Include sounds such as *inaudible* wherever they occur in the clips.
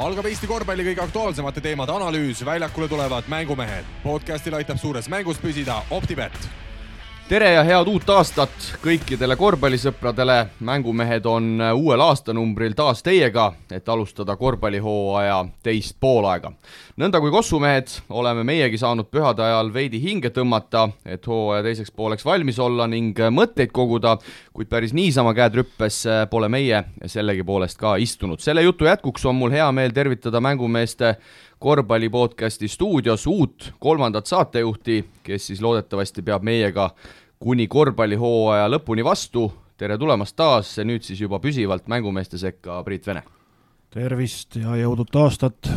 algab Eesti korvpalli kõige aktuaalsemate teemade analüüs, väljakule tulevad mängumehed. podcastil aitab suures mängus püsida Optibet tere ja head uut aastat kõikidele korvpallisõpradele, mängumehed on uuel aastanumbril taas teiega, et alustada korvpallihooaja teist poolaega. nõnda kui kossumehed oleme meiegi saanud pühade ajal veidi hinge tõmmata, et hooaja teiseks pooleks valmis olla ning mõtteid koguda, kuid päris niisama käed rüppes pole meie sellegipoolest ka istunud. selle jutu jätkuks on mul hea meel tervitada mängumeeste korvpalli podcasti stuudios uut kolmandat saatejuhti, kes siis loodetavasti peab meiega kuni korvpallihooaja lõpuni vastu. tere tulemast taas, nüüd siis juba püsivalt mängumeeste sekka, Priit Vene. tervist ja jõudut aastat.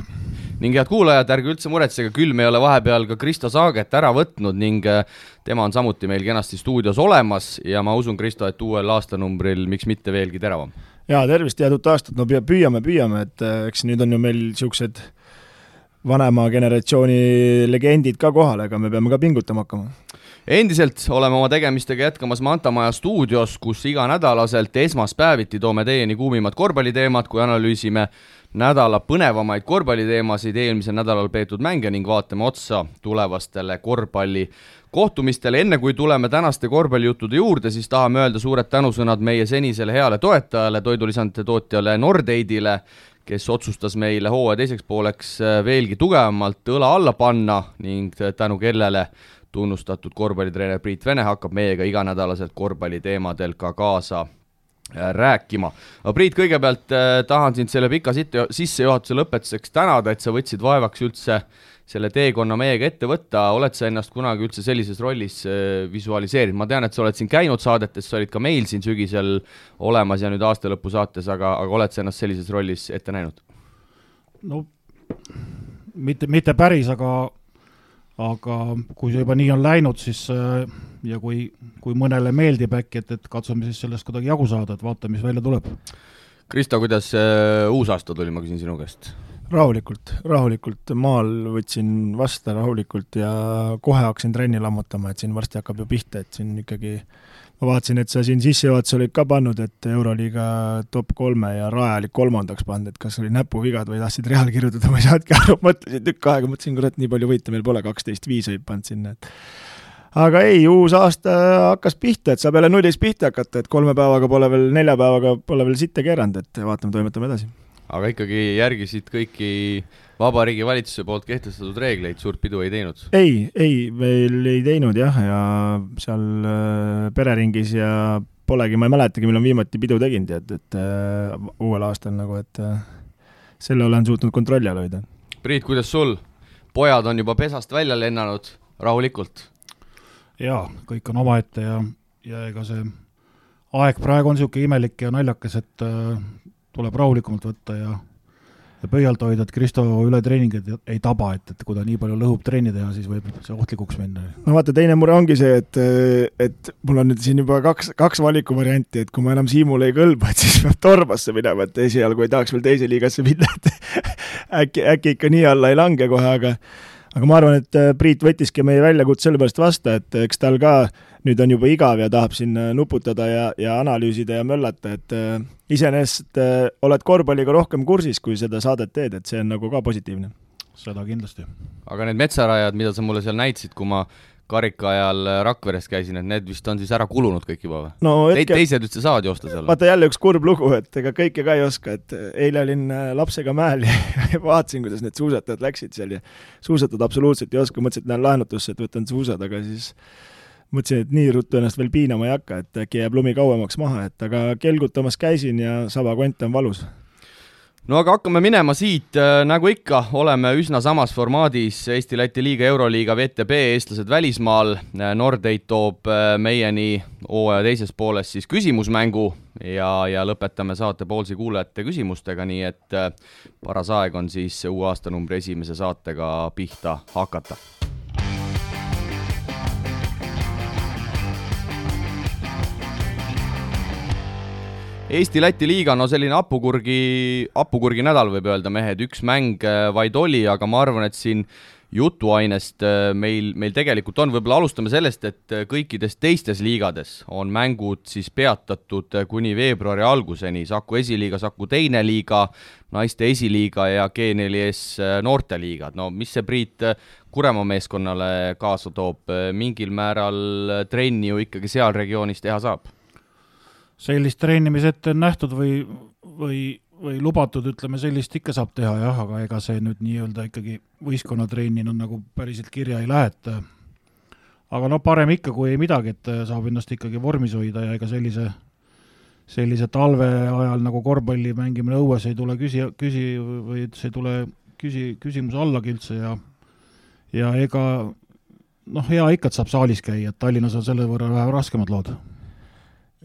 ning head kuulajad, ärge üldse muretsege, külm ei ole vahepeal ka Kristo Saaget ära võtnud ning äh, tema on samuti meil kenasti stuudios olemas ja ma usun, Kristo, et uuel aastanumbril miks mitte veelgi teravam. jaa, tervist ja head aastat, no püüame, püüame, et äh, eks nüüd on ju meil niisugused vanema generatsiooni legendid ka kohal, ega me peame ka pingutama hakkama. Endiselt oleme oma tegemistega jätkamas Manta Maja stuudios, kus iganädalaselt esmaspäeviti toome teieni kuumimad korvpalliteemad, kui analüüsime nädala põnevamaid korvpalliteemasid, eelmisel nädalal peetud mänge ning vaatame otsa tulevastele korvpalli kohtumistele, enne kui tuleme tänaste korvpallijuttude juurde, siis tahame öelda suured tänusõnad meie senisele heale toetajale, toidulisandite tootjale Nordeidile, kes otsustas meile hooaja teiseks pooleks veelgi tugevamalt õla alla panna ning tänu kellele tunnustatud korvpallitreener Priit Vene hakkab meiega iganädalaselt korvpalliteemadel ka kaasa äh, rääkima. aga Priit, kõigepealt äh, tahan sind selle pika sissejuhatuse lõpetuseks tänada, et sa võtsid vaevaks üldse selle teekonna meiega ette võtta, oled sa ennast kunagi üldse sellises rollis äh, visualiseerinud, ma tean, et sa oled siin käinud saadetes, sa olid ka meil siin sügisel olemas ja nüüd aastalõpu saates, aga, aga oled sa ennast sellises rollis ette näinud? no mitte, mitte päris, aga aga kui see juba nii on läinud, siis äh, ja kui, kui mõnele meeldib äkki, et, et katsume siis sellest kuidagi jagu saada, et vaatame, mis välja tuleb. Kristo, kuidas äh, uus aasta tuli, ma küsin sinu käest? Rahulikult, rahulikult, maal võtsin vastu rahulikult ja kohe hakkasin trenni lammutama, et siin varsti hakkab ju pihta, et siin ikkagi ma vaatasin, et sa siin sissejuhatuses olid ka pannud, et Euroliiga top kolme ja Rae olid kolmandaks pannud, et kas oli näpuvigad või tahtsid Real kirjutada, ma ei saanudki aru, *laughs* mõtlesin tükk aega, mõtlesin, kurat, nii palju võite meil pole, kaksteist viis võib pannud sinna, et aga ei, uus aasta hakkas pihta, et saab jälle nullist pihta hakata, et kolme päevaga pole veel, nelja päevaga pole veel sitte keeranud, et vaatame, toimetame edasi. Aga ikkagi järgisid kõiki Vabariigi Valitsuse poolt kehtestatud reegleid, suurt pidu ei teinud? ei, ei, veel ei teinud jah, ja seal äh, pereringis ja polegi, ma ei mäletagi, millal viimati pidu tegin, tead, et äh, uuel aastal nagu, et äh, selle olen suutnud kontrolli all hoida. Priit, kuidas sul? pojad on juba pesast välja lennanud, rahulikult? jaa, kõik on omaette ja, ja ega see aeg praegu on niisugune imelik ja naljakas, et äh, tuleb rahulikumalt võtta ja ja pöialt hoida, et Kristo ületreeningud ei taba, et, et kui ta nii palju lõhub trenni teha, siis võib see ohtlikuks minna. no vaata, teine mure ongi see, et, et mul on nüüd siin juba kaks, kaks valikuvarianti, et kui ma enam Siimule ei kõlba, et siis peab Torbasse minema, et esialgu ei tahaks veel teise liigasse minna, et *laughs* äkki, äkki ikka nii alla ei lange kohe, aga aga ma arvan, et Priit võttiski meie väljakutse sellepärast vastu, et eks tal ka nüüd on juba igav ja tahab siin nuputada ja, ja analüüsida ja möllata, et äh, iseenesest äh, oled korvpalliga rohkem kursis, kui seda saadet teed, et see on nagu ka positiivne. seda kindlasti. aga need metsarajad, mida sa mulle seal näitasid, kui ma karika ajal Rakveres käisin, et need vist on siis ära kulunud kõik juba või no,? Hetke... teised üldse saavad joosta seal? vaata jälle üks kurb lugu, et ega kõike ka ei oska, et eile olin äh, lapsega mäel ja *laughs* vaatasin, kuidas need suusatajad läksid seal ja suusatada absoluutselt ei oska, mõtlesin, et lähen laenutusse, et võtan suusad, aga siis mõtlesin, et nii ruttu ennast veel piinama ei hakka, et äkki jääb lumi kauemaks maha, et aga kelgutamas käisin ja sabakont on valus. no aga hakkame minema siit, äh, nagu ikka, oleme üsna samas formaadis Eesti-Läti liiga, Euroliiga, VTB, eestlased välismaal. Äh, Nordeid toob äh, meieni hooaja teises pooles siis küsimusmängu ja, ja lõpetame saate Poolsi kuulajate küsimustega, nii et paras aeg on siis uue aastanumbri esimese saatega pihta hakata Eesti-Läti liiga, no selline hapukurgi, hapukurgi nädal võib öelda, mehed, üks mäng äh, vaid oli, aga ma arvan, et siin jutuainest äh, meil, meil tegelikult on, võib-olla alustame sellest, et äh, kõikides teistes liigades on mängud siis peatatud kuni veebruari alguseni, Saku esiliiga, Saku teine liiga, naiste esiliiga ja G4S noorteliigad, no mis see, Priit, Kuremaa meeskonnale kaasa toob, mingil määral trenni ju ikkagi seal regioonis teha saab? Sellist trennimis ette on nähtud või, või või lubatud, ütleme sellist ikka saab teha jah, aga ega see nüüd nii-öelda ikkagi võistkonnatrennina no, nagu päriselt kirja ei lähe, et aga no parem ikka kui ei midagi, et saab ennast ikkagi vormis hoida ja ega sellise, sellise talve ajal nagu korvpalli mängimine õues ei tule küsi, küsi või see ei tule küsi, küsimuse allagi üldse ja ja ega noh, hea ikka, et saab saalis käia, et Tallinnas on selle võrra vähe raskemad lood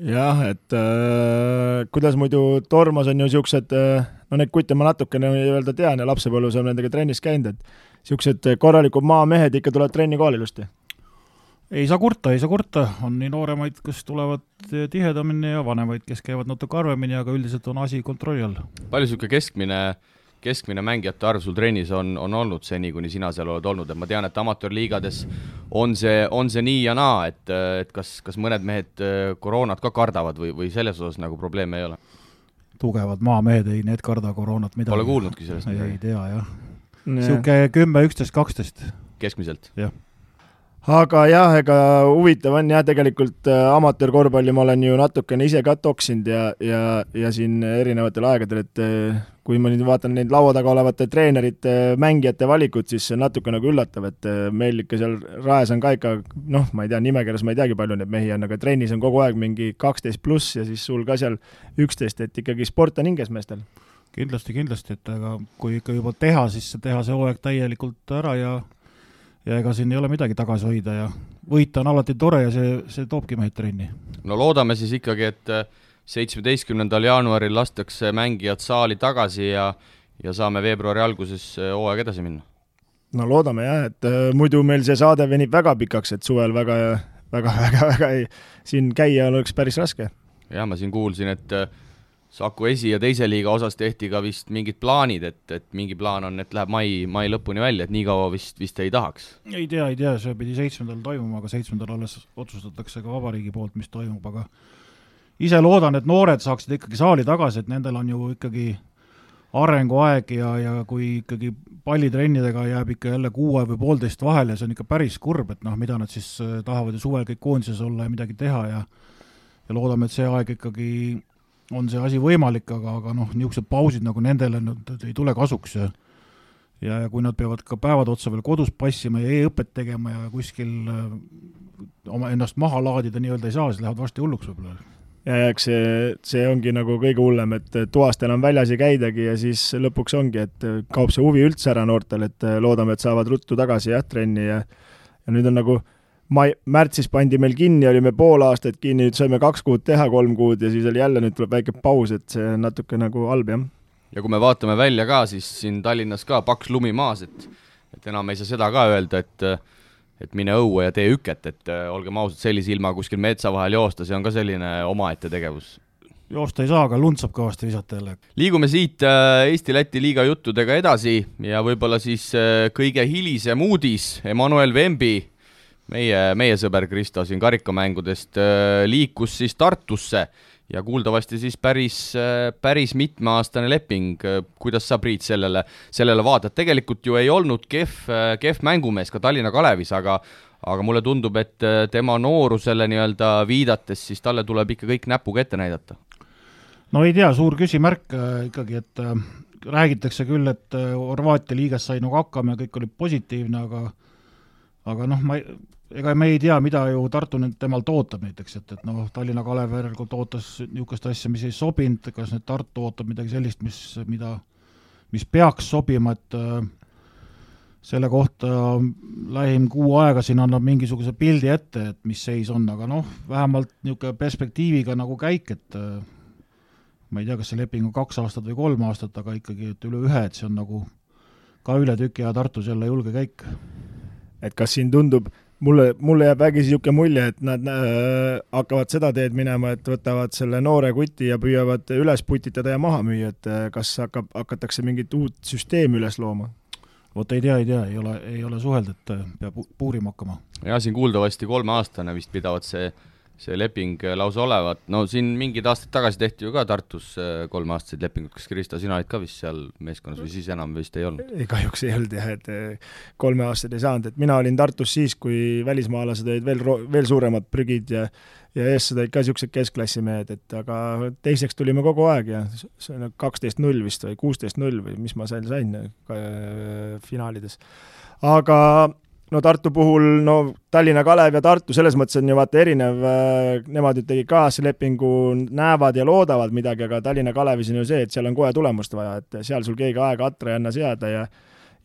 jah, et äh, kuidas muidu Tormas on ju niisugused äh,, no neid kutte ma natukene nii-öelda tean ja lapsepõlves olen nendega trennis käinud, et niisugused korralikud maamehed ikka tulevad trenni kohale ilusti? ei saa kurta, ei saa kurta, on nii nooremaid, kes tulevad tihedamini ja vanemaid, kes käivad natuke harvemini, aga üldiselt on asi kontrolli all. palju niisugune keskmine äh, keskmine mängijate arv sul trennis on, on olnud seni, kuni sina seal oled olnud, et ma tean, et amatöörliigades on see, on see nii ja naa, et, et kas, kas mõned mehed äh, koroonat ka kardavad või, või selles osas nagu probleeme ei ole? tugevad maamehed, ei, need karda koroonat midagi. Pole kuulnudki sellest midagi? ei tea, jah. niisugune kümme, üksteist, kaksteist. keskmiselt? jah aga jah, ega huvitav on jah, tegelikult äh, amatöörkorvpalli ma olen ju natukene ise ka toksinud ja, ja, ja siin erinevatel aegadel, et äh, kui ma nüüd vaatan neid laua taga olevate treenerite, mängijate valikut, siis see on natuke nagu üllatav, et äh, meil ikka seal raes on ka ikka noh, ma ei tea, nimekirjas ma ei teagi, palju neid mehi on, aga trennis on kogu aeg mingi kaksteist pluss ja siis sul ka seal üksteist, et ikkagi sport on hinges meestel kindlasti, kindlasti, et aga kui ikka juba teha, siis teha see hooaeg täielikult ära ja ja ega siin ei ole midagi tagasi hoida ja võita on alati tore ja see, see toobki mehed trenni. no loodame siis ikkagi, et seitsmeteistkümnendal jaanuaril lastakse mängijad saali tagasi ja ja saame veebruari alguses äh, hooaega edasi minna. no loodame jah, et äh, muidu meil see saade venib väga pikaks, et suvel väga, väga, väga, väga ei, siin käia oleks päris raske. jah, ma siin kuulsin, et äh, Saku esi- ja teise liiga osas tehti ka vist mingid plaanid, et, et mingi plaan on, et läheb mai, mai lõpuni välja, et nii kaua vist, vist ei tahaks? ei tea, ei tea, see pidi seitsmendal toimuma, aga seitsmendal alles otsustatakse ka vabariigi poolt, mis toimub, aga ise loodan, et noored saaksid ikkagi saali tagasi, et nendel on ju ikkagi arenguaeg ja, ja kui ikkagi pallitrennidega jääb ikka jälle kuu aeg või poolteist vahele, see on ikka päris kurb, et noh, mida nad siis äh, tahavad ju suvel kõik koondises olla ja midagi teha ja ja loodame, et see aeg ikkagi on see asi võimalik, aga, aga noh, niisugused pausid nagu nendele nad ei tule kasuks ja ja, ja kui nad peavad ka päevad otsa veel kodus passima ja e-õpet tegema ja kuskil äh, oma ennast maha laadida nii-öelda ei saa, siis lähevad varsti hulluks võib-olla. Ja, eks see, see ongi nagu kõige hullem, et toast enam väljas ei käidagi ja siis lõpuks ongi, et kaob see huvi üldse ära noortel, et loodame, et saavad ruttu tagasi jah, trenni ja ja nüüd on nagu mai, märtsis pandi meil kinni, olime pool aastat kinni, nüüd saime kaks kuud teha, kolm kuud ja siis oli jälle, nüüd tuleb väike paus, et see on natuke nagu halb, jah. ja kui me vaatame välja ka, siis siin Tallinnas ka paks lumi maas, et et enam ei saa seda ka öelda, et et mine õue ja tee üket, et olgem ausad, sellise ilma kuskil metsa vahel joosta, see on ka selline omaette tegevus joosta ei saa, aga lund saab kõvasti visata jälle. liigume siit äh, Eesti-Läti liiga juttudega edasi ja võib-olla siis äh, kõige hilisem uudis, Emmanuel Vembi meie, meie sõber Kristo siin karikamängudest äh, liikus siis Tartusse ja kuuldavasti siis päris, äh, päris mitmeaastane leping. kuidas sa, Priit, sellele, sellele vaatad? tegelikult ju ei olnud kehv, äh, kehv mängumees ka Tallinna Kalevis, aga aga mulle tundub, et tema noorusele nii-öelda viidates, siis talle tuleb ikka kõik näpuga ette näidata. no ei tea, suur küsimärk ikkagi, et äh, räägitakse küll, et Horvaatia liigas sai nagu hakkama ja kõik oli positiivne, aga aga noh, ma ei, ega me ei tea, mida ju Tartu nüüd temalt ootab näiteks, et, et noh, Tallinna Kalev järelikult ootas niisugust asja, mis ei sobinud, kas nüüd Tartu ootab midagi sellist, mis, mida, mis peaks sobima, et äh, selle kohta lähim kuu aega siin annab mingisuguse pildi ette, et mis seis on, aga noh, vähemalt niisugune perspektiiviga nagu käik, et äh, ma ei tea, kas see leping on kaks aastat või kolm aastat, aga ikkagi, et üle ühe, et see on nagu ka üle tüki aja Tartus jälle julge käik. et kas siin tundub mulle, mulle jääb vägisi niisugune mulje, et nad äh, hakkavad seda teed minema, et võtavad selle noore kuti ja püüavad üles putitada ja maha müüa, et äh, kas hakkab, hakatakse mingit uut süsteemi üles looma? vot ei tea, ei tea, ei ole, ei ole suhelnud, et peab puurima hakkama. ja siin kuuldavasti kolmeaastane vist pidavat see, see leping lausa olevat, no siin mingid aastad tagasi tehti ju ka Tartus äh, kolmeaastaseid lepinguid, kas Kristo, sina olid ka vist seal meeskonnas või siis enam vist ei olnud? kahjuks ei olnud jah, et äh, kolmeaastased ei saanud, et mina olin Tartus siis, kui välismaalased olid veel, veel suuremad prügid ja ja ees olid ka niisugused keskklassimehed, et aga teiseks tulime kogu aeg ja see on kaksteist null vist või kuusteist null või mis ma seal sain äh, finaalides. aga no Tartu puhul, no Tallinna Kalev ja Tartu selles mõttes on ju vaata erinev, äh, nemad ju tegid kaaslepingu, näevad ja loodavad midagi, aga Tallinna Kalevis on ju see, et seal on kohe tulemust vaja, et seal sul keegi aega atra ei anna seada ja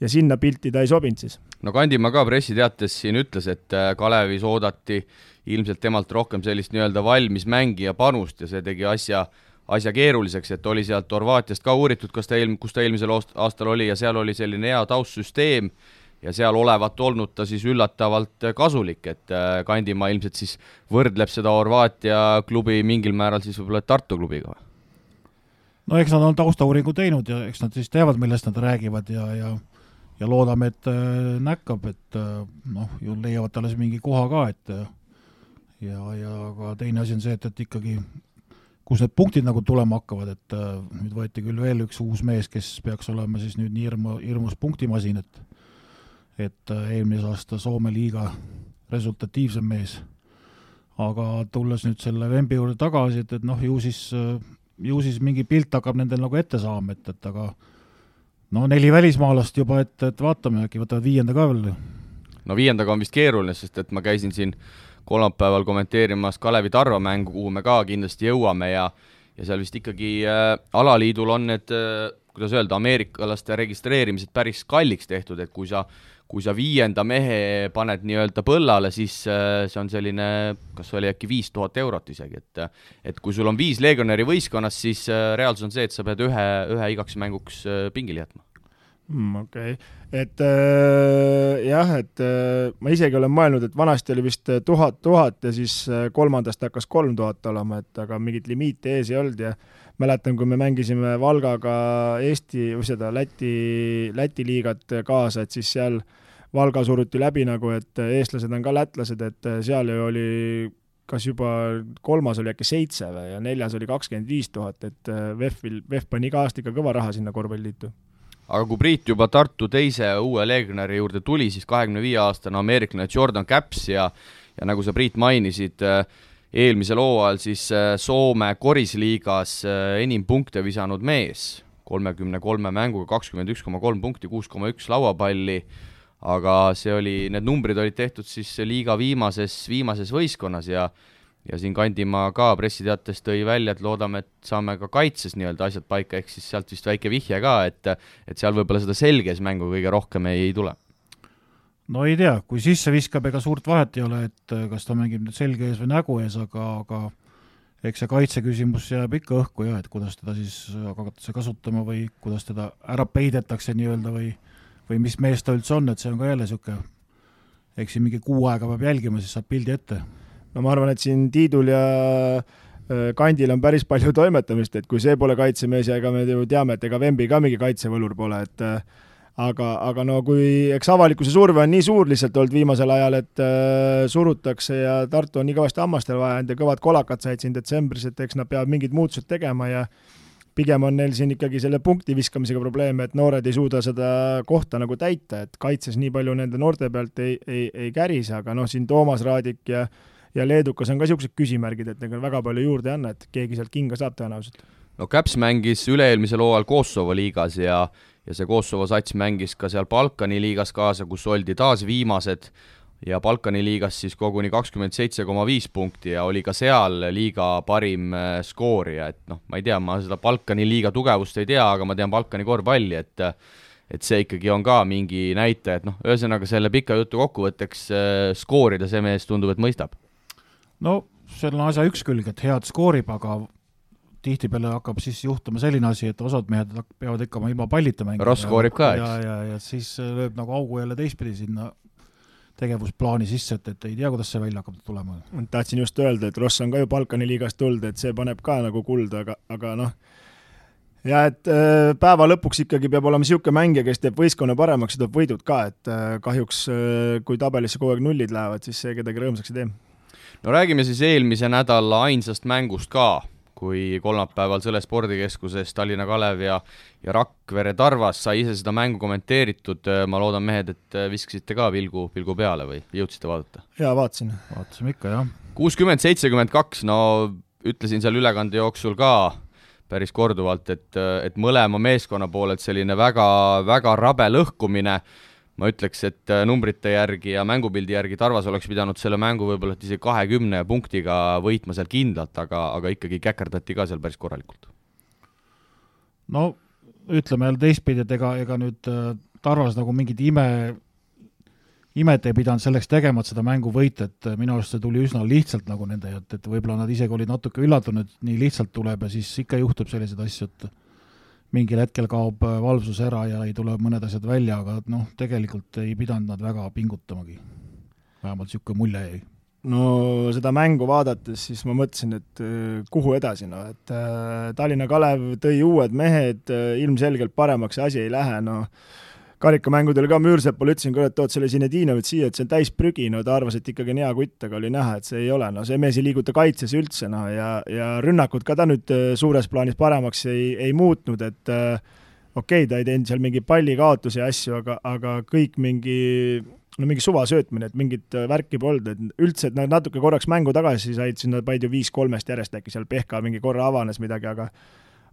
ja sinna pilti ta ei sobinud siis. no Kandimaa ka pressiteates siin ütles, et äh, Kalevis oodati ilmselt temalt rohkem sellist nii-öelda valmis mängija panust ja see tegi asja, asja keeruliseks, et oli sealt Horvaatiast ka uuritud, kas ta eelm-, kus ta eelmisel aastal oli ja seal oli selline hea taustsüsteem ja seal olevat olnud ta siis üllatavalt kasulik, et äh, Kandimaa ilmselt siis võrdleb seda Horvaatia klubi mingil määral siis võib-olla Tartu klubiga või? no eks nad on taustauuringu teinud ja eks nad siis teavad, millest nad räägivad ja, ja ja loodame, et äh, näkkab, et äh, noh, ju leiavad talle siis mingi koha ka, et ja, ja ka teine asi on see, et, et ikkagi kus need punktid nagu tulema hakkavad, et nüüd võeti küll veel üks uus mees, kes peaks olema siis nüüd nii hirmu, hirmus punktimasin, et et äh, eelmise aasta Soome liiga resultatiivsem mees. aga tulles nüüd selle Vembi juurde tagasi, et, et noh, ju siis, ju siis mingi pilt hakkab nendel nagu ette saama, et, et aga no neli välismaalast juba, et, et vaatame, äkki võtavad viienda ka veel. no viiendaga on vist keeruline, sest et ma käisin siin kolmapäeval kommenteerimas Kalevi Tarva mängu, kuhu me ka kindlasti jõuame ja ja seal vist ikkagi äh, alaliidul on need äh, kuidas öelda, ameeriklaste registreerimised päris kalliks tehtud, et kui sa kui sa viienda mehe paned nii-öelda põllale, siis äh, see on selline, kas oli äkki viis tuhat eurot isegi, et et kui sul on viis legionäri võistkonnas, siis äh, reaalsus on see, et sa pead ühe, ühe igaks mänguks äh, pingile jätma mm,. okei okay., et äh, jah, et äh, ma isegi olen mõelnud, et vanasti oli vist tuhat, tuhat ja siis kolmandast hakkas kolm tuhat olema, et aga mingit limiiti ees ei olnud ja mäletan, kui me mängisime Valgaga Eesti või seda Läti, Läti liigat kaasa, et siis seal Valga suruti läbi nagu, et eestlased on ka lätlased, et seal ju oli kas juba kolmas oli äkki seitse või, ja neljas oli kakskümmend viis tuhat, et VEF-il, VEF pani iga aasta ikka kõva raha sinna korvpalliliitu. Aga kui Priit juba Tartu teise uue legionäri juurde tuli, siis kahekümne viie aastane ameeriklane Jordan Caps ja ja nagu sa, Priit, mainisid äh,, eelmisel hooajal siis äh, Soome korisliigas äh, enim punkte visanud mees, kolmekümne kolme mänguga kakskümmend üks koma kolm punkti, kuus koma üks lauapalli, aga see oli, need numbrid olid tehtud siis liiga viimases, viimases võistkonnas ja ja siin Kandimaa ka pressiteates tõi välja, et loodame, et saame ka kaitses nii-öelda asjad paika, ehk siis sealt vist väike vihje ka, et et seal võib-olla seda selges mängu kõige rohkem ei, ei tule no ei tea, kui sisse viskab, ega suurt vahet ei ole, et äh, kas ta mängib nüüd selge ees või nägu ees, aga, aga eks see kaitseküsimus jääb ikka õhku jah, et kuidas teda siis hakatakse kasutama või kuidas teda ära peidetakse nii-öelda või või mis mees ta üldse on, et see on ka jälle niisugune, eks siin mingi kuu aega peab jälgima, siis saab pildi ette. no ma arvan, et siin Tiidul ja äh, kandil on päris palju toimetamist, et kui see pole kaitsemees ja ega me ju teame, et ega Vembi ka mingi kaitsevõlur pole, et äh, aga, aga no kui, eks avalikkuse surve on nii suur lihtsalt olnud viimasel ajal, et äh, surutakse ja Tartu on nii kõvasti hammastel vajanud ja kõvad kolakad said siin detsembris, et eks nad peavad mingid muutused tegema ja pigem on neil siin ikkagi selle punkti viskamisega probleeme, et noored ei suuda seda kohta nagu täita, et kaitses nii palju nende noorte pealt ei, ei, ei kärise, aga noh, siin Toomas Raadik ja ja leedukas on ka niisugused küsimärgid, et ega väga palju juurde ei anna, et keegi sealt kinga saab tõenäoliselt. no Käps mängis üle-eelmisel hooajal Kosovo liigas ja ja see Kosovo sats mängis ka seal Balkani liigas kaasa, kus oldi taas viimased. Ja Balkani liigas siis koguni kakskümmend seitse koma viis punkti ja oli ka seal liiga parim äh, skoorija, et noh, ma ei tea, ma seda Balkani liiga tugevust ei tea, aga ma tean Balkani korvpalli, et et see ikkagi on ka mingi näitaja, et noh, ühesõnaga selle pika jutu kokkuvõtteks äh, skoorida see mees tundub, et mõistab. no see on asja üks külg, et head skoorib, aga tihtipeale hakkab siis juhtuma selline asi, et osad mehed peavad ikka oma ilma pallita mängima. Ross koorib ka, eks. ja, ja, ja siis lööb nagu augu jälle teistpidi sinna tegevusplaani sisse, et, et ei tea, kuidas see välja hakkab tulema. tahtsin just öelda, et Ross on ka ju Balkani liigast tulnud, et see paneb ka nagu kulda, aga, aga noh, ja et äh, päeva lõpuks ikkagi peab olema niisugune mängija, kes teeb võistkonna paremaks ja toob võidud ka, et äh, kahjuks äh, kui tabelisse kogu aeg nullid lähevad, siis see kedagi rõõmsaks ei tee. no räägime siis eelmise nädala ainsast mängust ka, kui kolmapäeval Sõle spordikeskuses Tallinna Kalev ja ja Rakvere Tarvas sai ise seda mängu kommenteeritud, ma loodan, mehed, et viskasite ka pilgu, pilgu peale või jõudsite vaadata? jaa, vaatasin. vaatasime ikka, jah. kuuskümmend, seitsekümmend kaks, no ütlesin seal ülekande jooksul ka päris korduvalt, et, et mõlema meeskonna poolelt selline väga, väga rabe lõhkumine, ma ütleks, et numbrite järgi ja mängupildi järgi Tarvas oleks pidanud selle mängu võib-olla isegi kahekümne punktiga võitma seal kindlalt, aga, aga ikkagi käkerdati ka seal päris korralikult. no ütleme jälle teistpidi, et ega, ega nüüd äh, Tarvas nagu mingit ime imet ei pidanud selleks tegema, et seda mängu võita, et minu arust see tuli üsna lihtsalt nagu nende, et, et võib-olla nad isegi olid natuke üllatunud, nii lihtsalt tuleb ja siis ikka juhtub selliseid asju, et mingil hetkel kaob valvsus ära ja ei tule mõned asjad välja, aga noh, tegelikult ei pidanud nad väga pingutamagi. vähemalt niisugune mulje jäi no seda mängu vaadates siis ma mõtlesin, et äh, kuhu edasi, no et äh, Tallinna Kalev tõi uued mehed, äh, ilmselgelt paremaks see asi ei lähe, no karikamängudel ka Müürsepale ütlesin, kuule, et tood selle Zinedinovit siia, et see on täis prügi, no ta arvas, et ikkagi on hea kutt, aga oli näha, et see ei ole, no see mees ei liiguta kaitses üldse, noh, ja, ja rünnakut ka ta nüüd äh, suures plaanis paremaks ei, ei muutnud, et äh, okei okay,, ta ei teinud seal mingeid pallikaotusi ja asju, aga, aga kõik mingi no mingi suva söötmine, et mingit äh, värki polnud, et üldse, et nad natuke korraks mängu tagasi said, siis nad panid ju viis-kolmest järjest äkki seal Pehka mingi korra avanes midagi, aga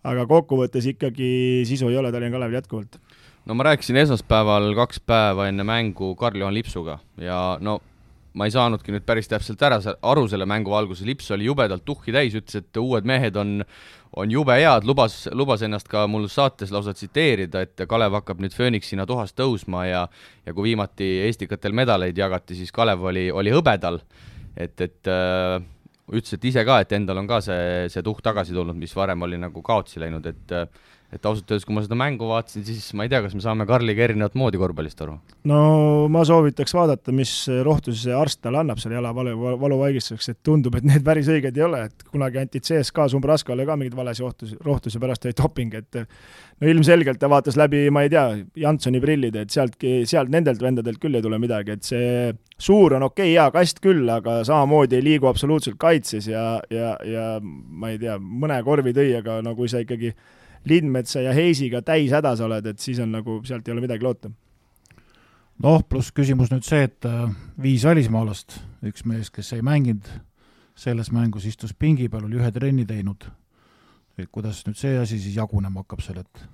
aga kokkuvõttes ikkagi sisu ei ole Tallinna Kalevil jätkuvalt no ma rääkisin esmaspäeval kaks päeva enne mängu Karl-Juhan Lipsuga ja no ma ei saanudki nüüd päris täpselt ära aru selle mängu valguses, Lips oli jubedalt tuhhi täis, ütles, et uued mehed on, on jube head, lubas, lubas ennast ka mul saates lausa tsiteerida, et Kalev hakkab nüüd Phoenixina tuhast tõusma ja ja kui viimati Estikatel medaleid jagati, siis Kalev oli, oli hõbedal, et, et äh, ütles, et ise ka, et endal on ka see, see tuhk tagasi tulnud, mis varem oli nagu kaotsi läinud, et äh, et ausalt öeldes, kui ma seda mängu vaatasin, siis ma ei tea, kas me saame Karliga erinevat moodi korvpallist aru? no ma soovitaks vaadata, mis rohtusi see arst talle annab seal jalavalu, valuvaigistuseks, et tundub, et need päris õiged ei ole, et kunagi anti CSKA Sumbraskale ka mingeid valesid ohtusi, rohtusi, pärast oli doping, et no ilmselgelt ta vaatas läbi, ma ei tea, Jansoni prillid, et sealtki, sealt nendelt vendadelt küll ei tule midagi, et see suur on okei okay,, hea kast küll, aga samamoodi ei liigu absoluutselt kaitses ja, ja, ja ma ei tea, mõne korvi tõi, aga no kui sa ikkagi Lindmetsa ja Heisiga täis hädas oled, et siis on nagu, sealt ei ole midagi loota. noh, pluss küsimus nüüd see, et äh, viis välismaalast, üks mees, kes ei mänginud selles mängus, istus pingi peal, oli ühe trenni teinud. et kuidas nüüd see asi siis jagunema hakkab seal, et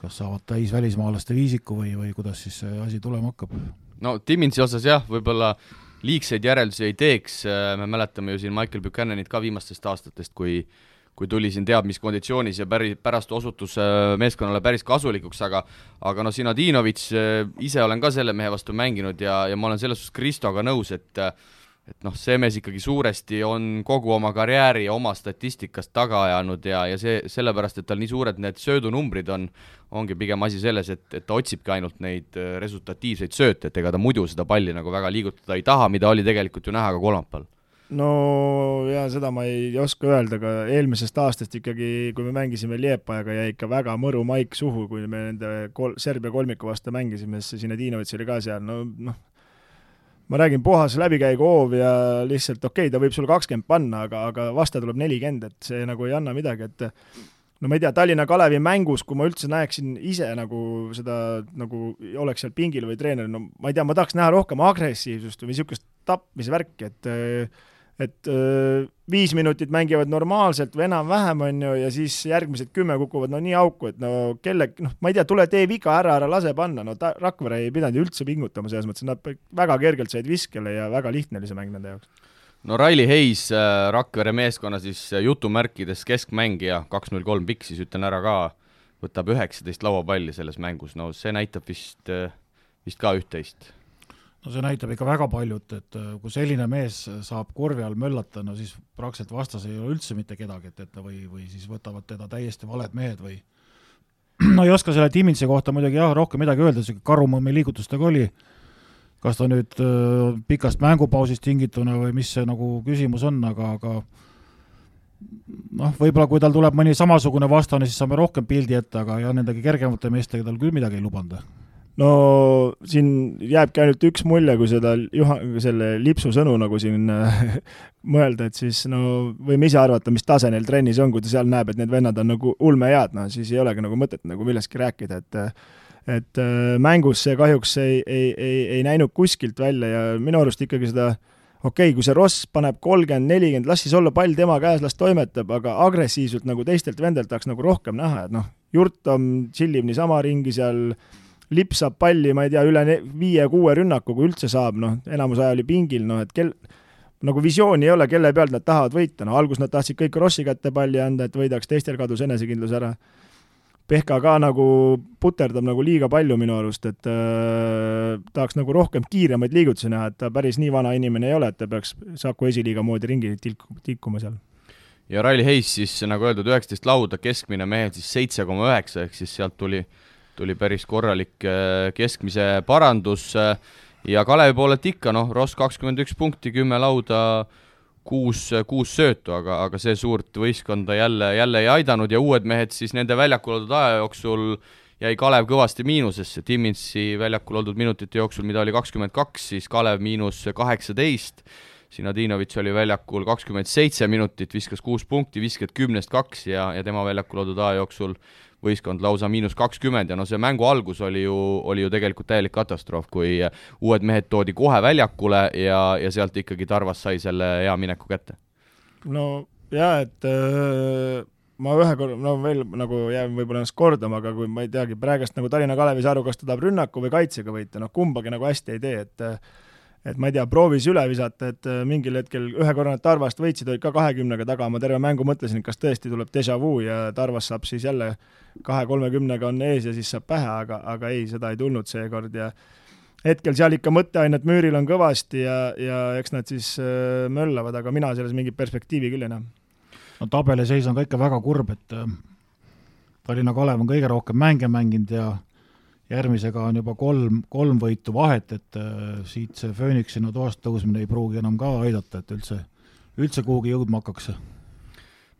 kas saavad täis välismaalaste viisiku või, või kuidas siis see asi tulema hakkab? no Timminsi osas jah, võib-olla liigseid järeldusi ei teeks, me mäletame ju siin Michael Buchananit ka viimastest aastatest, kui kui tuli siin teab mis konditsioonis ja päri-, pärast osutus äh, meeskonnale päris kasulikuks, aga aga noh, Sinadinovitš, äh, ise olen ka selle mehe vastu mänginud ja, ja ma olen selles suhtes Kristoga nõus, et et noh, see mees ikkagi suuresti on kogu oma karjääri oma statistikast taga ajanud ja, ja see, sellepärast, et tal nii suured need söödunumbrid on, ongi pigem asi selles, et, et ta otsibki ainult neid äh, resultatiivseid sööte, et ega ta muidu seda palli nagu väga liigutada ei taha, mida oli tegelikult ju näha ka kolmapäeval no jaa, seda ma ei oska öelda, aga eelmisest aastast ikkagi, kui me mängisime Liepajaga, jäi ikka väga mõru maik suhu, kui me nende kol-, Serbia kolmiku vastu mängisime, siis Sinadinovitš oli ka seal, no noh, ma räägin, puhas läbikäigu hoov ja lihtsalt okei okay,, ta võib sulle kakskümmend panna, aga, aga vaste tuleb nelikümmend, et see nagu ei anna midagi, et no ma ei tea, Tallinna Kalevi mängus, kui ma üldse näeksin ise nagu seda, nagu oleks seal pingil või treener, no ma ei tea, ma tahaks näha rohkem agressiivsust või niisugust tapmisvärki, et äh, et öö, viis minutit mängivad normaalselt või enam-vähem, on ju, ja siis järgmised kümme kukuvad no nii auku, et no kelle, noh, ma ei tea, tule tee viga ära, ära lase panna, no ta, Rakvere ei pidanud ju üldse pingutama selles mõttes, nad väga kergelt said viskele ja väga lihtne oli see mäng nende jaoks. no Raili Heis, äh, Rakvere meeskonna siis äh, jutumärkides keskmängija, kaks null kolm pikk, siis ütlen ära ka, võtab üheksateist lauapalli selles mängus, no see näitab vist, äh, vist ka üht-teist no see näitab ikka väga paljut, et äh, kui selline mees saab korvi all möllata, no siis praktiliselt vastas ei ole üldse mitte kedagi, et, et või, või siis võtavad teda täiesti valed mehed või *clears throat* no ei oska selle Timmitsi kohta muidugi jah, rohkem midagi öelda, niisugune karumõmmi liigutustega oli, kas ta nüüd äh, pikast mängupausist tingituna või mis see nagu küsimus on, aga, aga noh, võib-olla kui tal tuleb mõni samasugune vastane, siis saame rohkem pildi ette, aga jah, nendega kergemate meestega tal küll midagi ei lubanud no siin jääbki ainult üks mulje, kui seda Juha-, selle Lipsu sõnu nagu siin *laughs* mõelda, et siis no võime ise arvata, mis tase neil trennis on, kui ta seal näeb, et need vennad on nagu ulmehead, no siis ei olegi nagu mõtet nagu millestki rääkida, et et äh, mängus see kahjuks ei, ei, ei, ei näinud kuskilt välja ja minu arust ikkagi seda okei okay,, kui see Ross paneb kolmkümmend, nelikümmend, las siis olla pall tema käes, las toimetab, aga agressiivselt nagu teistelt vendelt tahaks nagu rohkem näha, et noh, Jurt on, tšillib niisama ringi seal, lipsab palli, ma ei tea, üle viie-kuue rünnaku, kui üldse saab, noh, enamus aja oli pingil, noh et kel-, nagu visiooni ei ole, kelle pealt nad tahavad võita, no alguses nad tahtsid kõik Rossi kätte palli anda, et võidaks, teistel kadus enesekindlus ära. Pehka ka nagu puterdab nagu liiga palju minu arust, et äh, tahaks nagu rohkem kiiremaid liigutusi näha, et ta päris nii vana inimene ei ole, et ta peaks Saku esiliiga moodi ringi tilk-, tilkuma seal. ja Riley Hayes siis, nagu öeldud, üheksateist lauda, keskmine mehel siis seitse koma üheksa, ehk siis sealt tuli äh, tuli päris korralik äh, keskmise parandus äh, ja Kalevi poolelt ikka noh, Ross kakskümmend üks punkti, kümme lauda, kuus, kuus söötu, aga, aga see suurt võistkonda jälle, jälle ei aidanud ja uued mehed siis nende väljakul oldud aja jooksul jäi Kalev kõvasti miinusesse, Timmitsi väljakul oldud minutite jooksul, mida oli kakskümmend kaks, siis Kalev miinus kaheksateist, Sinadinovitš oli väljakul kakskümmend seitse minutit, viskas kuus punkti, viskad kümnest kaks ja, ja tema väljakul oldud aja jooksul võistkond lausa miinus kakskümmend ja no see mängu algus oli ju, oli ju tegelikult täielik katastroof, kui uued mehed toodi kohe väljakule ja, ja sealt ikkagi Tarvas sai selle hea mineku kätte. no jaa, et öö, ma ühe korra, no veel nagu jään võib-olla ennast kordama, aga kui ma ei teagi, praegust nagu Tallinna Kalev ei saa aru, kas ta tahab rünnaku või kaitsega võita, noh kumbagi nagu hästi ei tee, et et ma ei tea, proovis üle visata, et äh, mingil hetkel ühe korra nad Tarvast võitsid, olid ka kahekümnega taga, ma terve mängu mõtlesin, et kas tõesti tuleb déjà vu ja Tarvas saab siis jälle kahe-kolmekümnega on ees ja siis saab pähe, aga, aga ei, seda ei tulnud seekord ja hetkel seal ikka mõtteainet müüril on kõvasti ja, ja eks nad siis äh, möllavad, aga mina selles mingit perspektiivi küll ei näe. no tabeliseis on ka ikka väga kurb, et äh, Tallinna Kalev on kõige rohkem mänge mänginud ja järgmisega on juba kolm, kolm võitu vahet, et äh, siit see Phoenixina toast tõusmine ei pruugi enam ka aidata, et üldse, üldse kuhugi jõudma hakkaks.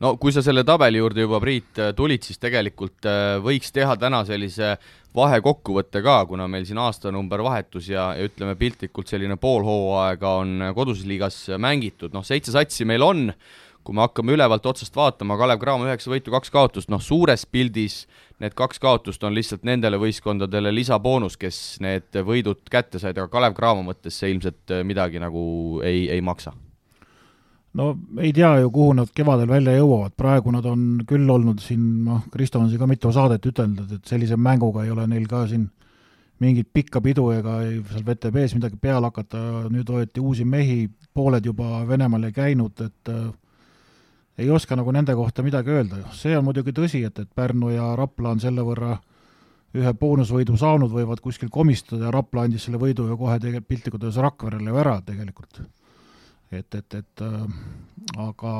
no kui sa selle tabeli juurde juba, Priit, äh, tulid, siis tegelikult äh, võiks teha täna sellise vahekokkuvõtte ka, kuna meil siin aastanumber vahetus ja, ja ütleme piltlikult selline pool hooaega on koduses liigas mängitud, noh, seitse satsi meil on, kui me hakkame ülevalt otsast vaatama, Kalev Cramo üheksa võitu, kaks kaotust, noh suures pildis need kaks kaotust on lihtsalt nendele võistkondadele lisaboonus, kes need võidud kätte said, aga Kalev Cramo mõttes see ilmselt midagi nagu ei, ei maksa. No ei tea ju, kuhu nad kevadel välja jõuavad, praegu nad on küll olnud siin, noh, Kristo on siin ka mitu saadet ütelnud, et sellise mänguga ei ole neil ka siin mingit pikka pidu ega seal VTB-s midagi peale hakata, nüüd võeti uusi mehi, pooled juba Venemaal ei käinud, et äh, ei oska nagu nende kohta midagi öelda. see on muidugi tõsi, et, et Pärnu ja Rapla on selle võrra ühe boonusvõidu saanud, võivad kuskil komistada ja Rapla andis selle võidu ju kohe tegelikult piltlikult öeldes Rakverele ju ära tegelikult. et, et, et äh, aga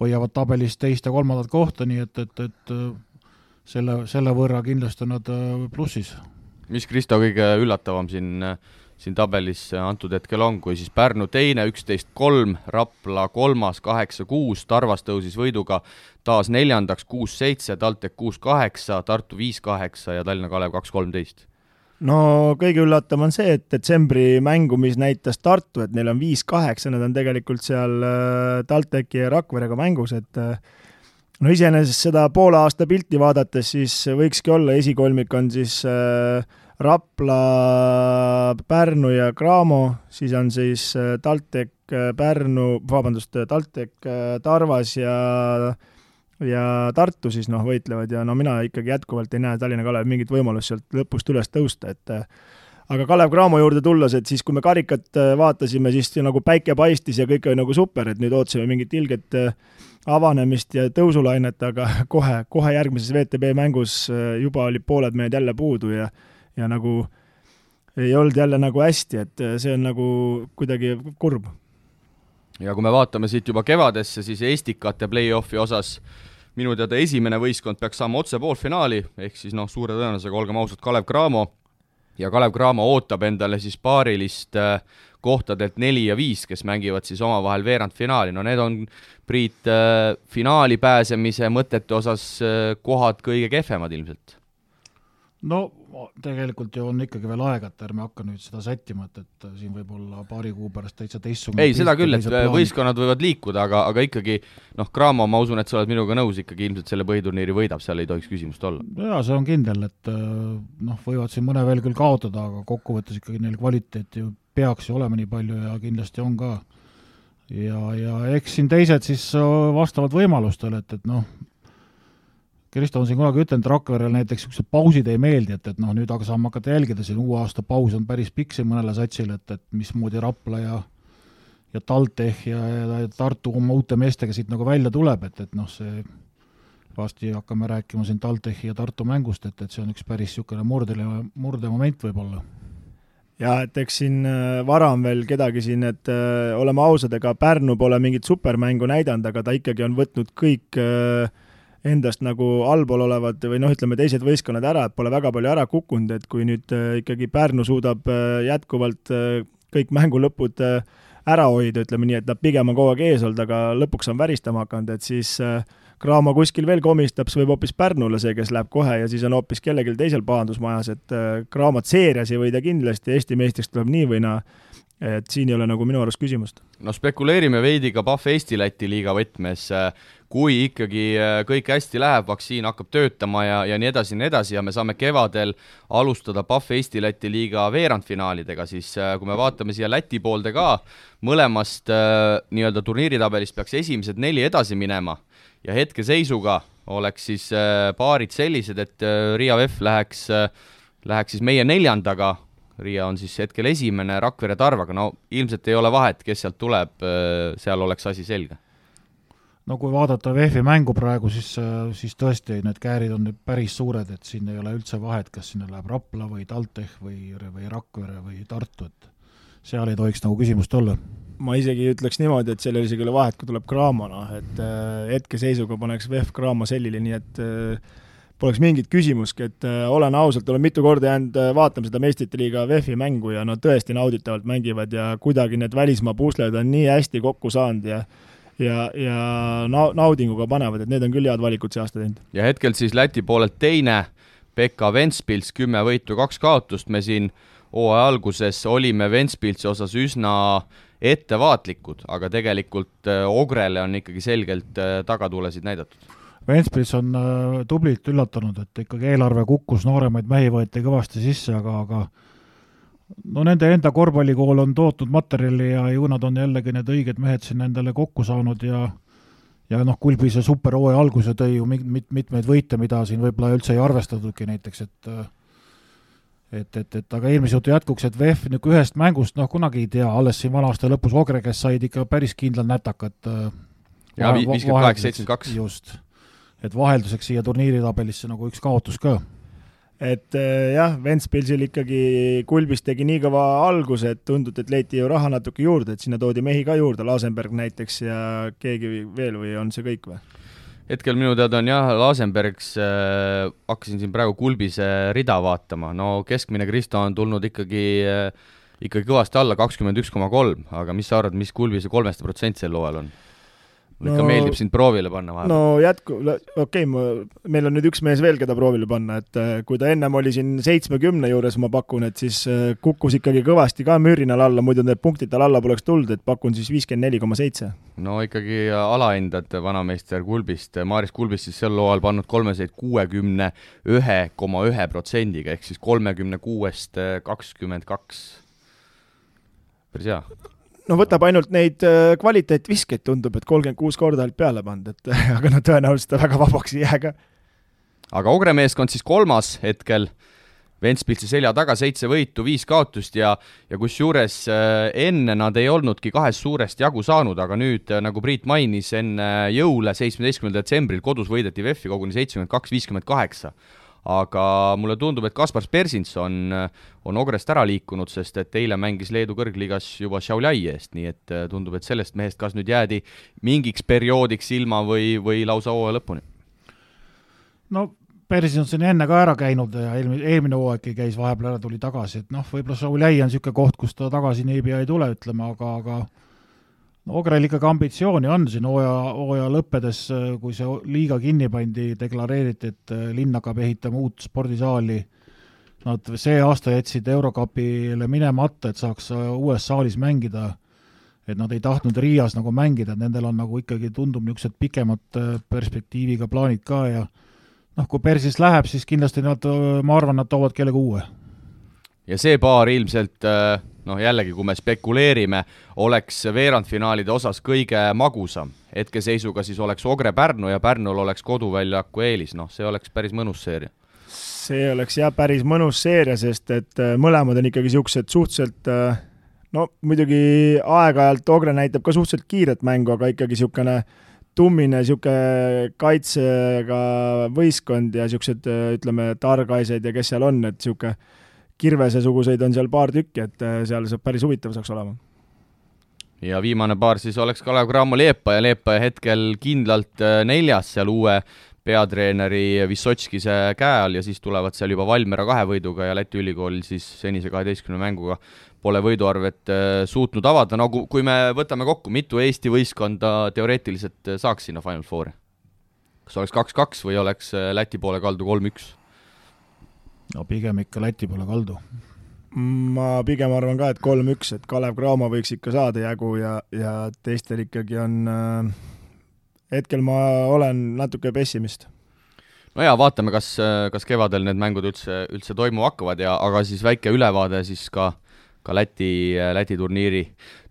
hoiavad tabelis teist ja kolmandat kohta, nii et, et, et äh, selle, selle võrra kindlasti on nad äh, plussis. mis, Kristo, kõige üllatavam siin äh, siin tabelis antud hetkel on, kui siis Pärnu teine, üksteist kolm, Rapla kolmas, kaheksa kuus, Tarvas tõusis võiduga taas neljandaks, kuus seitse, TalTech kuus kaheksa, Tartu viis kaheksa ja Tallinna Kalev kaks kolmteist. No kõige üllatavam on see, et detsembri mängu, mis näitas Tartu, et neil on viis-kaheksa, nad on tegelikult seal äh, TalTechi ja Rakverega mängus, et äh, no iseenesest seda poole aasta pilti vaadates, siis võikski olla, esikolmik on siis äh, Rapla, Pärnu ja Cramo, siis on siis äh, TalTech äh, Pärnu, vabandust, äh, TalTech Tarvas ja ja Tartu siis noh, võitlevad ja no mina ikkagi jätkuvalt ei näe Tallinna Kalev mingit võimalust sealt lõpust üles tõusta, et aga Kalev Cramo juurde tulles, et siis kui me karikat vaatasime, siis nagu päike paistis ja kõik oli nagu super, et nüüd ootasime mingit ilget avanemist ja tõusulainet, aga kohe, kohe järgmises WTB mängus juba olid pooled mehed jälle puudu ja ja nagu ei olnud jälle nagu hästi, et see on nagu kuidagi kurb. ja kui me vaatame siit juba kevadesse, siis Estikate play-off'i osas minu teada esimene võistkond peaks saama otse poolfinaali, ehk siis noh, suure tõenäosusega, olgem ausad, Kalev Cramo, ja Kalev Cramo ootab endale siis paarilist äh, kohtadelt neli ja viis, kes mängivad siis omavahel veerandfinaali, no need on, Priit, äh, finaali pääsemise mõtete osas äh, kohad kõige kehvemad ilmselt. No tegelikult ju on ikkagi veel aega, et ärme hakka nüüd seda sättima, et, et siin võib olla paari kuu pärast täitsa teistsugune ei, seda küll, et võistkonnad võivad liikuda, aga, aga ikkagi noh, Cramo, ma usun, et sa oled minuga nõus, ikkagi ilmselt selle põhiturniiri võidab, seal ei tohiks küsimust olla. jaa, see on kindel, et noh, võivad siin mõne veel küll kaotada, aga kokkuvõttes ikkagi neil kvaliteeti ju peaks ju olema nii palju ja kindlasti on ka. ja, ja eks siin teised siis vastavad võimalustele, et, et noh, Kristo on siin kunagi ütelnud, Rakverel näiteks niisugused pausid ei meeldi, et, et noh, nüüd aga saame hakata jälgida, siin uue aasta paus on päris pikk siin mõnele satsile, et, et mismoodi Rapla ja ja TalTech ja, ja Tartu oma uute meestega siit nagu välja tuleb, et, et noh, see varsti hakkame rääkima siin TalTechi ja Tartu mängust, et, et see on üks päris niisugune murdeline, murdemoment võib-olla. Ja et eks siin äh, varem veel kedagi siin, et öö, äh, oleme ausad, ega Pärnu pole mingit supermängu näidanud, aga ta ikkagi on võtnud kõik öö, äh, endast nagu allpool olevad või noh, ütleme teised võistkonnad ära, et pole väga palju ära kukkunud, et kui nüüd äh, ikkagi Pärnu suudab äh, jätkuvalt äh, kõik mängu lõpud ära hoida, ütleme nii, et nad pigem on kogu aeg ees olnud, aga lõpuks on väristama hakanud, et siis Cramo kuskil veel komistab, siis võib hoopis Pärnule see, kes läheb kohe ja siis on hoopis kellelgi teisel pahandusmajas, et Cramot seerias ei võida kindlasti, Eesti meistriks tuleb nii või naa et siin ei ole nagu minu arust küsimust. no spekuleerime veidi ka Pahv Eesti-Läti liiga võtmes, kui ikkagi äh, kõik hästi läheb, vaktsiin hakkab töötama ja, ja nii edasi ja nii edasi ja me saame kevadel alustada Pahv Eesti-Läti liiga veerandfinaalidega, siis äh, kui me vaatame siia Läti poolde ka, mõlemast äh, nii-öelda turniiritabelist peaks esimesed neli edasi minema ja hetkeseisuga oleks siis paarid sellised, et Riia VEF läheks, läheks siis meie neljandaga, Riia on siis hetkel esimene, Rakvere Tarvaga, no ilmselt ei ole vahet, kes sealt tuleb, seal oleks asi selge. No kui vaadata VEF-i mängu praegu, siis, siis tõesti, need käärid on nüüd päris suured, et siin ei ole üldse vahet, kas sinna läheb Rapla või TalTech või, või Rakvere või Tartu, et seal ei tohiks nagu küsimust olla. Ma isegi ütleks niimoodi, et seal ei ole isegi vahet, kui tuleb Cramo, noh, et äh, hetkeseisuga paneks VEF Cramo sellile, nii et äh, poleks mingit küsimustki, et äh, olen ausalt, olen mitu korda jäänud vaatama seda meistrite liiga VEF-i mängu ja nad tõesti nauditavalt mängivad ja kuidagi need välismaa pusled on nii hästi kokku saanud ja ja, ja na-, naudinguga panevad, et need on küll head valikud see aasta teinud. ja hetkel siis Läti poolelt teine, Pekka Ventspils, kümme võitu, kaks kaotust, me siin hooaja alguses olime Ventspilsi osas üsna ettevaatlikud, aga tegelikult äh, Ogrele on ikkagi selgelt tagatulesid näidatud Ventspils on äh, tublilt üllatanud, et ikkagi eelarve kukkus, nooremaid mehi võeti kõvasti sisse, aga, aga no nende enda korvpallikool on tootnud materjali ja ju nad on jällegi need õiged mehed siin endale kokku saanud ja ja noh, Kulbi see superhooaja alguse tõi ju mit-, mit-, mitmeid võite, mida siin võib-olla üldse ei arvestatudki näiteks, et et, et, et aga eelmise jutu jätkuks, et VEF niisugune ühest mängust, noh, kunagi ei tea, alles siin vana aasta lõpus Ogre, kes said ikka päris kindlad nätakad äh, jaa, viiskümmend kaheksa, seitsekümmend kaks. just et vahelduseks siia turniiritabelisse nagu üks kaotus ka. Et äh, jah, Ventspilsil ikkagi Kulbis tegi nii kõva alguse, et tundub, et leiti ju raha natuke juurde, et sinna toodi mehi ka juurde, Lasenberg näiteks ja keegi veel või on see kõik või? hetkel minu teada on jah, Lasenbergs äh,, hakkasin siin praegu Kulbise rida vaatama, no keskmine Kristo on tulnud ikkagi äh, ikkagi kõvasti alla, kakskümmend üks koma kolm, aga mis sa arvad, mis Kulbise kolmeste protsent sel hooajal on? Mulle no, ikka meeldib sind proovile panna vahel. no jätku, okei okay,, meil on nüüd üks mees veel, keda proovile panna, et äh, kui ta ennem oli siin seitsmekümne juures, ma pakun, et siis äh, kukkus ikkagi kõvasti ka mürinal alla, muidu need punktid tal alla poleks tulnud, et pakun siis viiskümmend neli koma seitse. no ikkagi alahindad vanameister Kulbist, Maris Kulbist siis sel hooajal pannud kolmeseid kuuekümne ühe koma ühe protsendiga, ehk siis kolmekümne kuuest äh, kakskümmend kaks. päris hea no võtab ainult neid äh, kvaliteetviskeid, tundub, et kolmkümmend kuus korda olid peale pannud, et *laughs* aga no tõenäoliselt ta väga vabaks ei jää ka. aga Ogre meeskond siis kolmas hetkel, Ventspilsi selja taga seitse võitu, viis kaotust ja ja kusjuures äh, enne nad ei olnudki kahest suurest jagu saanud, aga nüüd, äh, nagu Priit mainis, enne jõule, seitsmeteistkümnendal detsembril kodus võideti VEF-i koguni seitsekümmend kaks, viiskümmend kaheksa aga mulle tundub, et Kaspar Persins on, on Ogrest ära liikunud, sest et eile mängis Leedu kõrgliigas juba Šiauliai eest, nii et äh, tundub, et sellest mehest kas nüüd jäädi mingiks perioodiks ilma või, või lausa hooaja lõpuni? no Persis on siin enne ka ära käinud ja eelmine, eelmine hooaegki käis vahepeal ära, tuli tagasi, et noh, võib-olla Sauliai on niisugune koht, kus ta tagasi niipea ei tule, ütleme, aga, aga no Ogrel ikkagi ambitsiooni on siin hooaja, hooaja lõppedes, kui see liiga kinni pandi, deklareeriti, et linn hakkab ehitama uut spordisaali, nad see aasta jätsid Eurocupile minemata, et saaks uues saalis mängida, et nad ei tahtnud Riias nagu mängida, et nendel on nagu ikkagi, tundub niisugused pikemad perspektiiviga plaanid ka ja noh, kui Persis läheb, siis kindlasti nad, ma arvan, nad toovad kellegi uue. ja see paar ilmselt noh, jällegi, kui me spekuleerime, oleks veerandfinaalide osas kõige magusam. hetkeseisuga siis oleks Ogre-Pärnu ja Pärnul oleks koduväljaku eelis, noh, see oleks päris mõnus seeria. see oleks jah, päris mõnus seeria, sest et äh, mõlemad on ikkagi niisugused suhteliselt äh, no muidugi aeg-ajalt Ogre näitab ka suhteliselt kiiret mängu, aga ikkagi niisugune tummine niisugune kaitsega võistkond ja niisugused ütleme, targaised ja kes seal on, et niisugune Kirvese-suguseid on seal paar tükki, et seal saab päris huvitav saaks olema. ja viimane paar siis oleks Kalev Cramo Leepa ja Leepa hetkel kindlalt äh, neljas seal uue peatreeneri Vissotskise käe all ja siis tulevad seal juba Valmiera kahe võiduga ja Läti ülikool siis senise kaheteistkümne mänguga pole võiduarvet äh, suutnud avada, no kui me võtame kokku, mitu Eesti võistkonda teoreetiliselt äh, saaks sinna Final Fouri? kas oleks kaks-kaks või oleks äh, Läti poole kaldu kolm-üks? No pigem ikka Läti poole kaldu. ma pigem arvan ka, et kolm-üks, et Kalev Cramo võiks ikka saada jagu ja, ja teistel ikkagi on äh, hetkel ma olen natuke pessimist no jaa, vaatame, kas, kas kevadel need mängud üldse, üldse toimuma hakkavad ja aga siis väike ülevaade siis ka ka Läti, Läti turniiri,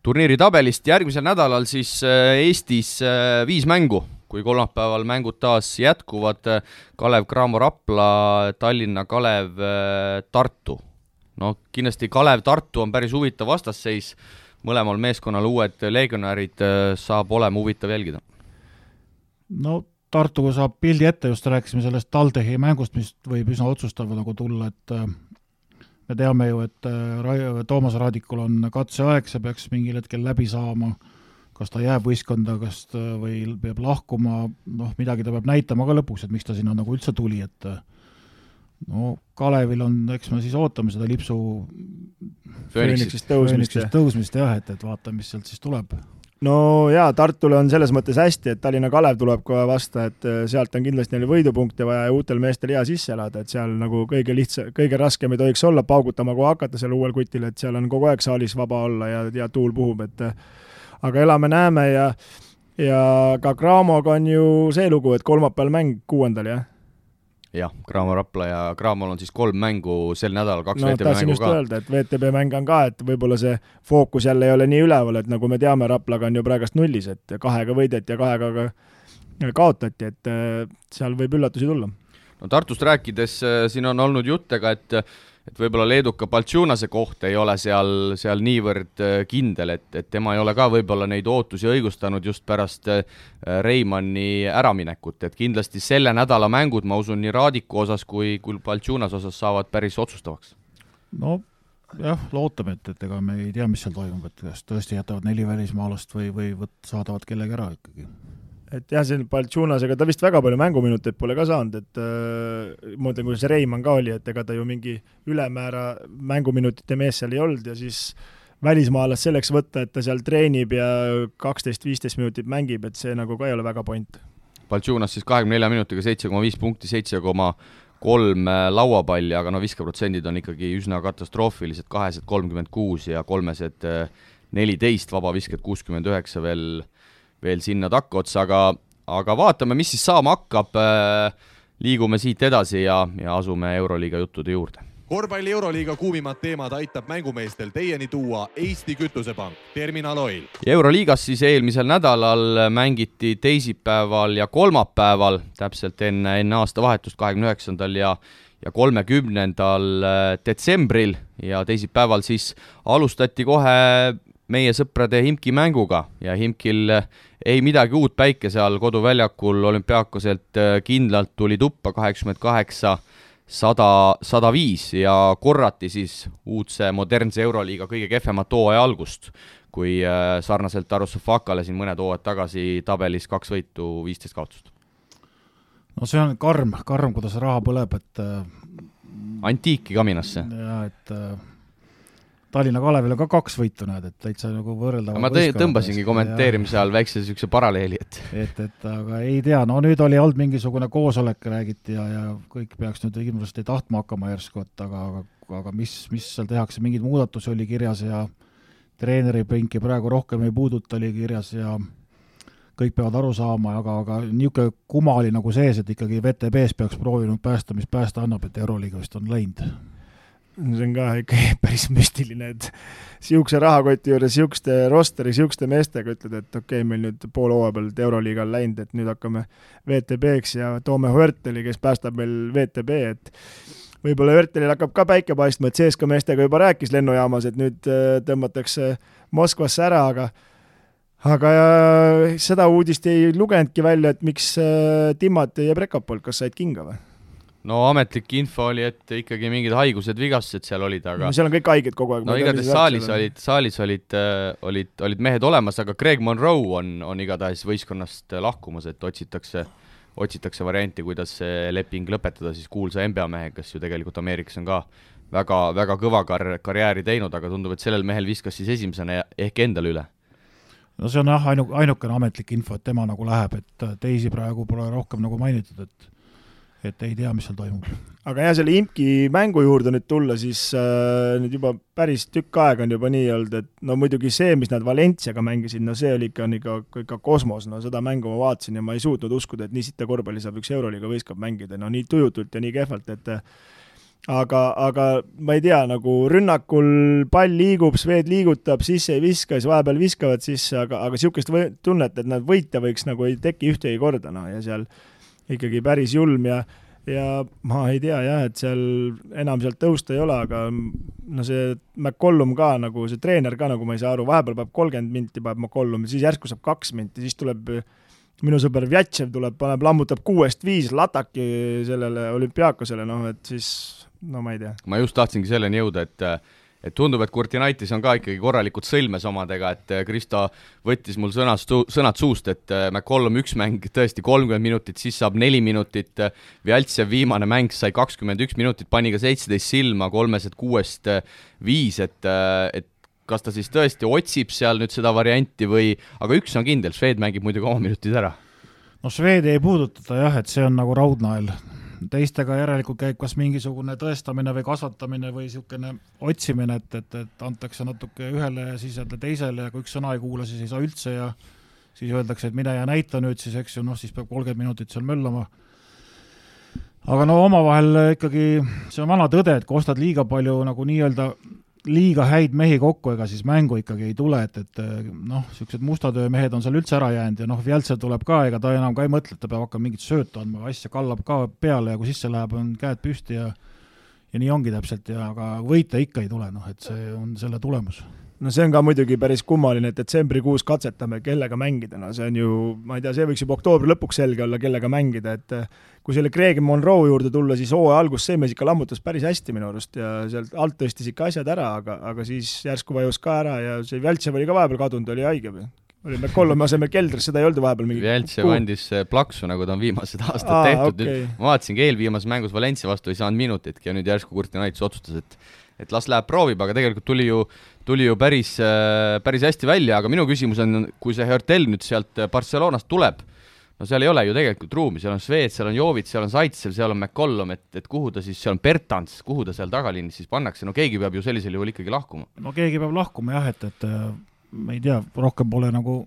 turniiri tabelist. järgmisel nädalal siis äh, Eestis äh, viis mängu, kui kolmapäeval mängud taas jätkuvad. Kalev Cramo Rapla, Tallinna Kalev äh, Tartu. no kindlasti Kalev-Tartu on päris huvitav vastasseis, mõlemal meeskonnal uued legionärid, saab olema huvitav jälgida. no Tartuga saab pildi ette, just rääkisime sellest TalTechi mängust, mis võib üsna otsustav nagu tulla, et me teame ju, et Toomas Raadikul on katseaeg, see peaks mingil hetkel läbi saama, kas ta jääb võistkonda, kas ta või peab lahkuma, noh, midagi ta peab näitama ka lõpuks, et miks ta sinna nagu üldse tuli, et no Kalevil on, eks me siis ootame seda lipsu Fööniksist tõusmist, tõusmist jah, et, et vaatame, mis sealt siis tuleb. No jaa, Tartule on selles mõttes hästi, et Tallinna Kalev tuleb kohe vasta, et äh, sealt on kindlasti neil võidupunkte vaja ja uutel meestel hea sisse elada, et seal nagu kõige lihtsa, kõige raskem ei tohiks olla paugutama kohe hakata seal uuel kutil, et seal on kogu aeg saalis vaba olla ja, ja tuul puhub, et äh, aga elame-näeme ja ja ka Cramoga on ju see lugu, et kolmapäeval mäng kuuendal, jah jah, Graamo Rapla ja Graamol on siis kolm mängu sel nädalal, kaks no, VTB mängu ka. öelda, et VTB mäng on ka, et võib-olla see fookus jälle ei ole nii üleval, et nagu me teame, Raplaga on ju praegast nullis, et kahega võideti ja kahega ka kaotati, et äh, seal võib üllatusi tulla. no Tartust rääkides, äh, siin on olnud jutte ka, et et võib-olla leeduka Baltšunase koht ei ole seal, seal niivõrd äh, kindel, et, et tema ei ole ka võib-olla neid ootusi õigustanud just pärast äh, Reimanni äraminekut, et kindlasti selle nädala mängud, ma usun, nii Raadiku osas kui, kui Baltšunase osas saavad päris otsustavaks. no jah, loodame, et, et ega me ei tea, mis seal toimub, et kas tõesti jätavad neli välismaalast või, või võt-, saadavad kellegi ära ikkagi et jah, see Baltšunasega, ta vist väga palju mänguminuteid pole ka saanud, et äh, ma mõtlen, kuidas Reimann ka oli, et ega ta ju mingi ülemäära mänguminutite mees seal ei olnud ja siis välismaalast selleks võtta, et ta seal treenib ja kaksteist, viisteist minutit mängib, et see nagu ka ei ole väga point. Baltšunas siis kahekümne nelja minutiga seitse koma viis punkti, seitse koma kolm äh, lauapalli, aga no viskeprotsendid on ikkagi üsna katastroofilised, kahesed kolmkümmend kuus ja kolmesed äh, neliteist, vabavisked kuuskümmend üheksa veel veel sinna takkaotsa, aga, aga vaatame, mis siis saama hakkab. Äh, liigume siit edasi ja, ja asume Euroliiga juttude juurde korvpalli Euroliiga kuumimad teemad aitab mängumeestel teieni tuua Eesti Kütusepank, Terminal Oil. euroliigas siis eelmisel nädalal mängiti teisipäeval ja kolmapäeval, täpselt enne, enne aastavahetust, kahekümne üheksandal ja ja kolmekümnendal äh, detsembril ja teisipäeval siis alustati kohe meie sõprade Himki mänguga ja Himkil ei midagi uut päikese all koduväljakul olümpiaakoselt äh, kindlalt tuli tuppa kaheksakümmend kaheksa, sada, sada viis ja korrati siis uudse modernse Euroliiga kõige kehvemat hooaja algust, kui äh, sarnaselt Arusofakale siin mõned hooajad tagasi tabelis kaks võitu, viisteist kaotust. no see on karm, karm, kuidas raha põleb, et antiiki kaminasse. jaa, et Tallinna Kalevil on ka kaks võitu, näed, et täitsa nagu võrreldavad ma tõmbasingi kommenteerimise all väikse niisuguse paralleeli, et et, et aga ei tea, no nüüd oli olnud mingisugune koosolek, räägiti ja, ja kõik peaks nüüd hirmsasti tahtma hakkama järsku, et aga, aga, aga mis, mis seal tehakse, mingeid muudatusi oli kirjas ja treeneripinki praegu rohkem ei puuduta, oli kirjas ja kõik peavad aru saama, aga, aga niisugune kuma oli nagu sees, et ikkagi VTB-s peaks proovinud päästa, mis päästa annab, et Euroliiga vist on läinud see on ka *laughs* ikkagi päris müstiline, et niisuguse rahakoti juures, niisuguste rosteri, niisuguste meestega ütled, et okei okay,, meil nüüd pool hooaja pealt Euroliiga on läinud, et nüüd hakkame VTB-ks ja toome Huerteli, kes päästab meil VTB, et võib-olla Huertelil hakkab ka päike paistma, et CSKA meestega juba rääkis lennujaamas, et nüüd äh, tõmmatakse Moskvasse ära, aga aga äh, seda uudist ei lugenudki välja, et miks äh, Timot ja Prekapolt, kas said kinga või? No ametlik info oli, et ikkagi mingid haigused, vigastused seal olid, aga no seal on kõik haiged kogu aeg. no igatahes saalis olid, saalis olid äh,, olid, olid mehed olemas, aga Greg Monroe on, on igatahes võistkonnast lahkumas, et otsitakse, otsitakse varianti, kuidas see leping lõpetada siis kuulsa NBA mehega, kes ju tegelikult Ameerikas on ka väga, väga kõva kar-, karjääri teinud, aga tundub, et sellel mehel viskas siis esimesena ehk endale üle no see on jah, ainu-, ainukene ametlik info, et tema nagu läheb, et teisi praegu pole rohkem nagu mainitud, et et ei tea, mis seal toimub. aga jah, selle imki mängu juurde nüüd tulla, siis äh, nüüd juba päris tükk aega on juba nii olnud, et no muidugi see, mis nad Valenciaga mängisid, no see oli ikka, on ikka, ikka kosmos, no seda mängu ma vaatasin ja ma ei suutnud uskuda, et nii sita korvpalli saab üks Euroliiga võistkond mängida, no nii tujutult ja nii kehvalt, et aga, aga ma ei tea, nagu rünnakul pall liigub, Swed liigutab, sisse ei viska, siis vahepeal viskavad sisse, aga, aga niisugust tunnet, et nad võita võiks, nagu ei teki ühtegi korda, noh, ja seal ikkagi päris julm ja ja ma ei tea jah, et seal enam sealt tõusta ei ole, aga no see McCollum ka nagu, see treener ka nagu ma ei saa aru, vahepeal paneb kolmkümmend minti, paneb McCollum, siis järsku saab kaks minti, siis tuleb minu sõber Vjatšev tuleb, paneb, lammutab kuuest viis lataki sellele olümpiaakosele, noh et siis no ma ei tea. ma just tahtsingi selleni jõuda, et et tundub, et Kurtinaitis on ka ikkagi korralikult sõlmes omadega, et äh, Kristo võttis mul sõnast, sõnad suust, et äh, McCollum üks mäng tõesti kolmkümmend minutit, siis saab neli minutit, äh, Vjaltsev viimane mäng sai kakskümmend üks minutit, pani ka seitseteist silma, kolmesed kuuest viis, et, et kas ta siis tõesti otsib seal nüüd seda varianti või, aga üks on kindel, Šved mängib muidugi oma minutid ära. no Švedi ei puudutata jah, et see on nagu raudnael teistega järelikult käib kas mingisugune tõestamine või kasvatamine või niisugune otsimine, et, et, et antakse natuke ühele ja siis jälle teisele ja kui üks sõna ei kuula, siis ei saa üldse ja siis öeldakse, et mine ja näita nüüd siis, eks ju, noh, siis peab kolmkümmend minutit seal möllama. aga no omavahel ikkagi see on vana tõde, et kui ostad liiga palju nagu nii-öelda liiga häid mehi kokku, ega siis mängu ikkagi ei tule, et, et noh, niisugused musta töö mehed on seal üldse ära jäänud ja noh, Vjaltsev tuleb ka, ega ta enam ka ei mõtle, et ta peab hakkama mingit söötu andma, asja kallab ka peale ja kui sisse läheb, on käed püsti ja ja nii ongi täpselt ja aga võita ikka ei tule, noh et see on selle tulemus no see on ka muidugi päris kummaline, et detsembrikuus katsetame, kellega mängida, no see on ju, ma ei tea, see võiks juba oktoobri lõpuks selge olla, kellega mängida, et kui selle Craig Monroe juurde tulla, siis hooaja alguses see mees ikka lammutas päris hästi minu arust ja sealt alt tõstis ikka asjad ära, aga, aga siis järsku vajus ka ära ja see Vjaltšev oli ka vahepeal kadunud, oli haige või? oli McCollumi asemel keldris, seda ei olnud vahepeal mingi Vjeltšev andis äh, plaksu, nagu ta on viimased *laughs* aastad Aa, tehtud okay., ma vaatasingi eelviimases mängus Valencia vastu ei saanud minutitki ja nüüd järsku Kurtinaitis otsustas, et et las läheb proovib, aga tegelikult tuli ju, tuli ju päris, äh, päris hästi välja, aga minu küsimus on, kui see Hertel nüüd sealt Barcelonast tuleb, no seal ei ole ju tegelikult ruumi, seal on Swed, seal on Jovit, seal on Zaitsev, seal on McCollum, et, et kuhu ta siis, seal on Bertans, kuhu ta seal tagaliinis siis pannakse, no keegi peab ju sellisel juhul ikkagi lahkuma. no keegi peab lahkuma jah, et, et äh, ma ei tea, rohkem pole nagu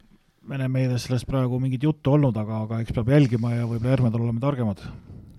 Vene meedias sellest praegu mingit juttu olnud, aga, aga eks peab jälgima ja võib-olla järgmine oleme targemad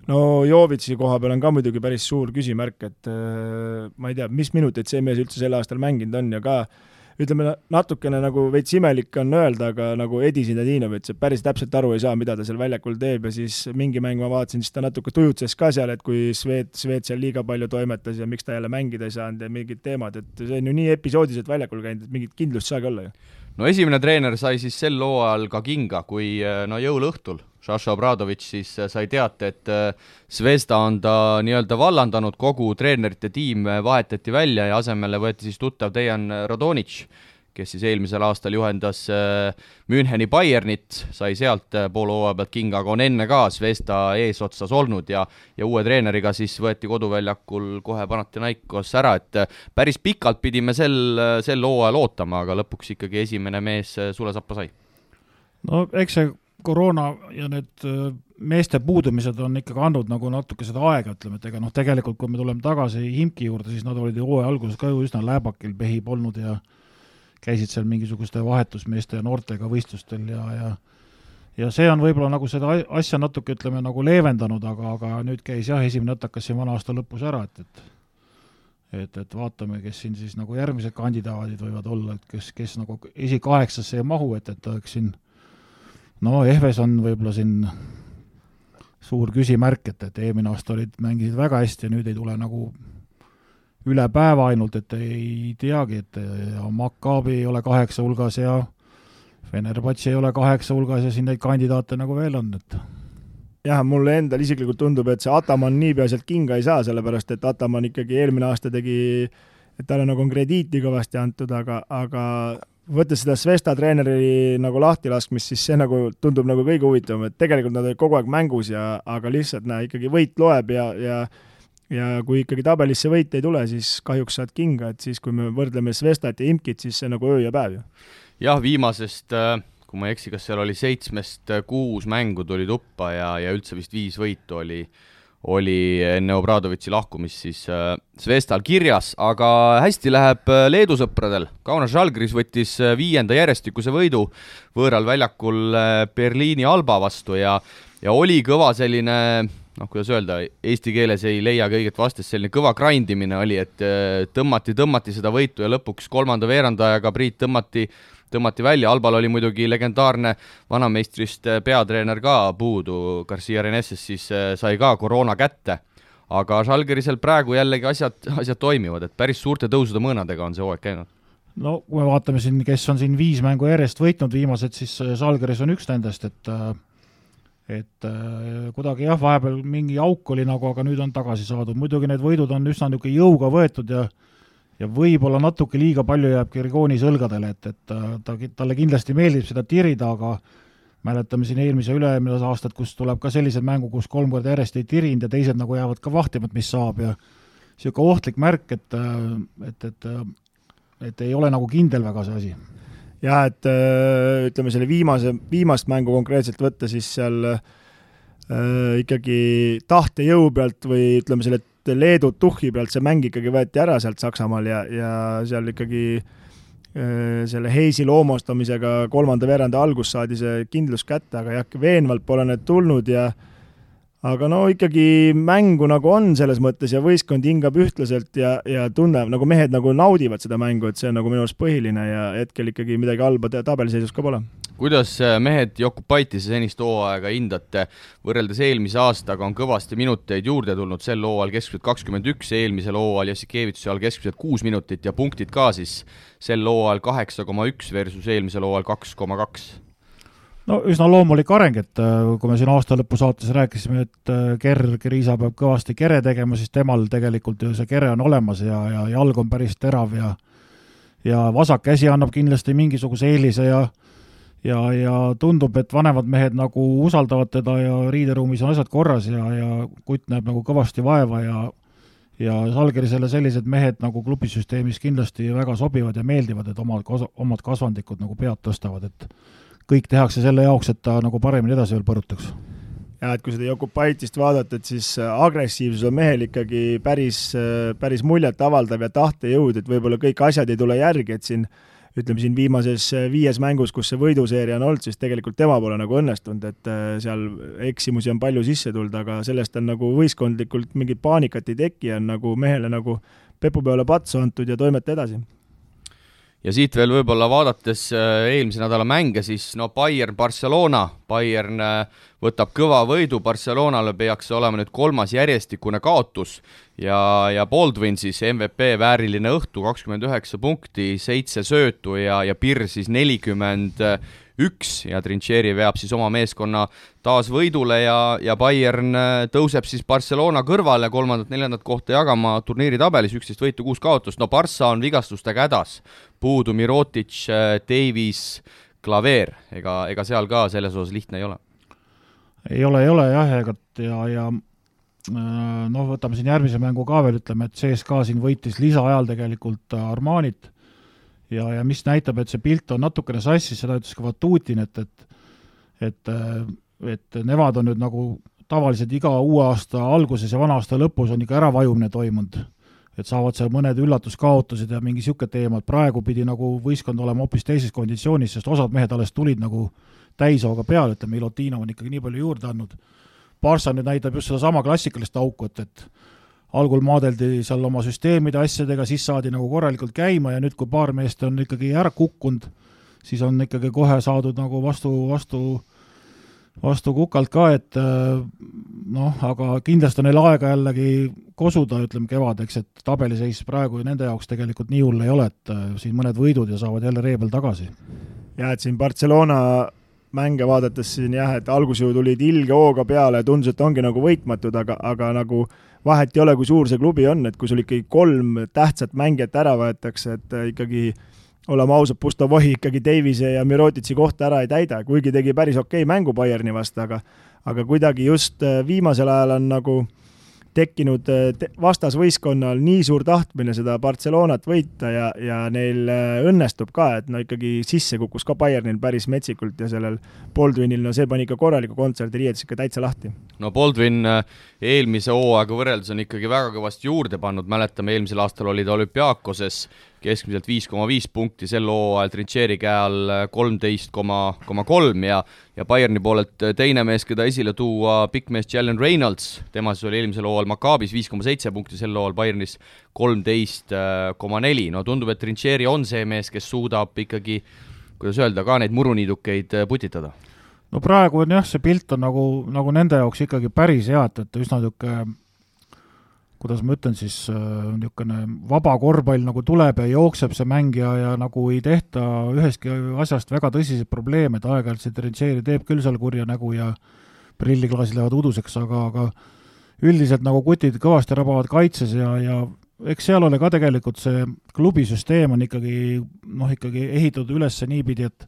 no Jovitsi koha peal on ka muidugi päris suur küsimärk, et äh, ma ei tea, mis minuteid see mees üldse sel aastal mänginud on ja ka äh, ütleme, natukene nagu veits imelik on öelda, aga nagu Edi Zinadinovitš, et päris täpselt aru ei saa, mida ta seal väljakul teeb ja siis mingi mäng ma vaatasin, siis ta natuke tujutses ka seal, et kui Swed, Swed seal liiga palju toimetas ja miks ta jälle mängida ei saanud ja mingid teemad, et see on ju nii episoodiliselt väljakul käinud, et mingit kindlust saagi olla ju. no esimene treener sai siis sel hooajal ka kinga, kui no jõuluõhtul Šaša Obradovitš siis äh, sai teate, et äh, Zvezda on ta nii-öelda vallandanud, kogu treenerite tiim äh, vahetati välja ja asemele võeti siis tuttav Dejan Radonitš, kes siis eelmisel aastal juhendas Müncheni Bayernit, sai sealt poole hooaja pealt kinga, aga on enne ka Zvesta eesotsas olnud ja ja uue treeneriga siis võeti koduväljakul kohe Panathinaikos ära, et päris pikalt pidime sel, sel hooajal ootama, aga lõpuks ikkagi esimene mees sulasappa sai. no eks see koroona ja need meeste puudumised on ikkagi andnud nagu natuke seda aega, ütleme, et ega noh, tegelikult kui me tuleme tagasi Himki juurde, siis nad olid ju hooaja alguses ka ju üsna lääbakil pehi polnud ja käisid seal mingisuguste vahetusmeeste ja noortega võistlustel ja, ja ja see on võib-olla nagu seda asja natuke, ütleme, nagu leevendanud, aga, aga nüüd käis jah, esimene õtakas siin vana aasta lõpus ära, et, et et, et vaatame, kes siin siis nagu järgmised kandidaadid võivad olla, et kes, kes nagu esikaheksasse ei mahu, et, et oleks siin no Ehves on võib-olla siin suur küsimärk, et, et eelmine aasta olid, mängisid väga hästi ja nüüd ei tule nagu üle päeva ainult, et ei teagi, et Maccabi ei ole kaheksa hulgas ja Fenerbahce ei ole kaheksa hulgas ja siin neid kandidaate nagu veel on, et jah, mulle endal isiklikult tundub, et see Ataman niipea sealt kinga ei saa, sellepärast et Ataman ikkagi eelmine aasta tegi, et talle nagu on krediiti kõvasti antud, aga, aga võttes seda Svesta treeneri nagu lahtilaskmist, siis see nagu tundub nagu kõige huvitavam, et tegelikult nad olid kogu aeg mängus ja, aga lihtsalt näe, ikkagi võit loeb ja, ja ja kui ikkagi tabelisse võite ei tule, siis kahjuks saad kinga, et siis, kui me võrdleme Svestat ja Imkit, siis see nagu öö ja päev ju. jah, viimasest äh kui ma ei eksi, kas seal oli seitsmest äh, kuus mängu tuli tuppa ja, ja üldse vist viis võitu oli oli enne Obradovitši lahkumist siis äh, Zvestal kirjas, aga hästi läheb äh, Leedu sõpradel. Kaunas Žalgiris võttis äh, viienda järjestikuse võidu võõral väljakul Berliini Alba vastu ja ja oli kõva selline noh, kuidas öelda, eesti keeles ei leia kõiget vastust, selline kõva grind imine oli, et tõmmati, tõmmati seda võitu ja lõpuks kolmanda veerandajaga Priit tõmmati tõmmati välja, Albal oli muidugi legendaarne vanameistrist äh, peatreener ka puudu, Garcia Reneses siis äh, sai ka koroona kätte. aga Žalgirisel praegu jällegi asjad, asjad toimivad, et päris suurte tõusude mõõnadega on see hooaeg käinud. No kui me vaatame siin, kes on siin viis mängu järjest võitnud viimased, siis äh, Žalgiris on üks nendest, et et kuidagi jah, vahepeal mingi auk oli nagu, aga nüüd on tagasi saadud, muidugi need võidud on üsna niisugune jõuga võetud ja ja võib-olla natuke liiga palju jääb Kirgonis õlgadele, et, et ta, ta, talle kindlasti meeldib seda tirida, aga mäletame siin eelmise üle-eelmise aastat, kus tuleb ka sellised mängu, kus kolm korda järjest ei tirinud ja teised nagu jäävad ka vahtima, et mis saab ja niisugune ohtlik märk, et, et, et et ei ole nagu kindel väga see asi. jah, et ütleme, selle viimase, viimast mängu konkreetselt võtta, siis seal äh, ikkagi tahtejõu pealt või ütleme, selle et Leedu tuhhi pealt see mäng ikkagi võeti ära sealt Saksamaal ja, ja seal ikkagi äh, selle Heisi loomustamisega kolmanda veerandi algus saadi see kindlus kätte, aga jah, veenvalt pole need tulnud ja aga no ikkagi mängu nagu on selles mõttes ja võistkond hingab ühtlaselt ja, ja tunneb, nagu mehed nagu naudivad seda mängu, et see on nagu minu arust põhiline ja hetkel ikkagi midagi halba tabeliseisus ka pole kuidas äh, mehed Jokupaitise senist hooaega hindate, võrreldes eelmise aastaga on kõvasti minuteid juurde tulnud, sel hooajal keskmiselt kakskümmend üks, eelmisel hooajal Jassikevitši all keskmiselt kuus minutit ja punktid ka siis sel hooajal kaheksa koma üks versus eelmisel hooajal kaks koma kaks. No üsna loomulik areng, et äh, kui me siin aasta lõpu saates rääkisime, et äh, Ger Kriisa peab kõvasti kere tegema, siis temal tegelikult ju see kere on olemas ja, ja jalg on päris terav ja ja vasak käsi annab kindlasti mingisuguse eelise ja ja, ja tundub, et vanemad mehed nagu usaldavad teda ja riideruumis on asjad korras ja, ja kutt näeb nagu kõvasti vaeva ja ja Salgerisele sellised mehed nagu klubisüsteemis kindlasti väga sobivad ja meeldivad, et omad, omad kasvandikud nagu pead tõstavad, et kõik tehakse selle jaoks, et ta nagu paremini edasi veel põrutaks. jah, et kui seda Jokupaitist vaadata, et siis agressiivsus on mehel ikkagi päris, päris muljetavaldav ja tahtejõud, et võib-olla kõik asjad ei tule järgi, et siin äh, ütleme siin viimases äh, viies mängus, kus see võiduseeria on olnud, siis tegelikult tema pole nagu õnnestunud, et äh, seal eksimusi on palju sisse tulnud, aga sellest on nagu võistkondlikult mingit paanikat ei teki, on nagu mehele nagu pepu peale patsu antud ja toimeta edasi ja siit veel võib-olla vaadates äh, eelmise nädala mänge, siis no Bayern, Barcelona, Bayern võtab kõva võidu, Barcelonale peaks olema nüüd kolmas järjestikune kaotus. Ja, ja Baldwin siis MVP vääriline õhtu, kakskümmend üheksa punkti, seitse söötu ja, ja Pirr siis nelikümmend üks ja Trincheri veab siis oma meeskonna taas võidule ja, ja Bayern äh, tõuseb siis Barcelona kõrvale kolmandat-neljandat kohta jagama turniiri tabelis, üksteist võitu, kuus kaotust, no Barca on vigastustega hädas, puudu Mirotic, äh, Davies, Klaver, ega, ega seal ka selles osas lihtne ei ole. ei ole, ei ole jah, ega ja, ja noh, võtame siin järgmise mängu ka veel, ütleme, et CSKA siin võitis lisaajal tegelikult Armanit ja, ja mis näitab, et see pilt on natukene sassis, seda ütles ka Vatutin, et, et et, et nemad on nüüd nagu tavaliselt iga uue aasta alguses ja vana aasta lõpus on ikka äravajumine toimunud. et saavad seal mõned üllatuskaotused ja mingi niisugune teema, et praegu pidi nagu võistkond olema hoopis teises konditsioonis, sest osad mehed alles tulid nagu täishooga peale, ütleme, Ilotinov on ikkagi nii palju juurde andnud. Barca nüüd näitab just sedasama klassikalist auku, et, et algul maadeldi seal oma süsteemide asjadega, siis saadi nagu korralikult käima ja nüüd, kui paar meest on ikkagi ära kukkunud, siis on ikkagi kohe saadud nagu vastu, vastu, vastu kukalt ka, et äh, noh, aga kindlasti on neil aega jällegi kosuda, ütleme kevadeks, et tabeliseis praegu nende jaoks tegelikult nii hull ei ole, et äh, siin mõned võidud ja saavad jälle ree peal tagasi. jah, et siin Barcelona mänge vaadates siin jah, et alguses ju tulid ilge hooga peale ja tundus, et ongi nagu võitmatud, aga, aga nagu vahet ei ole, kui suur see klubi on, et kui sul ikkagi kolm tähtsat mängijat ära võetakse, et äh, ikkagi oleme ausad, Pustovohi ikkagi Davise ja Mirotitsi kohta ära ei täida, kuigi tegi päris okei okay mängu Bayerni vastu, aga aga kuidagi just äh, viimasel ajal on nagu tekkinud äh, vastasvõistkonnal nii suur tahtmine seda Barcelonat võita ja, ja neil õnnestub ka, et no ikkagi sisse kukkus ka Bayernil päris metsikult ja sellel Baldwinil, no see pani ikka korraliku kontserdi riietus ikka täitsa lahti. no Baldwin äh, eelmise hooaega võrreldes on ikkagi väga kõvasti juurde pannud, mäletame, eelmisel aastal oli ta olümpiaakoses keskmiselt viis koma viis punkti, sel hooajal Trincheri käe all kolmteist koma, koma kolm ja ja Bayerni poolelt teine mees, keda esile tuua, pikk mees Jalen Reynolds, tema siis oli eelmisel hooajal Makaabis viis koma seitse punkti, sel hooajal Bayernis kolmteist koma neli, no tundub, et Trincheri on see mees, kes suudab ikkagi kuidas öelda, ka neid muruniidukeid putitada no praegu on jah, see pilt on nagu, nagu nende jaoks ikkagi päris hea, et, et üsna niisugune kuidas ma ütlen siis, äh, niisugune vaba korvpall nagu tuleb ja jookseb see mängija ja nagu ei tehta ühestki asjast väga tõsiseid probleeme, et aeg-ajalt see Trincheri teeb küll seal kurja nägu ja prilliklaasid lähevad uduseks, aga, aga üldiselt nagu kutid kõvasti rabavad kaitses ja, ja eks seal ole ka tegelikult see klubisüsteem on ikkagi noh, ikkagi ehitatud üles niipidi, et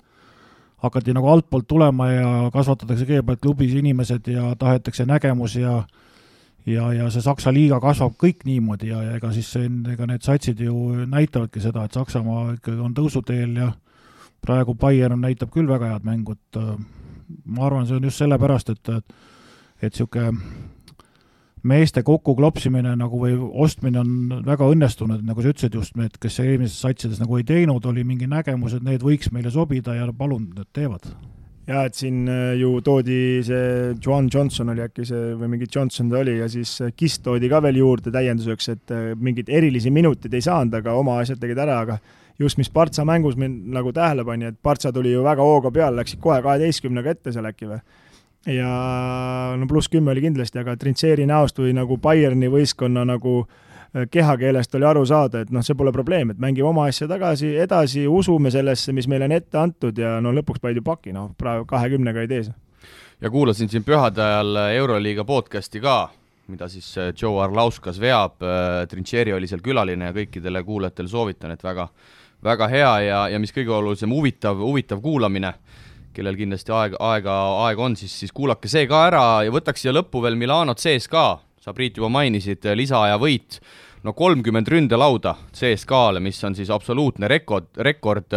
hakati nagu altpoolt tulema ja kasvatatakse kõigepealt klubis inimesed ja tahetakse nägemus ja ja, ja see Saksa liiga kasvab kõik niimoodi ja, ja ega siis see, ega need satsid ju näitavadki seda, et Saksamaa ikkagi on tõusuteel ja praegu Bayern näitab küll väga head mängu, et äh, ma arvan, see on just sellepärast, et et niisugune meeste kokkuklopsimine nagu või ostmine on väga õnnestunud, nagu sa ütlesid just, need, kes eelmises satsides nagu ei teinud, oli mingi nägemus, et need võiks meile sobida ja palun, need teevad jaa, et siin äh, ju toodi see Joan Johnson oli äkki see või mingi Johnson ta oli ja siis äh, Kiss toodi ka veel juurde täienduseks, et äh, mingeid erilisi minuteid ei saanud, aga oma asjad tegid ära, aga just mis Partsa mängus mind nagu tähele pani, et Partsa tuli ju väga hooga peale, läksid kohe kaheteistkümnega ette seal äkki või? Ja no pluss kümme oli kindlasti, aga Trintseri näost või nagu Bayerni võistkonna nagu äh, Äh, kehakeelest oli aru saada, et noh, see pole probleem, et mängime oma asja tagasi, edasi, usume sellesse, mis meile on ette antud ja no lõpuks panid ju paki, noh, praegu kahekümnega ei tee see. ja kuulasin siin pühade ajal Euroliiga podcast'i ka, mida siis äh, Joe Arlauskas veab, äh, Trincheri oli seal külaline ja kõikidele kuulajatele soovitan, et väga, väga hea ja, ja mis kõige olulisem, huvitav, huvitav kuulamine kellel kindlasti aeg, aega, aega on, siis, siis kuulake see ka ära ja võtaks siia lõppu veel Milanot sees ka, sa, Priit, juba mainisid, lisaaja võit, no kolmkümmend ründelauda CSKA-le, mis on siis absoluutne rekord, rekord,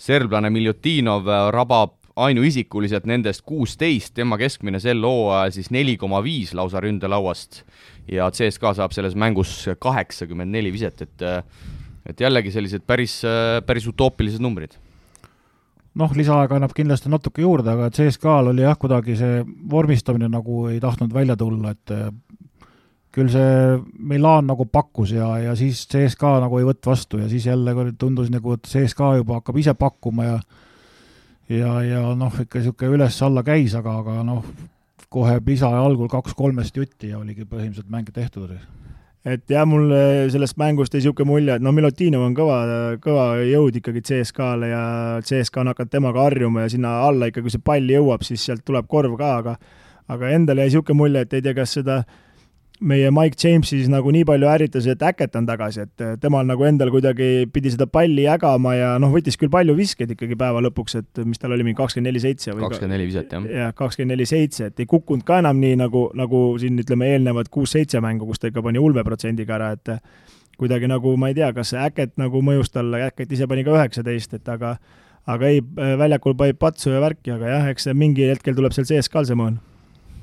serblane Miljutinov rabab ainuisikuliselt nendest kuusteist, tema keskmine sel hooajal siis neli koma viis lausa ründelauast. Ja CSKA saab selles mängus kaheksakümmend neli viset, et et jällegi sellised päris, päris utoopilised numbrid noh, lisaaega annab kindlasti natuke juurde, aga CSKA-l oli jah, kuidagi see vormistamine nagu ei tahtnud välja tulla, et küll see Milan nagu pakkus ja, ja siis CSKA nagu ei võtnud vastu ja siis jälle tundus nagu, et CSKA juba hakkab ise pakkuma ja ja, ja noh, ikka niisugune üles-alla käis, aga, aga noh, kohe pisa algul kaks-kolmest jutti ja oligi põhimõtteliselt mäng tehtud. Et jah, mul sellest mängust jäi niisugune mulje, et no Milutinov on kõva, kõva jõud ikkagi CSKA-le ja CSKA on hakanud temaga harjuma ja sinna alla ikka, kui see pall jõuab, siis sealt tuleb korv ka, aga aga endale jäi niisugune mulje, et ei tea, kas seda äh, meie Mike James siis nagu nii palju ärritas, et Äket on tagasi, et temal nagu endal kuidagi pidi seda palli jagama ja noh, võttis küll palju viskeid ikkagi päeva lõpuks, et mis tal oli, mingi kakskümmend neli seitse või kakskümmend neli viset, jah. jah, kakskümmend neli seitse, et ei kukkunud ka enam nii nagu, nagu siin ütleme, eelnevad kuus-seitse mängu, kus ta ikka pani ulmeprotsendiga ära, et kuidagi nagu ma ei tea, kas Äket nagu mõjus talle, Äket ise pani ka üheksateist, et aga aga ei, väljakul paneb patsu ja värki, aga jah, eks mingi hetkel tuleb seal sees ka see mõõn.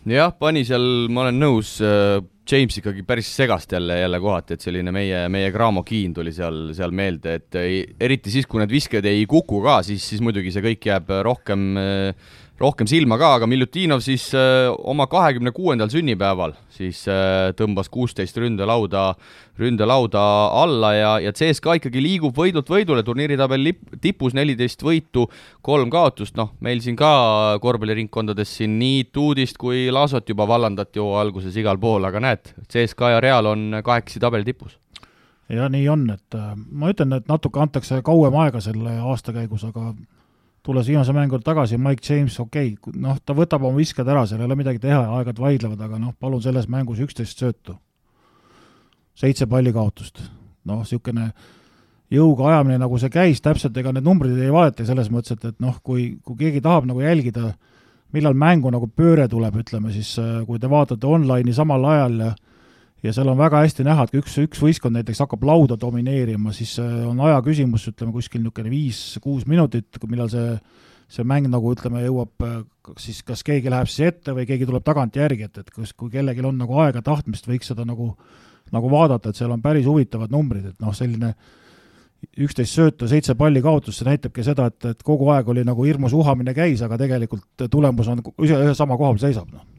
jah, pani seal, ma olen nõus äh James ikkagi päris segast jälle, jälle kohati, et selline meie, meie Graamo Keen tuli seal, seal meelde, et ei, eriti siis, kui need visked ei kuku ka, siis, siis muidugi see kõik jääb rohkem äh, rohkem silma ka, aga Miljutinov siis äh, oma kahekümne kuuendal sünnipäeval siis äh, tõmbas kuusteist ründelauda, ründelauda alla ja, ja CSKA ikkagi liigub võidult võidule, turniiritabeli tipus neliteist võitu, kolm kaotust, noh, meil siin ka korvpalliringkondades siin nii Tuudist kui Laasot juba vallandati hooaja alguses igal pool, aga näed, CSKA ja Real on kahekesi tabeli tipus. Ja nii on, et äh, ma ütlen, et natuke antakse kauem aega selle aasta käigus, aga tulles viimase mängu tagasi, Mike James, okei okay,, noh, ta võtab oma visked ära, seal ei ole midagi teha, aeg-ajalt vaidlevad, aga noh, palun selles mängus üksteist söötu. seitse pallikaotust, noh, niisugune jõuga ajamine, nagu see käis, täpselt ega need numbrid ei valeta selles mõttes, et, et noh, kui, kui keegi tahab nagu jälgida, millal mängu nagu pööre tuleb, ütleme siis, äh, kui te vaatate online'i samal ajal ja ja seal on väga hästi näha, et kui üks, üks võistkond näiteks hakkab lauda domineerima, siis äh, on aja küsimus, ütleme kuskil niisugune viis-kuus minutit, millal see see mäng nagu ütleme, jõuab äh, siis kas keegi läheb siis ette või keegi tuleb tagantjärgi, et, et kas, kui kellelgi on nagu aega, tahtmist, võiks seda nagu nagu vaadata, et seal on päris huvitavad numbrid, et noh, selline üksteist söötu, seitse palli kaotust, see näitabki seda, et, et kogu aeg oli nagu hirmus uhamine käis, aga tegelikult tulemus on ühe, ühe sama koha peal seisab, noh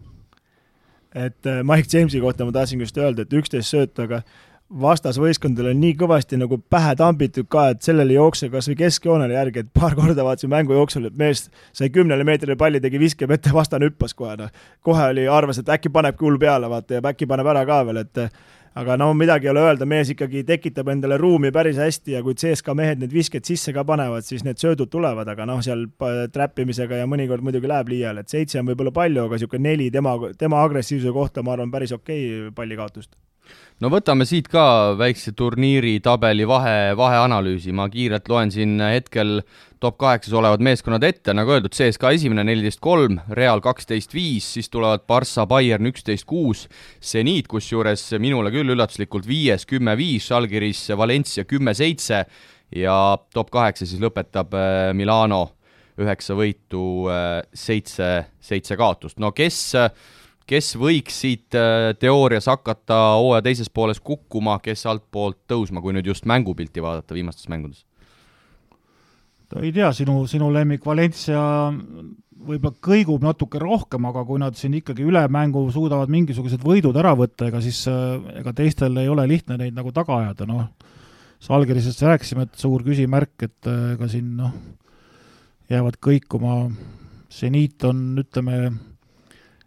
et äh, Mike Jamesi kohta ma tahtsin just öelda, et üksteist söötu, aga vastasvõistkondadel on nii kõvasti nagu pähe tambitud ka, et sellele ei jookse kas või keskjoonele järgi, et paar *laughs* korda vaatasin mängu jooksul, et mees sai kümnele meetrile palli, tegi viske vette, vastane hüppas kohe, noh. kohe oli, arvas, et äkki panebki hull peale, vaata, ja äkki paneb ära ka veel, et aga no midagi ei ole öelda, mees ikkagi tekitab endale ruumi päris hästi ja kui CSKA mehed need visked sisse ka panevad, siis need söödud tulevad, aga noh, seal träppimisega ja mõnikord muidugi läheb liiale, et seitse on võib-olla palju, aga niisugune neli tema, tema agressiivsuse kohta, ma arvan, päris okei okay pallikaotust. No võtame siit ka väikse turniiri tabeli vahe, vaheanalüüsi, ma kiirelt loen siin hetkel top kaheksas olevad meeskonnad ette, nagu öeldud, CSKA esimene neliteist kolm, Real kaksteist viis, siis tulevad Barca, Bayern üksteist kuus, Zeniit kusjuures minule küll üllatuslikult viies kümme viis, Žalgiris Valencia kümme seitse ja top kaheksa siis lõpetab äh, Milano üheksa võitu, äh, seitse, seitse kaotust, no kes kes võiks siit äh, teoorias hakata hooaja teises pooles kukkuma, kes altpoolt tõusma, kui nüüd just mängupilti vaadata viimastes mängudes? Ei tea, sinu, sinu lemmik Valencia võib-olla kõigub natuke rohkem, aga kui nad siin ikkagi üle mängu suudavad mingisugused võidud ära võtta, ega siis äh, ega teistel ei ole lihtne neid nagu taga ajada, noh. Salgerisest rääkisime, et suur küsimärk, et äh, ega siin noh, jäävad kõikuma, seniit on, ütleme,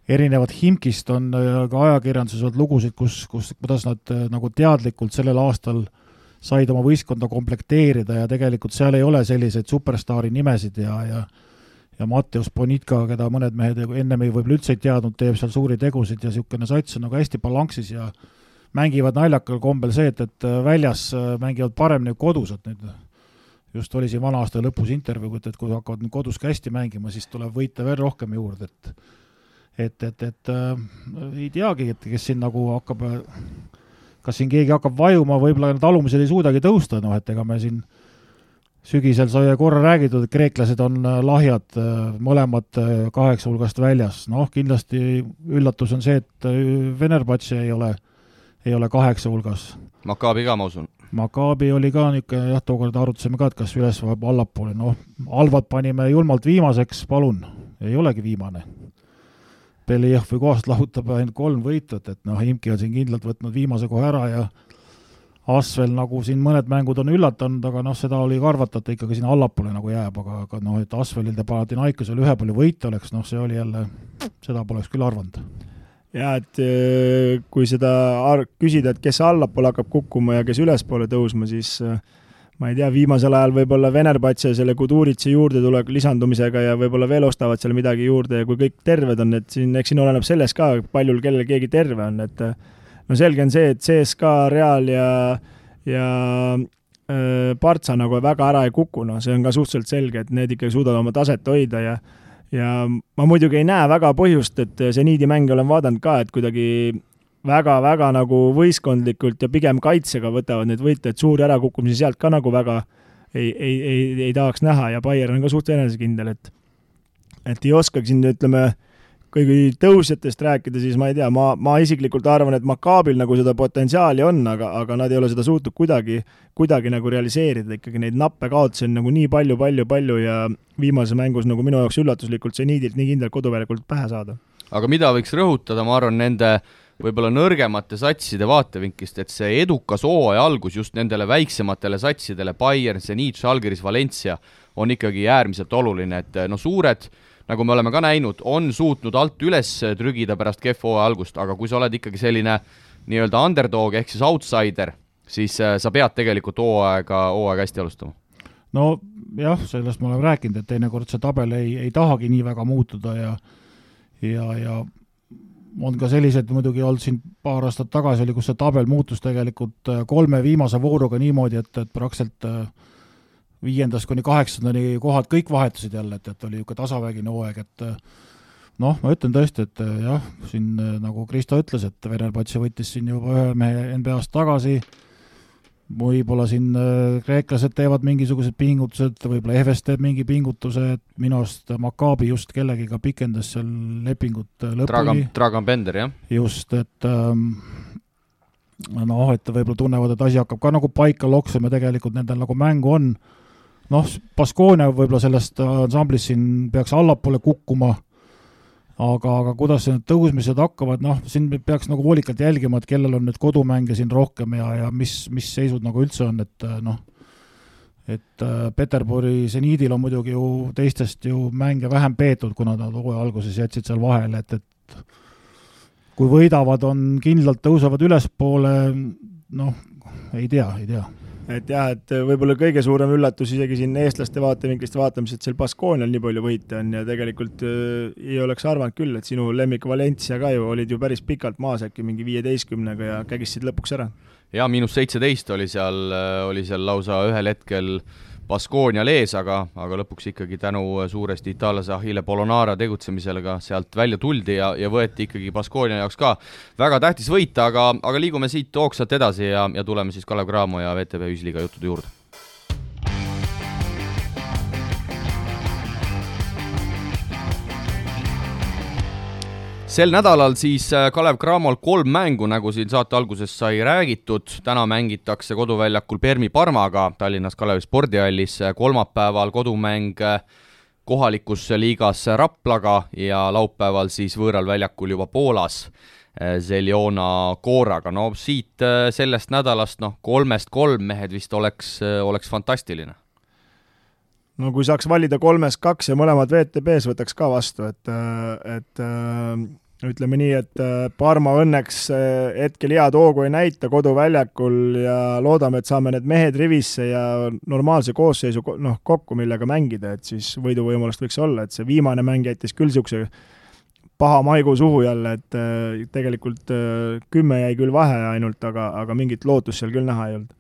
erinevad Himkist on äh, ka ajakirjanduses olnud lugusid, kus, kus, kuidas nad äh, nagu teadlikult sellel aastal said oma võistkonda komplekteerida ja tegelikult seal ei ole selliseid superstaari nimesid ja, ja ja Matteus Bonitka, keda mõned mehed ennem ei võib-olla üldse ei teadnud, teeb seal suuri tegusid ja niisugune sats on nagu hästi balanssis ja mängivad naljakal kombel see, et, et äh, väljas mängivad paremini kui kodus, et nüüd just oli siin vana aasta lõpus intervjuu, et, et kui hakkavad nüüd kodus ka hästi mängima, siis tuleb võita veel rohkem juurde, et et, et, et äh, ei teagi, et kes siin nagu hakkab, kas siin keegi hakkab vajuma, võib-olla need alumised ei suudagi tõusta, noh et ega me siin sügisel sai korra räägitud, et kreeklased on äh, lahjad, äh, mõlemad äh, kaheksa hulgast väljas, noh kindlasti üllatus on see, et Venerbatši ei ole, ei ole kaheksa hulgas. Makaabi ka, ma usun. Makaabi oli ka niisugune jah, tookord arutasime ka, et kas üles või allapoole, noh, halvad panime julmalt viimaseks, palun, ei olegi viimane Beljevi kohast lahutab ainult kolm võitu, et, noh, Imki on siin kindlalt võtnud viimase koha ära ja Asvel nagu siin mõned mängud on üllatanud, aga noh, seda oli ka arvata, et ta ikkagi sinna allapoole nagu jääb, aga, aga noh, et Asvelil ja Panathinaikosel ühe palju võite oleks, noh, see oli jälle, seda poleks küll arvanud. Jaa, et äh, kui seda küsida, et kes allapoole hakkab kukkuma ja kes ülespoole tõusma, siis äh, ma ei tea, viimasel ajal võib-olla Venerbatsi ja selle Kuduritsi juurdetulek lisandumisega ja võib-olla veel ostavad seal midagi juurde ja kui kõik terved on, et siin, eks siin oleneb sellest ka, paljul kellel keegi terve on, et no selge on see, et CSKA, Real ja, ja äh, Partsa nagu väga ära ei kuku, noh, see on ka suhteliselt selge, et need ikkagi suudavad oma taset hoida ja ja ma muidugi ei näe väga põhjust, et seniidi mänge olen vaadanud ka, et kuidagi väga-väga nagu võistkondlikult ja pigem kaitsega võtavad neid võite, et suuri ärakukkumisi sealt ka nagu väga ei, ei, ei, ei tahaks näha ja Bayern on ka suht enesekindel, et et ei oskagi siin, ütleme, kõigi tõusjatest rääkida, siis ma ei tea, ma, ma isiklikult arvan, et Makaabil nagu seda potentsiaali on, aga, aga nad ei ole seda suutnud kuidagi, kuidagi nagu realiseerida, ikkagi neid nappe kaotusi on nagu nii palju, palju, palju ja viimases mängus nagu minu jaoks üllatuslikult seniidilt nii kindlalt koduväljakult pähe saada. aga mida võiks rõhutada, ma arvan, nende võib-olla nõrgemate satside vaatevinklist, et see edukas hooaja algus just nendele väiksematele satsidele, Bayern, Zenit, Žalgiris, Valencia, on ikkagi äärmiselt oluline, et no suured nagu me oleme ka näinud, on suutnud alt üles trügida pärast kehva hooaja algust, aga kui sa oled ikkagi selline nii-öelda underdog ehk siis outsider, siis äh, sa pead tegelikult hooaega, hooaega hästi alustama. no jah, sellest me oleme rääkinud, et teinekord see tabel ei, ei tahagi nii väga muutuda ja ja, ja on ka selliseid muidugi olnud siin paar aastat tagasi oli, kus see tabel muutus tegelikult äh, kolme viimase vooruga niimoodi, et, et praktiliselt äh, viiendast kuni kaheksandani kohad kõik vahetusid jälle, et, et oli niisugune tasavägine hooaeg, et noh, ma ütlen tõesti, et jah, siin nagu Kristo ütles, et Venerbatsi võttis siin juba ühe mehe NBA-st tagasi, võib-olla siin äh, kreeklased teevad mingisugused pingutused, võib-olla Efes teeb mingi pingutuse, et minu arust Maccabi just kellegiga pikendas seal lepingut äh, lõpuni. Dragan, Bender, jah. just, et ähm, noh, et võib-olla tunnevad, et asi hakkab ka nagu paika loksuma, tegelikult nendel nagu mängu on noh, Baskonia võib-olla sellest ansamblist siin peaks allapoole kukkuma, aga, aga kuidas need tõusmised hakkavad, noh, siin peaks nagu hoolikalt jälgima, et kellel on nüüd kodumänge siin rohkem ja, ja mis, mis seisud nagu üldse on, et noh, et äh, Peterburi seniidil on muidugi ju teistest ju mänge vähem peetud, kuna nad hooaja alguses jätsid seal vahele, et, et kui võidavad, on kindlalt, tõusevad ülespoole, noh, ei tea, ei tea et jah, et võib-olla kõige suurem üllatus isegi siin eestlaste vaatevinklist vaatamas, et seal Baskoonial nii palju võite on ja tegelikult äh, ei oleks arvanud küll, et sinu lemmik Valencia ka ju olid ju päris pikalt maas äkki mingi viieteistkümnega ja kägistasid lõpuks ära. jaa, miinus seitseteist oli seal, äh, oli seal lausa ühel hetkel äh, Baskoonial ees, aga, aga lõpuks ikkagi tänu suuresti itaallase Achille Polonara tegutsemisele ka sealt välja tuldi ja, ja võeti ikkagi Baskoonia jaoks ka väga tähtis võit, aga, aga liigume siit hoogsalt edasi ja, ja tuleme siis Kalev Cramo ja VTV Ühisliiga juttude juurde sel nädalal siis äh, Kalev Cramol kolm mängu, nagu siin saate alguses sai räägitud, täna mängitakse koduväljakul Permi Parmaga Tallinnas Kalevi spordihallis, kolmapäeval kodumäng äh, kohalikus liigas Raplaga ja laupäeval siis võõral väljakul juba Poolas äh, Zeljona Kooraga, no siit sellest nädalast noh, kolmest kolm mehed vist oleks, oleks fantastiline. No kui saaks valida kolmest kaks ja mõlemad WTB-s võtaks ka vastu, et, et ütleme nii, et äh, Parma õnneks äh, hetkel head hoogu ei näita koduväljakul ja loodame, et saame need mehed rivisse ja normaalse koosseisu noh, kokku, millega mängida, et siis võiduvõimalust võiks olla, et see viimane mäng jättis küll niisuguse paha maigu suhu jälle, et äh, tegelikult kümme jäi küll vahe ainult, aga, aga mingit lootust seal küll näha ei olnud.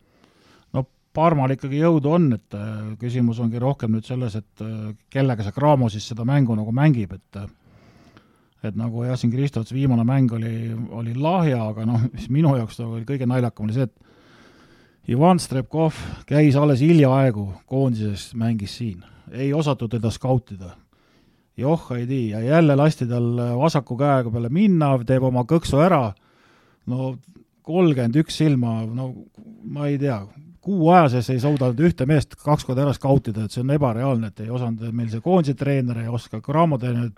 no Parmal ikkagi jõudu on, et küsimus ongi rohkem nüüd selles, et kellega see Cramo siis seda mängu nagu mängib, et et nagu jah, siin Kristo ütles, viimane mäng oli, oli lahja, aga noh, mis minu jaoks nagu oli kõige naljakam, oli see, et Ivan Strebkov käis alles hiljaaegu koondises, mängis siin. ei osatud teda skautida. joh, ei tea, ja jälle lasti tal vasaku käega peale minna, teeb oma kõksu ära, no kolmkümmend üks silma, no ma ei tea, kuu aja sees ei suudanud ühte meest kaks korda ära skautida, et see on ebareaalne, et ei osanud meil see koondise treener, ei oska Cramo treener,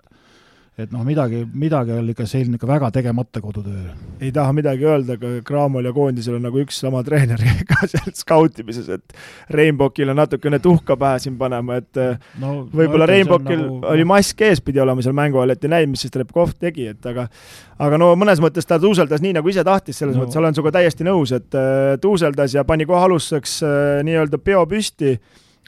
et noh, midagi, midagi oli ikka selline ikka väga tegemata kodutöö. ei taha midagi öelda, aga Cramol ja koondisel on nagu üks sama treener *laughs* ka seal skautimises, et Rainbowkil on natukene tuhka pähe siin panema, et äh, no, võib-olla Rainbowkil nagu... oli mask ees, pidi olema seal mängu all, et ei näinud, mis siis Trepkov tegi, et aga aga no mõnes mõttes ta tuuseldas nii, nagu ise tahtis, selles no. mõttes olen sinuga täiesti nõus, et äh, tuuseldas ja pani kohe alustuseks äh, nii-öelda peo püsti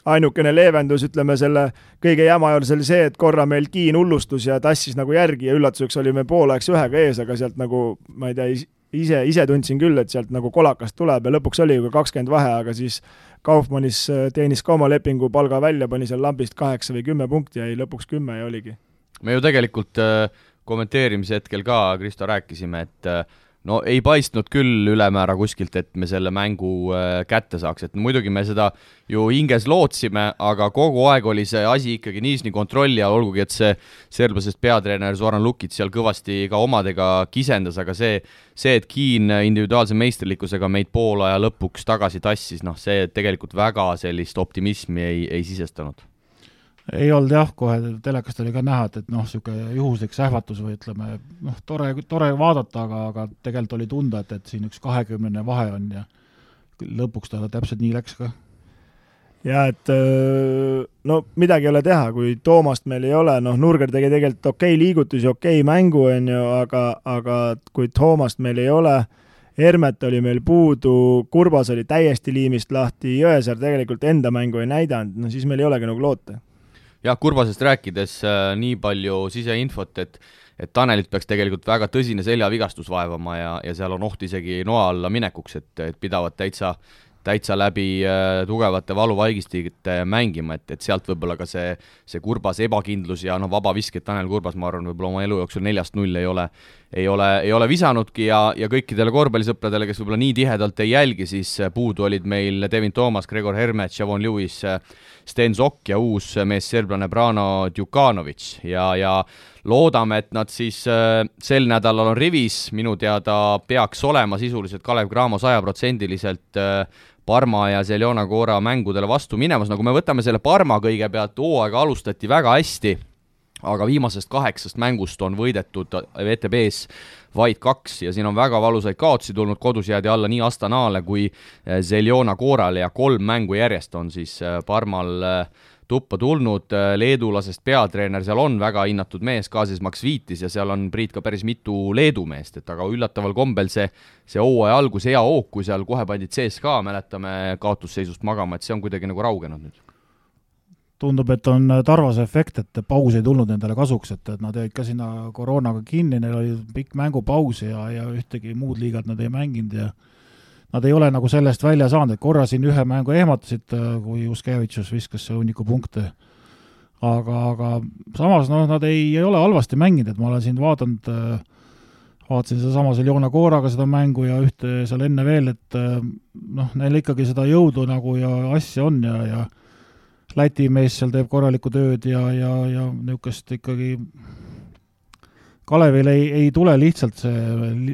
ainukene leevendus, ütleme selle kõige jama juures oli see, et korra meil Kiin hullustus ja tassis nagu järgi ja üllatuseks olime pooleks ühega ees, aga sealt nagu ma ei tea, ise, ise tundsin küll, et sealt nagu kolakast tuleb ja lõpuks oli ju ka kakskümmend vahe, aga siis Kaufmannis äh, teenis ka oma lepingu palga välja, pani seal lambist kaheksa või kümme punkti, jäi lõpuks kümme ja oligi. me ju tegelikult äh, kommenteerimise hetkel ka, Kristo, rääkisime, et äh, no ei paistnud küll ülemäära kuskilt, et me selle mängu äh, kätte saaks, et muidugi me seda ju hinges lootsime, aga kogu aeg oli see asi ikkagi niisni kontrolli all, olgugi et see serblasest peatreener Zoran Lukic seal kõvasti ka omadega kisendas, aga see, see, et Kiin individuaalse meisterlikkusega meid poolaja lõpuks tagasi tassis, noh, see tegelikult väga sellist optimismi ei, ei sisestanud ei olnud jah, kohe telekast oli ka näha, et, et noh, niisugune juhuslik sähvatus või ütleme, noh, tore, tore vaadata, aga, aga tegelikult oli tunda, et, et siin üks kahekümnene vahe on ja lõpuks ta täpselt nii läks ka. ja et no midagi ei ole teha, kui Toomast meil ei ole, noh, Nurger tegi tegelikult okei okay liigutusi, okei okay mängu, on ju, aga, aga kui Toomast meil ei ole, Hermet oli meil puudu, Kurbas oli täiesti liimist lahti, Jõesaar tegelikult enda mängu ei näidanud, no siis meil ei olegi nagu loota jah, Kurbasest rääkides äh, nii palju siseinfot, et et Tanelit peaks tegelikult väga tõsine seljavigastus vaevama ja, ja seal on oht isegi noa alla minekuks, et, et pidavad täitsa täitsa läbi äh, tugevate valuvaigistite mängima, et, et sealt võib-olla ka see, see Kurbase ebakindlus ja noh, vabavisked Tanel Kurbas, ma arvan, võib-olla oma elu jooksul neljast null ei ole, ei ole, ei ole visanudki ja, ja kõikidele korvpallisõpradele, kes võib-olla nii tihedalt ei jälgi, siis puudu olid meil Devin Toomas, Gregor Hermet, Javon Lewis, Sten Sokk ja uus mees serblane Brano Djukanovitš ja, ja loodame, et nad siis äh, sel nädalal on rivis, minu teada peaks olema sisuliselt Kalev Cramo sajaprotsendiliselt äh, Parma ja Seljona Cora mängudele vastu minemas, nagu me võtame selle Parma kõigepealt, hooaega alustati väga hästi, aga viimasest kaheksast mängust on võidetud VTB-s vaid kaks ja siin on väga valusaid kaotusi tulnud, kodus jäädi alla nii Astanale kui Seljona Corale ja kolm mängu järjest on siis äh, Parmal äh, tuppa tulnud, äh, leedulasest peatreener seal on väga hinnatud mees, Kazis Maksvitis, ja seal on, Priit, ka päris mitu Leedu meest, et aga üllataval kombel see, see hooaja algus, hea hoog, kui seal kohe pandid CSKA, mäletame, kaotusseisust magama, et see on kuidagi nagu raugenud nüüd. Tundub, et on Tarvase efekt, et paus ei tulnud nendele kasuks, et, et nad jäid ka sinna koroonaga kinni, neil oli pikk mängupaus ja, ja ühtegi muud liigat nad ei mänginud ja nad ei ole nagu sellest välja saanud, et korra siin ühe mängu ehmatasid, äh, kui Juskevitšus viskas seal hunniku punkte, aga, aga samas noh, nad ei, ei ole halvasti mänginud, et ma olen siin vaadanud, äh, vaatasin sedasama seal Joona Kooraga seda mängu ja ühte seal enne veel, et äh, noh, neil ikkagi seda jõudu nagu ja asja on ja, ja Läti mees seal teeb korralikku tööd ja, ja, ja niisugust ikkagi Kalevil ei, ei tule lihtsalt see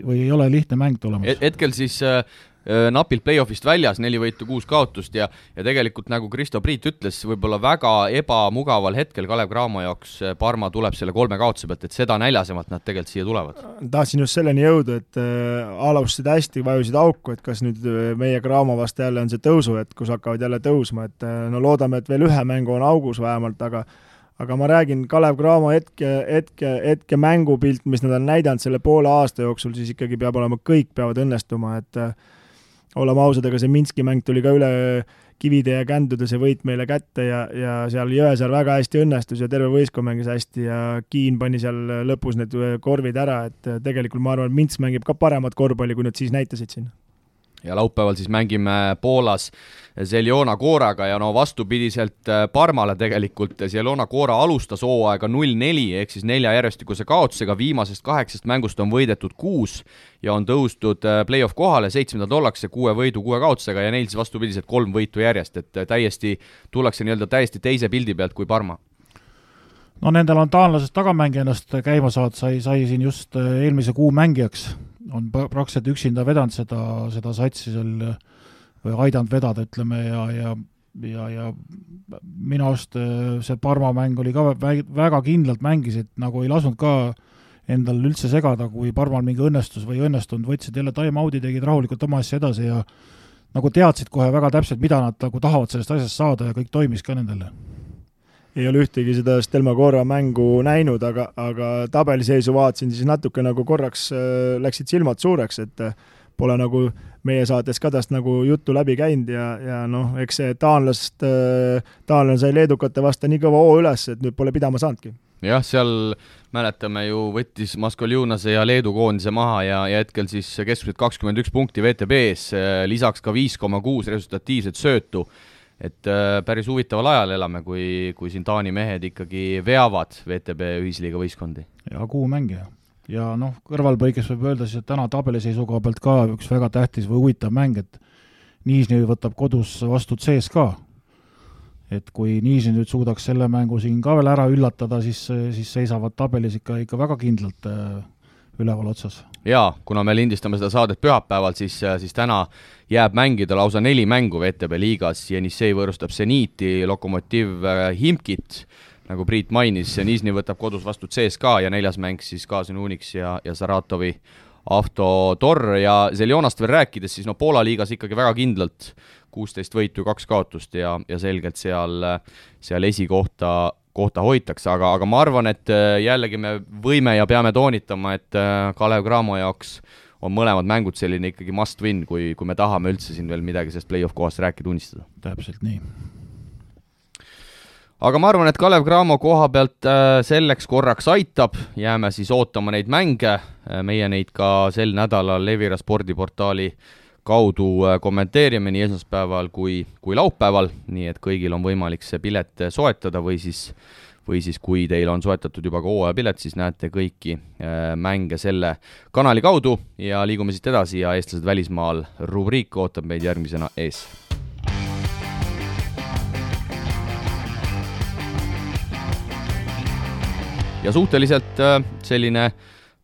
või ei ole lihtne mäng tulemas. hetkel siis Äh, napilt play-off'ist väljas, neli võitu, kuus kaotust ja ja tegelikult nagu Kristo Priit ütles, võib-olla väga ebamugaval hetkel Kalev Cramo jaoks äh, Parma tuleb selle kolme kaotuse pealt, et seda näljasemalt nad tegelikult siia tulevad. tahtsin just selleni jõuda, et äh, alustasid hästi, vajusid auku, et kas nüüd äh, meie Cramo vastu jälle on see tõusuhetk, kus hakkavad jälle tõusma, et no loodame, et veel ühe mängu on augus vähemalt, aga aga ma räägin Kalev Cramo hetke, hetke, hetke mängupilt, mis nad on näidanud selle poole aasta jooksul, siis ikkagi peab olema, kõik peavad õnnestuma, et äh, oleme ausad, aga see Minski mäng tuli ka üle kivide ja kändude see võit meile kätte ja, ja seal Jõesaar väga hästi õnnestus ja terve võistkond mängis hästi ja Kiin pani seal lõpus need korvid ära, et tegelikult ma arvan, et Mints mängib ka paremat korvpalli, kui nad siis näitasid siin ja laupäeval siis mängime Poolas Zeljona Kooraga ja no vastupidiselt äh, Parmale tegelikult, Zeljona Koora alustas hooaega null-neli ehk siis nelja järjestikuse kaotusega, viimasest kaheksast mängust on võidetud kuus ja on tõustud äh, play-off kohale, seitsmendad ollakse kuue võidu, kuue kaotusega ja neil siis vastupidiselt kolm võitu järjest, et äh, täiesti, tullakse nii-öelda täiesti teise pildi pealt kui Parma. No nendel on taanlasest tagamängija ennast käima saanud, sai, sai siin just eelmise kuu mängijaks on praktiliselt üksinda vedanud seda, seda satsi seal või aidanud vedada, ütleme, ja, ja ja, ja minu arust äh, see Parma mäng oli ka väga kindlalt mängisid, nagu ei lasknud ka endal üldse segada, kui Parmal mingi õnnestus või ei õnnestunud, võtsid jälle time-out'i, tegid rahulikult oma asja edasi ja nagu teadsid kohe väga täpselt, mida nad nagu tahavad sellest asjast saada ja kõik toimis ka nendele. Ei ole ühtegi seda Stelma Cora mängu näinud, aga, aga tabeliseisu vaatasin, siis natuke nagu korraks äh, läksid silmad suureks, et äh, pole nagu meie saates ka tast nagu juttu läbi käinud ja, ja noh, eks see taanlast, äh, taanlane sai leedukate vastu nii kõva hoo üles, et nüüd pole pidama saanudki jah, seal mäletame ju, võttis Mascoljunase ja Leedu koondise maha ja, ja hetkel siis keskmiselt kakskümmend üks punkti VTB-s, lisaks ka viis koma kuus resultatiivset söötu. Et äh, päris huvitaval ajal elame, kui, kui siin Taani mehed ikkagi veavad VTB ühisliiga võistkondi. ja kuumängija. ja noh, kõrvalpõikes võib öelda siis, et täna tabeliseisu koha pealt ka üks väga tähtis või huvitav mäng, et Niisni võtab kodus vastu CSKA et kui Niisi nüüd suudaks selle mängu siin ka veel ära üllatada, siis, siis seisavad tabelis ikka, ikka väga kindlalt äh, üleval otsas. jaa, kuna me lindistame seda saadet pühapäeval, siis, siis täna jääb mängida lausa neli mängu VTB liigas, Jenissei võõrustab Zeniiti, Lokomotiv äh, Himkit, nagu Priit mainis, Niisni võtab kodus vastu CSKA ja neljas mäng siis Kaasin Unix ja, ja Saratovi Avtotor ja Zeljonast veel rääkides, siis no Poola liigas ikkagi väga kindlalt kuusteist võitu, kaks kaotust ja, ja selgelt seal, seal esikohta, kohta hoitakse, aga, aga ma arvan, et äh, jällegi me võime ja peame toonitama, et äh, Kalev Cramo jaoks on mõlemad mängud selline ikkagi must win, kui, kui me tahame üldse siin veel midagi sellest play-off kohast rääkida, unistada. täpselt nii aga ma arvan, et Kalev Cramo koha pealt äh, selleks korraks aitab, jääme siis ootama neid mänge, meie neid ka sel nädalal Evira spordiportaali kaudu äh, kommenteerime nii esmaspäeval kui, kui laupäeval, nii et kõigil on võimalik see pilet soetada või siis või siis kui teil on soetatud juba ka hooajapilet, siis näete kõiki äh, mänge selle kanali kaudu. Ja liigume siit edasi ja eestlased välismaal. Rubriik ootab meid järgmisena ees. Ja suhteliselt äh, selline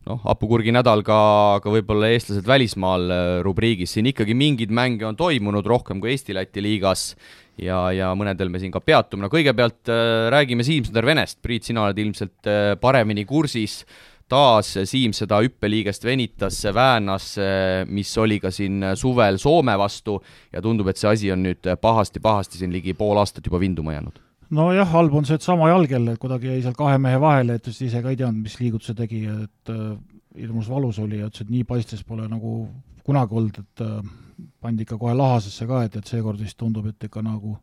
noh, hapukurgi nädal ka, ka võib-olla eestlased välismaal äh, rubriigis, siin ikkagi mingeid mänge on toimunud rohkem kui Eesti-Läti liigas ja, ja mõnedel me siin ka peatume, no kõigepealt äh, räägime Siim-Sõder Venest, Priit, sina oled ilmselt äh, paremini kursis, taas Siim seda hüppeliigest venitas, väänas, äh, mis oli ka siin suvel Soome vastu ja tundub, et see asi on nüüd pahasti-pahasti siin ligi pool aastat juba vinduma jäänud nojah, halb on see, et sama jalg jälle, kuidagi jäi seal kahe mehe vahele, et ise ka ei teadnud, mis liigutuse tegi, et äh, hirmus valus oli ja ütles, et nii paistes pole nagu kunagi olnud, et äh, pandi ikka kohe lahasesse ka, et, et seekord vist tundub, et ikka nagu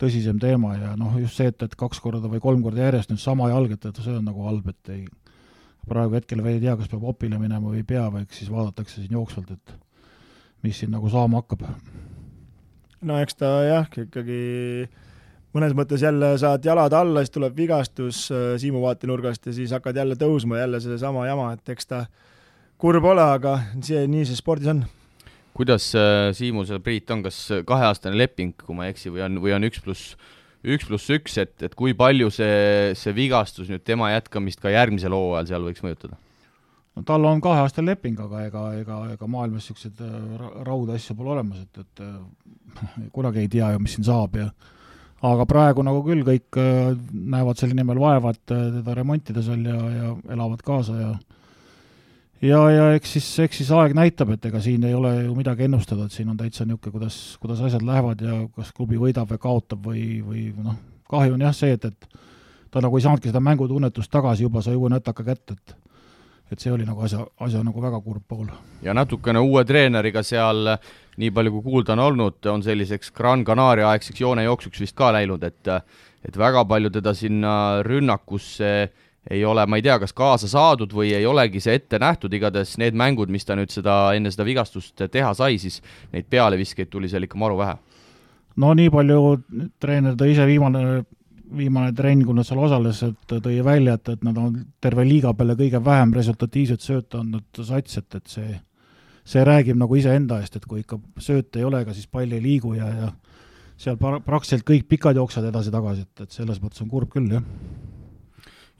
tõsisem teema ja noh, just see, et, et kaks korda või kolm korda järjest nüüd sama jalg, et, et see on nagu halb, et ei, praegu hetkel veel ei tea, kas peab opile minema või ei pea, või eks siis vaadatakse siin jooksvalt, et mis siin nagu saama hakkab. no eks ta jah, ikkagi mõnes mõttes jälle saad jalad alla, siis tuleb vigastus äh, Siimu vaatenurgast ja siis hakkad jälle tõusma, jälle seesama jama, et eks ta kurb ole, aga see, nii see spordis on. kuidas äh, Siimul seal, Priit, on, kas kaheaastane leping, kui ma ei eksi, või on, või on üks pluss üks pluss üks, et, et kui palju see, see vigastus nüüd tema jätkamist ka järgmisel hooajal seal võiks mõjutada? no tal on kaheaastane leping, aga ega, ega, ega maailmas niisuguseid äh, raudasju pole olemas, et, et kunagi ei tea ju, mis siin saab ja aga praegu nagu küll kõik äh, näevad selle nimel vaeva, et äh, teda remontida seal ja, ja elavad kaasa ja ja, ja eks siis, eks siis aeg näitab, et ega siin ei ole ju midagi ennustada, et siin on täitsa niisugune, kuidas, kuidas asjad lähevad ja kas klubi võidab või kaotab või, või noh, kahju on jah see, et, et ta nagu ei saanudki seda mängutunnetust tagasi juba, sai uue nätaka kätte, et et see oli nagu asja, asja nagu väga kurb pool. ja natukene uue treeneriga seal nii palju, kui kuulda on olnud, on selliseks Gran Canaria aegseks joonejooksuks vist ka läinud, et et väga palju teda sinna rünnakusse ei ole, ma ei tea, kas kaasa saadud või ei olegi see ette nähtud, igatahes need mängud, mis ta nüüd seda, enne seda vigastust teha sai, siis neid pealeviskeid tuli seal ikka maru vähe. no nii palju treener tõi ise viimane, viimane trenn, kui nad seal osales, et tõi välja, et, et nad on terve liiga peale kõige vähem resultatiivset sööta andnud sats, et, et see see räägib nagu iseenda eest, et kui ikka sööta ei ole, ega siis pall ei liigu ja, ja seal pra-, praktiliselt kõik pikad jooksevad edasi-tagasi, et, et selles mõttes on kurb küll, jah.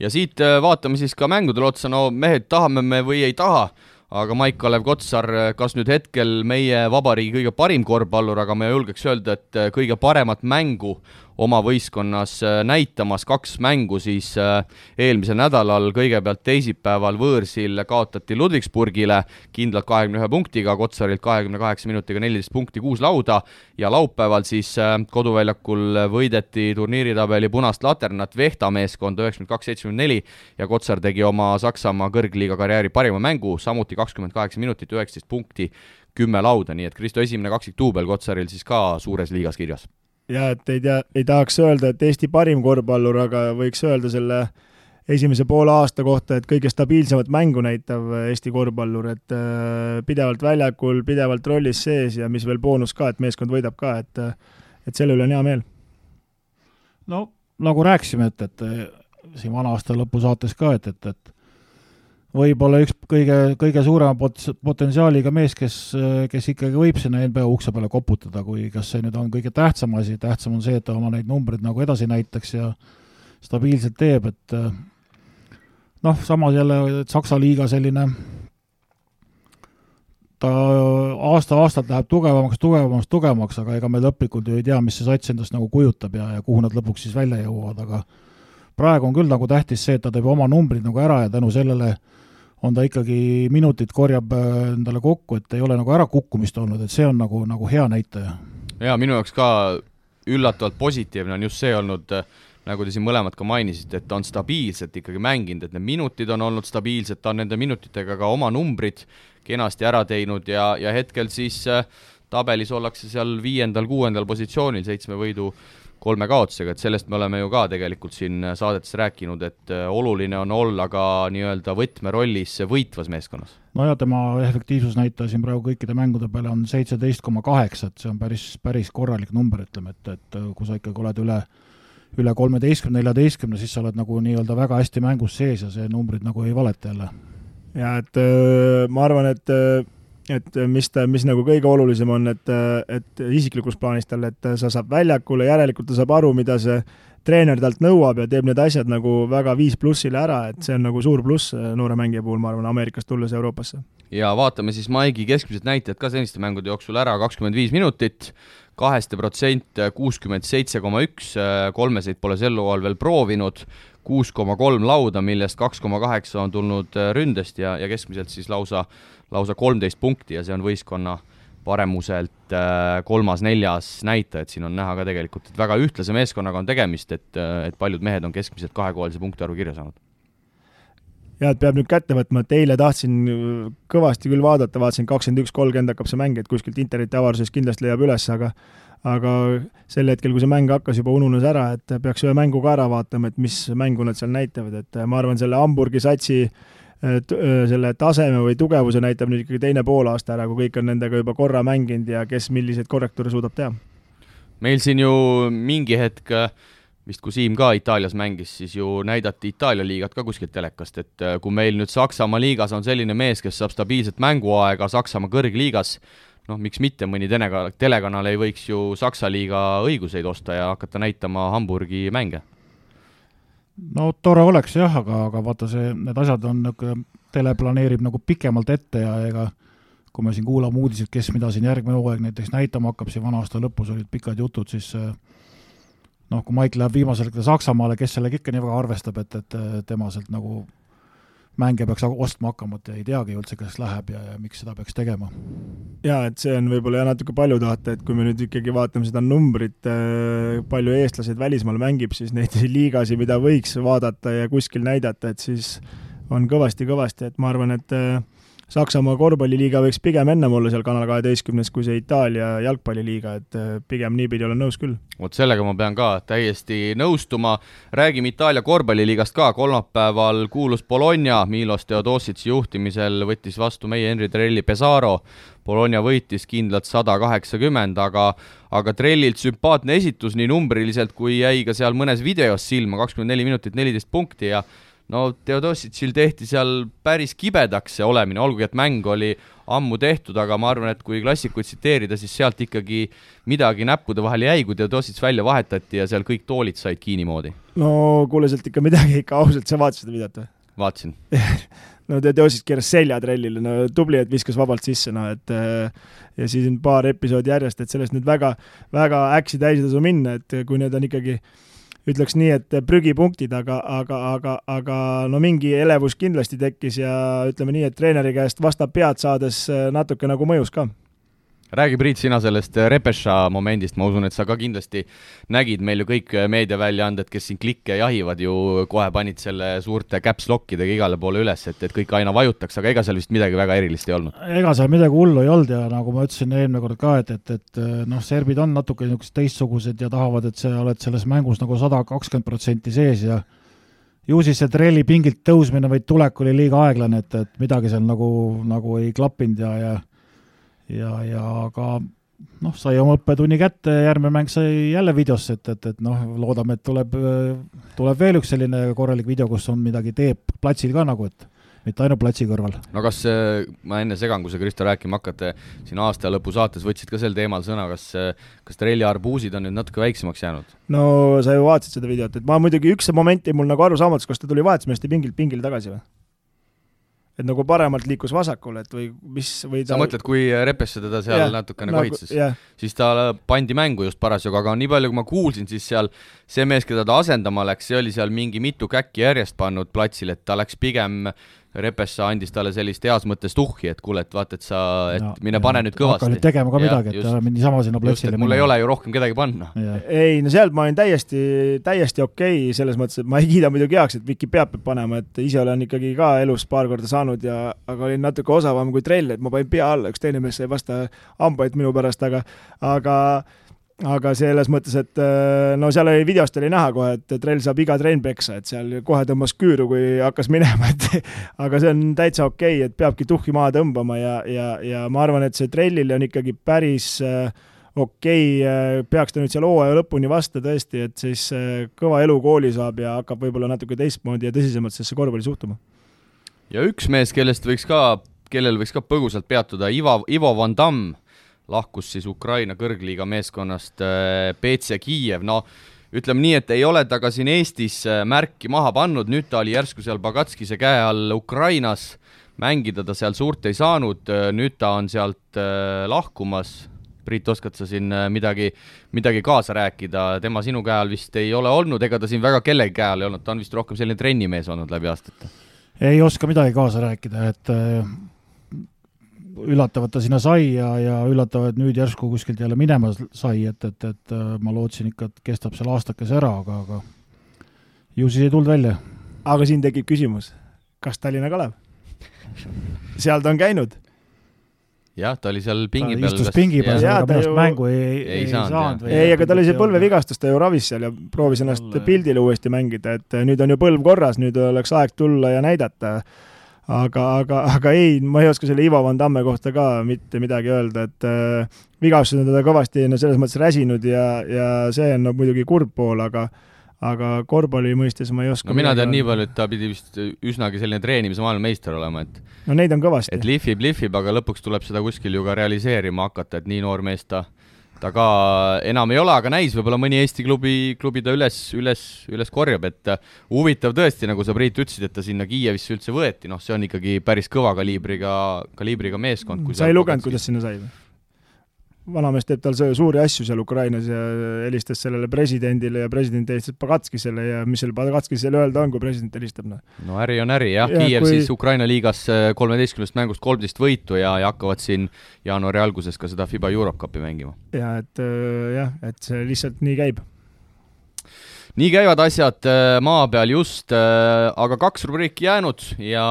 ja siit äh, vaatame siis ka mängudele otsa, no mehed, tahame me või ei taha, aga Maik-Kalev Kotsar, kas nüüd hetkel meie vabariigi kõige parim korvpallur, aga ma julgeks öelda, et kõige paremat mängu oma võistkonnas äh, näitamas, kaks mängu siis äh, eelmisel nädalal, kõigepealt teisipäeval võõrsil kaotati Ludwigsburgile kindlalt kahekümne ühe punktiga, Kotsarilt kahekümne kaheksa minutiga neliteist punkti, kuus lauda, ja laupäeval siis äh, koduväljakul võideti turniiritabeli punast laternat Vehta meeskonda üheksakümmend kaks, seitsekümmend neli. Ja Kotsar tegi oma Saksamaa kõrgliiga karjääri parima mängu, samuti kakskümmend kaheksa minutit, üheksateist punkti, kümme lauda, nii et Kristo esimene kaksikduubel Kotsaril siis ka suures liigas kirjas ja et ei tea, ei tahaks öelda, et Eesti parim korvpallur, aga võiks öelda selle esimese poole aasta kohta, et kõige stabiilsemat mängu näitav Eesti korvpallur, et äh, pidevalt väljakul, pidevalt rollis sees ja mis veel boonus ka, et meeskond võidab ka, et et selle üle on hea meel. no nagu rääkisime, et, et siin vana aasta lõpu saates ka, et, et, et võib-olla üks kõige, kõige suurema pot-, potentsiaaliga mees, kes, kes ikkagi võib sinna NBA ukse peale koputada, kui kas see nüüd on kõige tähtsam asi, tähtsam on see, et ta oma neid numbreid nagu edasi näitaks ja stabiilselt teeb, et noh, samas jälle Saksa liiga selline, ta aasta-aastalt läheb tugevamaks, tugevamaks, tugevamaks, aga ega me lõplikult ju ei tea, mis see sats endast nagu kujutab ja, ja kuhu nad lõpuks siis välja jõuavad, aga praegu on küll nagu tähtis see, et ta teeb oma numbrid nagu ära ja tänu sellele äh, on ta ikkagi minutid korjab äh, endale kokku, et ei ole nagu ärakukkumist olnud, et see on nagu, nagu hea näitaja. jaa, minu jaoks ka üllatavalt positiivne on just see olnud, äh, nagu te siin mõlemad ka mainisite, et ta on stabiilselt ikkagi mänginud, et need minutid on olnud stabiilsed, ta on nende minutitega ka oma numbrid kenasti ära teinud ja, ja hetkel siis äh, tabelis ollakse seal viiendal-kuuendal positsioonil seitsme võidu kolme kaotusega, et sellest me oleme ju ka tegelikult siin saadetes rääkinud, et äh, oluline on olla ka nii-öelda võtmerollis võitvas meeskonnas. no ja tema efektiivsusnäitaja siin praegu kõikide mängude peale on seitseteist koma kaheksa, et see on päris, päris korralik number, ütleme, et, et äh, kui sa ikkagi oled üle üle kolmeteistkümne, neljateistkümne, siis sa oled nagu nii-öelda väga hästi mängus sees ja see numbrid nagu ei valeta jälle. ja et äh, ma arvan, et et äh, mis mis nagu kõige olulisem on, et, äh, et isiklikus plaanis tal, et sa saab väljakule, järelikult ta saab aru, mida see treener talt nõuab ja teeb need asjad nagu väga viis plussile ära, et see on nagu suur pluss äh, noore mängija puhul, ma arvan, Ameerikast tulles Euroopasse. ja vaatame siis Maigi keskmised näitajad ka seniste mängude jooksul ära, kakskümmend viis minutit, kaheste protsent kuuskümmend seitse koma üks, kolmeseid pole sel hooajal veel proovinud, kuus koma kolm lauda, millest kaks koma kaheksa on tulnud ründest ja, ja keskmiselt siis lausa lausa kolmteist punkti ja see on võistkonna paremuselt äh, kolmas-neljas näitaja, et siin on näha ka tegelikult, et väga ühtlase meeskonnaga on tegemist, et, äh, et paljud mehed on keskmiselt kahekohalise punktiarvu kirja saanud. ja et peab nüüd kätte võtma, et eile tahtsin kõvasti küll vaadata, vaatasin kakskümmend üks, kolmkümmend hakkab see mäng, et kuskilt interneti avaruses kindlasti leiab üles, aga aga sel hetkel, kui see mäng hakkas, juba ununes ära, et peaks ühe mängu ka ära vaatama, et mis mängu nad seal näitavad, et ma arvan, selle Hamburgi satsi äh, selle taseme või tugevuse näitab nüüd ikkagi teine poolaasta ära, kui kõik on nendega juba korra mänginud ja kes milliseid korrektuure suudab teha. meil siin ju mingi hetk vist kui Siim ka Itaalias mängis, siis ju näidati Itaalia liigat ka kuskilt telekast, et kui meil nüüd Saksamaa liigas on selline mees, kes saab stabiilset mänguaega Saksamaa kõrgliigas, noh, miks mitte, mõni telega-, telekanal ei võiks ju Saksa liiga õiguseid osta ja hakata näitama Hamburgi mänge. No tore oleks jah, aga, aga vaata see, need asjad on niisugune, tele planeerib nagu pikemalt ette ja ega kui me siin kuulame uudiseid, kes mida siin järgmine hooaeg näiteks näitama hakkab, siin vana aasta lõpus olid pikad jutud, siis noh, kui Maik läheb viimasel hetkel Saksamaale, kes sellega ikka nii väga arvestab, et, et tema sealt nagu mänge peaks ostma hakkama, et ei teagi üldse, kas läheb ja, ja miks seda peaks tegema. jaa, et see on võib-olla jah, natuke palju tahta, et kui me nüüd ikkagi vaatame seda numbrit, äh, palju eestlased välismaal mängib, siis neid *laughs* liigasid, mida võiks vaadata ja kuskil näidata, et siis on kõvasti-kõvasti, et ma arvan, et äh, Saksamaa korvpalliliiga võiks pigem ennem olla seal Kanal kaheteistkümnes kui see Itaalia jalgpalliliiga, et äh, pigem niipidi olen nõus küll. vot sellega ma pean ka täiesti nõustuma, räägime Itaalia korvpalliliigast ka, kolmapäeval kuulus Bologna. Milos Theodositsi juhtimisel võttis vastu meie Henri Trelli Pesaro, Bologna võitis kindlalt sada kaheksakümmend, aga aga Trellilt sümpaatne esitus nii numbriliselt kui jäi ka seal mõnes videos silma, kakskümmend neli minutit, neliteist punkti ja no Theodositšil tehti seal päris kibedaks see olemine, olgugi et mäng oli ammu tehtud, aga ma arvan, et kui klassikuid tsiteerida, siis sealt ikkagi midagi näppude vahele jäi, kui Theodosits välja vahetati ja seal kõik toolid said kiinni moodi. no kuule, sealt ikka midagi ikka ausalt, sa vaatasid seda videot või? vaatasin *laughs* no Teosis keeras selja trellile, no tubli, et viskas vabalt sisse, noh et ja siis on paar episoodi järjest, et sellest nüüd väga, väga äksi täis ei tasu minna, et kui need on ikkagi ütleks nii, et prügipunktid, aga, aga, aga, aga no mingi elevus kindlasti tekkis ja ütleme nii, et treeneri käest vastab pead saades natuke nagu mõjus ka räägi, Priit, sina sellest äh, Repeša momendist, ma usun, et sa ka kindlasti nägid meil ju kõik äh, meediaväljaanded, kes siin klikke jahivad ju, kohe panid selle suurte caps lockidega igale poole üles, et, et kõik aina vajutaks, aga ega seal vist midagi väga erilist ei olnud? ega seal midagi hullu ei olnud ja nagu ma ütlesin eelmine kord ka, et, et, et äh, noh, serbid on natuke niisugused teistsugused ja tahavad, et sa oled selles mängus nagu sada kakskümmend protsenti sees ja ju siis see trelli pingilt tõusmine või tulek oli liiga aeglane, et, et midagi seal nagu, nagu ei klappinud ja, ja ja, ja ka noh, sai oma õppetunni kätte, järgmine mäng sai jälle videosse, et, et, et noh, loodame, et tuleb, tuleb veel üks selline korralik video, kus on midagi teeb platsil ka nagu, et mitte ainult platsi kõrval. no kas, ma enne segan, kui sa, Kristo, rääkima hakkate, siin aasta lõpu saates võtsid ka sel teemal sõna, kas, kas trelli arbuusid on nüüd natuke väiksemaks jäänud? no sa ju vaatasid seda videot, et ma muidugi, üks moment jäi mul nagu arusaamatuks, kas ta tuli vahetusmeeste pingilt pingile tagasi või? Et nagu paremalt liikus vasakule, et või mis, või ta sa mõtled, kui Repesse teda seal yeah, natukene nagu, kohitses yeah.? siis ta pandi mängu just parasjagu, aga nii palju, kui ma kuulsin, siis seal see mees, keda ta asendama läks, see oli seal mingi mitu käkki järjest pannud platsil, et ta läks pigem Repessa andis talle sellist heas mõttes tuhhi, et kuule, et vaata, et sa, et ja, mine pane nüüd kõvasti. hakka nüüd tegema ka midagi, et just, niisama sinna platsile mul ei ole ju rohkem kedagi panna. ei, no sealt ma olin täiesti, täiesti okei okay, selles mõttes, et ma ei kiida muidugi heaks, et Viki peab, peab panema, et ise olen ikkagi ka elus paar korda saanud ja aga olin natuke osavam kui trell, et ma panin pea alla, üks teine mees sai vastu hambaid minu pärast, aga aga aga selles mõttes, et äh, no seal oli videost oli näha kohe, et trell saab iga trenn peksa, et seal kohe tõmbas küüru, kui hakkas minema, *laughs* et aga see on täitsa okei okay,, et peabki tuhhi maha tõmbama ja, ja, ja ma arvan, et see trellile on ikkagi päris äh, okei okay,, äh, peaks ta nüüd seal hooaja lõpuni vasta tõesti, et siis kõva elu kooli saab ja hakkab võib-olla natuke teistmoodi ja tõsisemalt sellesse korvpalli suhtuma. ja üks mees, kellest võiks ka, kellel võiks ka põgusalt peatuda, Ivo, Ivo Van Damm lahkus siis Ukraina kõrgliiga meeskonnast BC äh, Kiiev, no ütleme nii, et ei ole ta ka siin Eestis äh, märki maha pannud, nüüd ta oli järsku seal Bagatskise käe all Ukrainas, mängida ta seal suurt ei saanud, äh, nüüd ta on sealt lahkumas, Priit, oskad sa siin midagi, midagi kaasa rääkida, tema sinu käe all vist ei ole olnud, ega ta siin väga kellegi käe all ei olnud, ta on vist rohkem selline trennimees olnud läbi aastate? ei oska midagi kaasa rääkida, et üllatavat ta sinna sai ja, ja üllatav, et nüüd järsku kuskilt jälle minema sai, et, et, et äh, ma lootsin ikka, et kestab seal aastakese ära, aga, aga ju siis ei tulnud välja. aga siin tekib küsimus, kas Tallinna Kalev? seal ta on käinud jah, ta oli seal pingi peal. istus pingi peal, aga minu arust ju... mängu ei, ei, ei saanud. ei, aga tal oli see põlvevigastus, ta ju ravis seal ja proovis ennast pildile uuesti mängida, et nüüd on ju põlv korras, nüüd oleks aeg tulla ja näidata aga, aga, aga ei, ma ei oska selle Ivo Van Damme kohta ka mitte midagi öelda, et äh, vigastused on teda kõvasti no selles mõttes räsinud ja, ja see on no, muidugi kurb pool, aga aga korvpalli mõistes ma ei oska no mina tean nii palju, et ta pidi vist üsnagi selline treenimise maailmameister olema, et no neid on kõvasti. et lihvib, lihvib, aga lõpuks tuleb seda kuskil ju ka realiseerima hakata, et nii noor mees ta ta ka enam ei ole, aga näis, võib-olla mõni Eesti klubi, klubi ta üles, üles, üles korjab, et äh, huvitav tõesti, nagu sa, Priit, ütlesid, et ta sinna Kiievisse üldse võeti, noh, see on ikkagi päris kõva kaliibriga, kaliibriga meeskond. sa ei lugenud, kuidas sinna sai või? Vanamees teeb tal suuri asju seal Ukrainas ja helistas sellele presidendile ja president helistas Pagatskisele ja mis seal Pagatskisele öelda on, kui president helistab, noh. no äri on äri jah ja,, Kiiev kui... siis Ukraina liigas äh, kolmeteistkümnest mängust kolmteist võitu ja, ja hakkavad siin jaanuari alguses ka seda FIBA Europe Cupi mängima. ja et äh, jah, et see lihtsalt nii käib nii käivad asjad äh, maa peal just, aga kaks rubriiki jäänud ja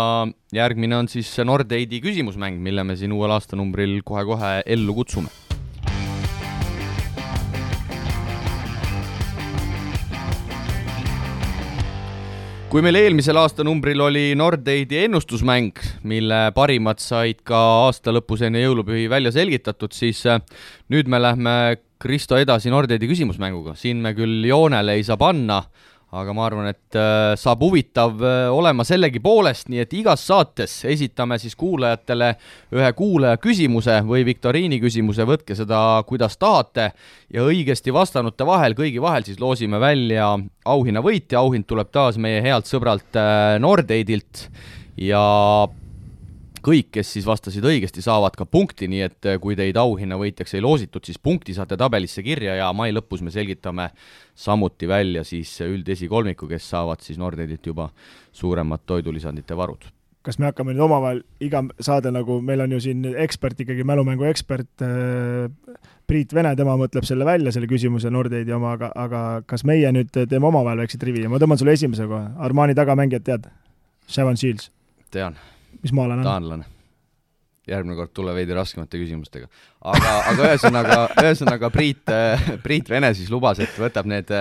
järgmine on siis Nordeidi küsimusmäng, mille me siin uuel aastanumbril kohe-kohe ellu kutsume kui meil eelmisel aastanumbril oli Nordeidi ennustusmäng, mille parimad said ka aasta lõpus enne jõulupühi välja selgitatud, siis äh, nüüd me lähme Kristo edasi Nordeidi küsimusmänguga, siin me küll joonele ei saa panna, aga ma arvan, et äh, saab huvitav äh, olema sellegipoolest, nii et igas saates esitame siis kuulajatele ühe kuulaja küsimuse või viktoriini küsimuse, võtke seda, kuidas tahate, ja õigesti vastanute vahel, kõigi vahel siis loosime välja auhinna võitja, auhind tuleb taas meie healt sõbralt äh, Nordeidilt ja kõik, kes siis vastasid õigesti, saavad ka punkti, nii et eh, kui teid auhinnavõitjaks ei loositud, siis punkti saate tabelisse kirja ja mai lõpus me selgitame samuti välja siis üldesikolmiku, kes saavad siis Nordedilt juba suuremad toidulisandite varud kas me hakkame nüüd omavahel iga saade nagu, meil on ju siin ekspert ikkagi, mälumängu ekspert äh, Priit Vene, tema mõtleb selle välja, selle küsimuse Nordeidi oma, aga, aga kas meie nüüd teeme omavahel väikse trivi ja ma tõmban sulle esimese kohe, Armani tagamängijat tead? Seven Shields. tean mis maalane on? taanlane. järgmine kord tule veidi raskemate küsimustega. aga, aga ühesõnaga, ühesõnaga Priit, Priit Vene siis lubas, et võtab need,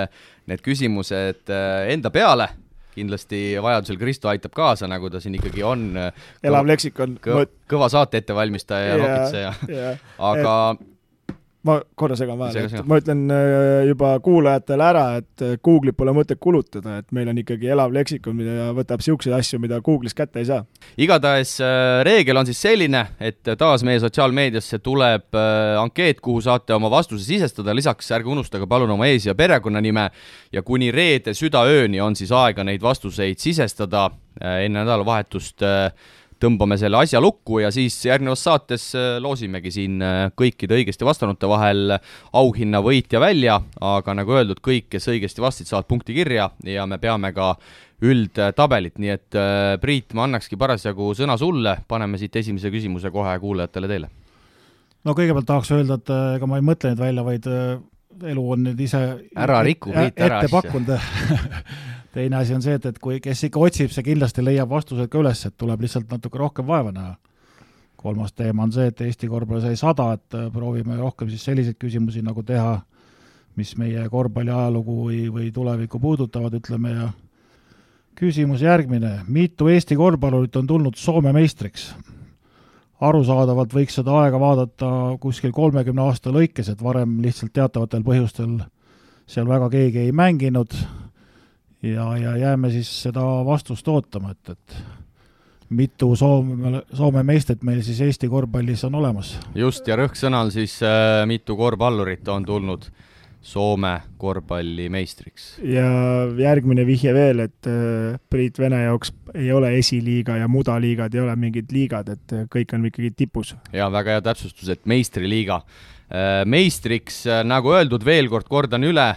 need küsimused äh, enda peale, kindlasti vajadusel Kristo aitab kaasa, nagu ta siin ikkagi on. elav leksikon. kõva, kõva saate ettevalmistaja ja nokitseja, aga et ma korra segan vahele, et ma ütlen äh, juba kuulajatele ära, et äh, Google'it pole mõtet kulutada, et meil on ikkagi elav leksikon, mida võtab niisuguseid asju, mida Google'is kätte ei saa. igatahes äh, reegel on siis selline, et taas meie sotsiaalmeediasse tuleb ankeet, kuhu saate oma vastuse sisestada, lisaks ärge unustage palun oma ees- ja perekonnanime. Ja kuni reede südaööni on siis aega neid vastuseid sisestada enne nädalavahetust tõmbame selle asja lukku ja siis järgnevas saates äh, loosimegi siin äh, kõikide õigesti vastanute vahel auhinna võitja välja, aga nagu öeldud, kõik, kes õigesti vastasid, saavad punkti kirja ja me peame ka üldtabelit, nii et äh, Priit, ma annakski parasjagu sõna sulle, paneme siit esimese küsimuse kohe kuulajatele teele. no kõigepealt tahaks öelda, et ega ma ei mõtle neid välja, vaid elu on nüüd ise ära riku, Priit, ära asja *laughs* teine asi on see, et, et kui, kes ikka otsib, see kindlasti leiab vastused ka üles, et tuleb lihtsalt natuke rohkem vaeva näha. kolmas teema on see, et Eesti korvpall sai sada, et äh, proovime rohkem siis selliseid küsimusi nagu teha, mis meie korvpalli ajalugu või, või tulevikku puudutavad, ütleme, ja küsimus järgmine, mitu Eesti korvpallurit on tulnud Soome meistriks? arusaadavalt võiks seda aega vaadata kuskil kolmekümne aasta lõikes, et varem lihtsalt teatavatel põhjustel seal väga keegi ei mänginud, ja, ja jääme siis seda vastust ootama, et, et mitu Soome, Soome meistrit meil siis Eesti korvpallis on olemas. just, ja rõhksõnal siis äh, mitu korvpallurit on tulnud Soome korvpalli meistriks. ja järgmine vihje veel, et äh, Priit Vene jaoks ei ole esiliiga ja mudaliigad ei ole mingid liigad, et äh, kõik on ikkagi tipus. ja väga hea täpsustus, et meistriliiga äh,. meistriks äh,, nagu öeldud, veel kord kordan üle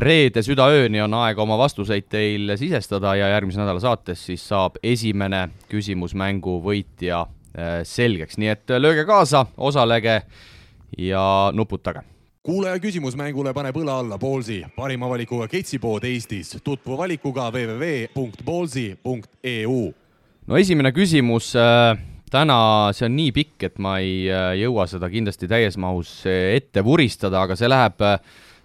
reede südaööni on aega oma vastuseid teil sisestada ja järgmise nädala saates siis saab esimene küsimusmängu võitja äh, selgeks, nii et lööge kaasa, osalege ja nuputage kuulaja küsimus mängule paneb õla alla Ballsi, parima valikuga ketsipood Eestis. tutvu valikuga www.ballsi.eu. no esimene küsimus äh, täna, see on nii pikk, et ma ei äh, jõua seda kindlasti täies mahus ette vuristada, aga see läheb äh,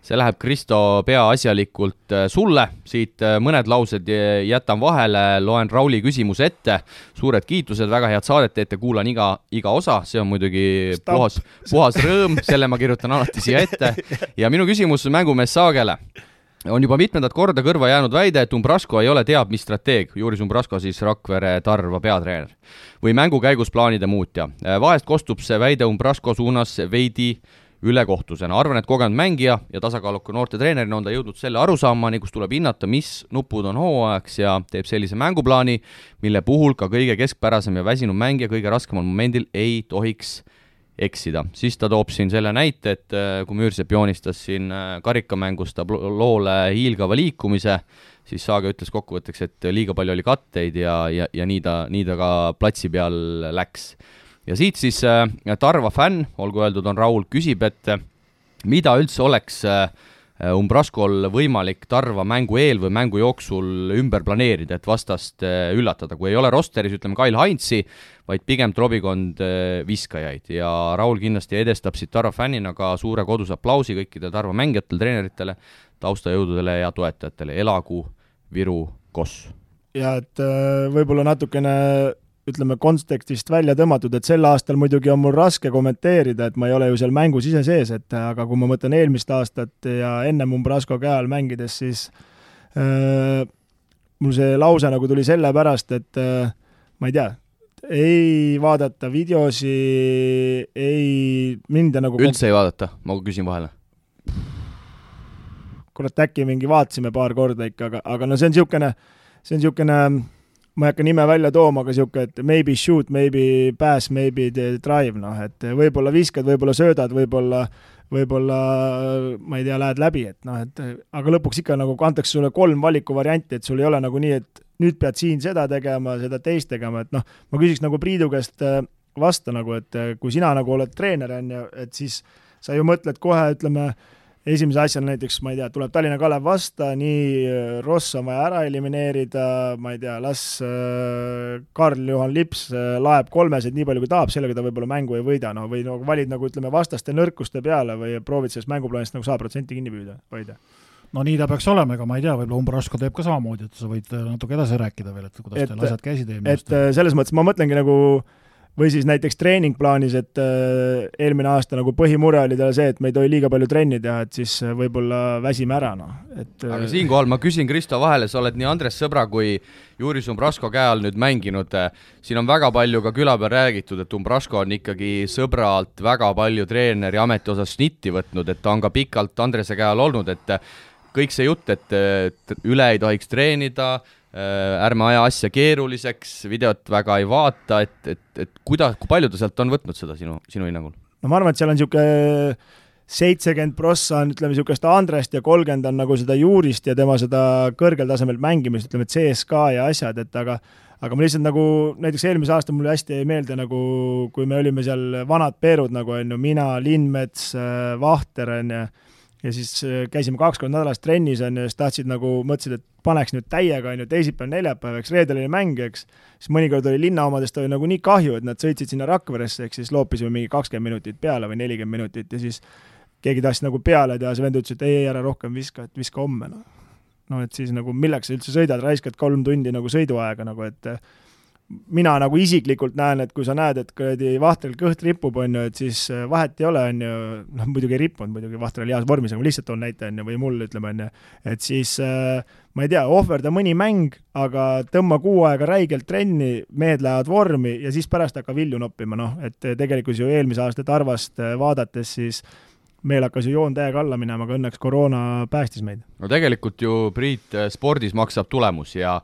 see läheb, Kristo, peaasjalikult äh, sulle, siit äh, mõned laused jätan vahele, loen Rauli küsimuse ette, suured kiitused, väga head saadet teete, kuulan iga, iga osa, see on muidugi Stamp. puhas, puhas rõõm, selle ma kirjutan alati siia ette. *laughs* ja minu küsimus mängumees Saagele. On juba mitmendat korda kõrva jäänud väide, et Umbrasko ei ole teab mis strateeg, Juris Umbrasko siis Rakvere Tarva peatreener, või mängu käigus plaanide muutja. vahest kostub see väide Umbrasko suunas veidi ülekohtusena, arvan, et kogenud mängija ja tasakaaluka noortetreenerina on ta jõudnud selle arusaamani, kus tuleb hinnata, mis nupud on hooajaks ja teeb sellise mänguplaani, mille puhul ka kõige keskpärasem ja väsinud mängija kõige raskemal momendil ei tohiks eksida. siis ta toob siin selle näite, et äh, kui Müürsepp joonistas siin äh, karikamängus tabloole hiilgava liikumise, siis Saaga ütles kokkuvõtteks, et liiga palju oli katteid ja, ja, ja nii ta, nii ta ka platsi peal läks ja siit siis äh, Tarva fänn, olgu öeldud, on Raul, küsib, et äh, mida üldse oleks äh, Umbraskol võimalik Tarva mängu eel või mängu jooksul ümber planeerida, et vastast üllatada, kui ei ole rosteris, ütleme, Kail Heinzi, vaid pigem trobikond viskajaid. Ja Raul kindlasti edestab siit Tarva fännina ka suure koduse aplausi kõikidele Tarva mängijatele, treeneritele, taustajõududele ja toetajatele, elagu Viru Koss! ja et võib-olla natukene ütleme, kontekstist välja tõmmatud, et sel aastal muidugi on mul raske kommenteerida, et ma ei ole ju seal mängus ise sees, et aga kui ma mõtlen eelmist aastat ja enne Mumbrasko käe all mängides, siis mul see lause nagu tuli sellepärast, et ma ei tea, ei vaadata videosi, ei minda nagu üldse ei vaadata, ma küsin vahele? kurat, äkki mingi vaatasime paar korda ikka, aga, aga no see on niisugune, see on niisugune ma ei hakka nime välja tooma, aga niisugune, et maybe shoot, maybe pass, maybe drive, noh, et võib-olla viskad, võib-olla söödad, võib-olla võib-olla ma ei tea, lähed läbi, et noh, et aga lõpuks ikka nagu antakse sulle kolm valikuvarianti, et sul ei ole nagu nii, et nüüd pead siin seda tegema, seda teist tegema, et noh, ma küsiks nagu Priidu käest äh, vasta nagu, et äh, kui sina nagu oled treener, on ju, et siis sa ju mõtled kohe, ütleme, esimese asjana näiteks, ma ei tea, tuleb Tallinna Kalev vasta, nii äh, Ross on vaja ära elimineerida, ma ei tea, las äh, Karl-Juhan Lips äh, laeb kolmesid nii palju, kui tahab, sellega ta võib-olla mängu ei võida, noh, või nagu valid nagu ütleme, vastaste nõrkuste peale või proovid sellest mänguplaanist nagu sada protsenti kinni püüda, hoida no nii ta peaks olema, ega ma ei tea, võib-olla Umbrasko teeb ka samamoodi, et sa võid natuke edasi rääkida veel, et kuidas et, teil asjad käisid eelmine aasta. et selles mõttes ma mõtlengi nagu äh, või siis näiteks treeningplaanis, et äh, eelmine aasta nagu põhimure oli tal see, et me ei tohi liiga palju trenni teha, et siis äh, võib-olla väsime ära, noh, et aga äh, siinkohal ma küsin Kristo vahele, sa oled nii Andres Sõbra kui Juris Umbrasko käe all nüüd mänginud, siin on väga palju ka küla peal räägitud, et Umbrasko on ikkagi Sõbralt väga palju treeneri ametiosas snitti võtnud, et ta on ka pikalt Andrese käe all olnud, et kõik see jutt, et üle ei tohiks treenida, ärme aja asja keeruliseks, videot väga ei vaata, et, et, et kuida-, kui palju ta sealt on võtnud seda sinu, sinu hinnangul? no ma arvan, et seal on niisugune seitsekümmend prossa on ütleme niisugust Andrest ja kolmkümmend on nagu seda juurist ja tema seda kõrgel tasemel mängimist, ütleme CSKA ja asjad, et aga aga ma lihtsalt nagu, näiteks eelmise aasta mulle hästi jäi meelde nagu, kui me olime seal vanad Peerud nagu on ju, mina, Lindmets, äh, Vahter on ju, ja siis äh, käisime kaks korda nädalas trennis, on ju, siis tahtsid nagu, mõtlesid, et paneks nüüd täiega, on ju, teisipäev, neljapäev, eks, reedel oli mäng, eks, siis mõnikord oli linna omadest oli nagu nii kahju, et nad sõitsid sinna Rakveresse, ehk siis loopisime mingi kakskümmend minutit peale või nelikümmend minutit ja siis keegi tahtis nagu peale teha, see vend ütles, et ei, ei, ära rohkem viska, et viska homme, noh. no et siis nagu milleks sa üldse sõidad, raiskad kolm tundi nagu sõiduaega nagu, et mina nagu isiklikult näen, et kui sa näed, et kuradi Vahtril kõht ripub, on ju, et siis äh, vahet ei ole, on ju, noh muidugi ei rippunud muidugi, Vahter oli heas vormis, aga ma lihtsalt toon näite, on ju, või mul ütleme, on ju, et siis äh, ma ei tea, ohverda mõni mäng, aga tõmba kuu aega räigelt trenni, mehed lähevad vormi ja siis pärast hakka vilju noppima, noh, et tegelikult ju eelmise aasta Tarvast äh, vaadates siis meil hakkas ju joon täiega alla minema, aga õnneks koroona päästis meid. no tegelikult ju, Priit, spordis maksab tulemus ja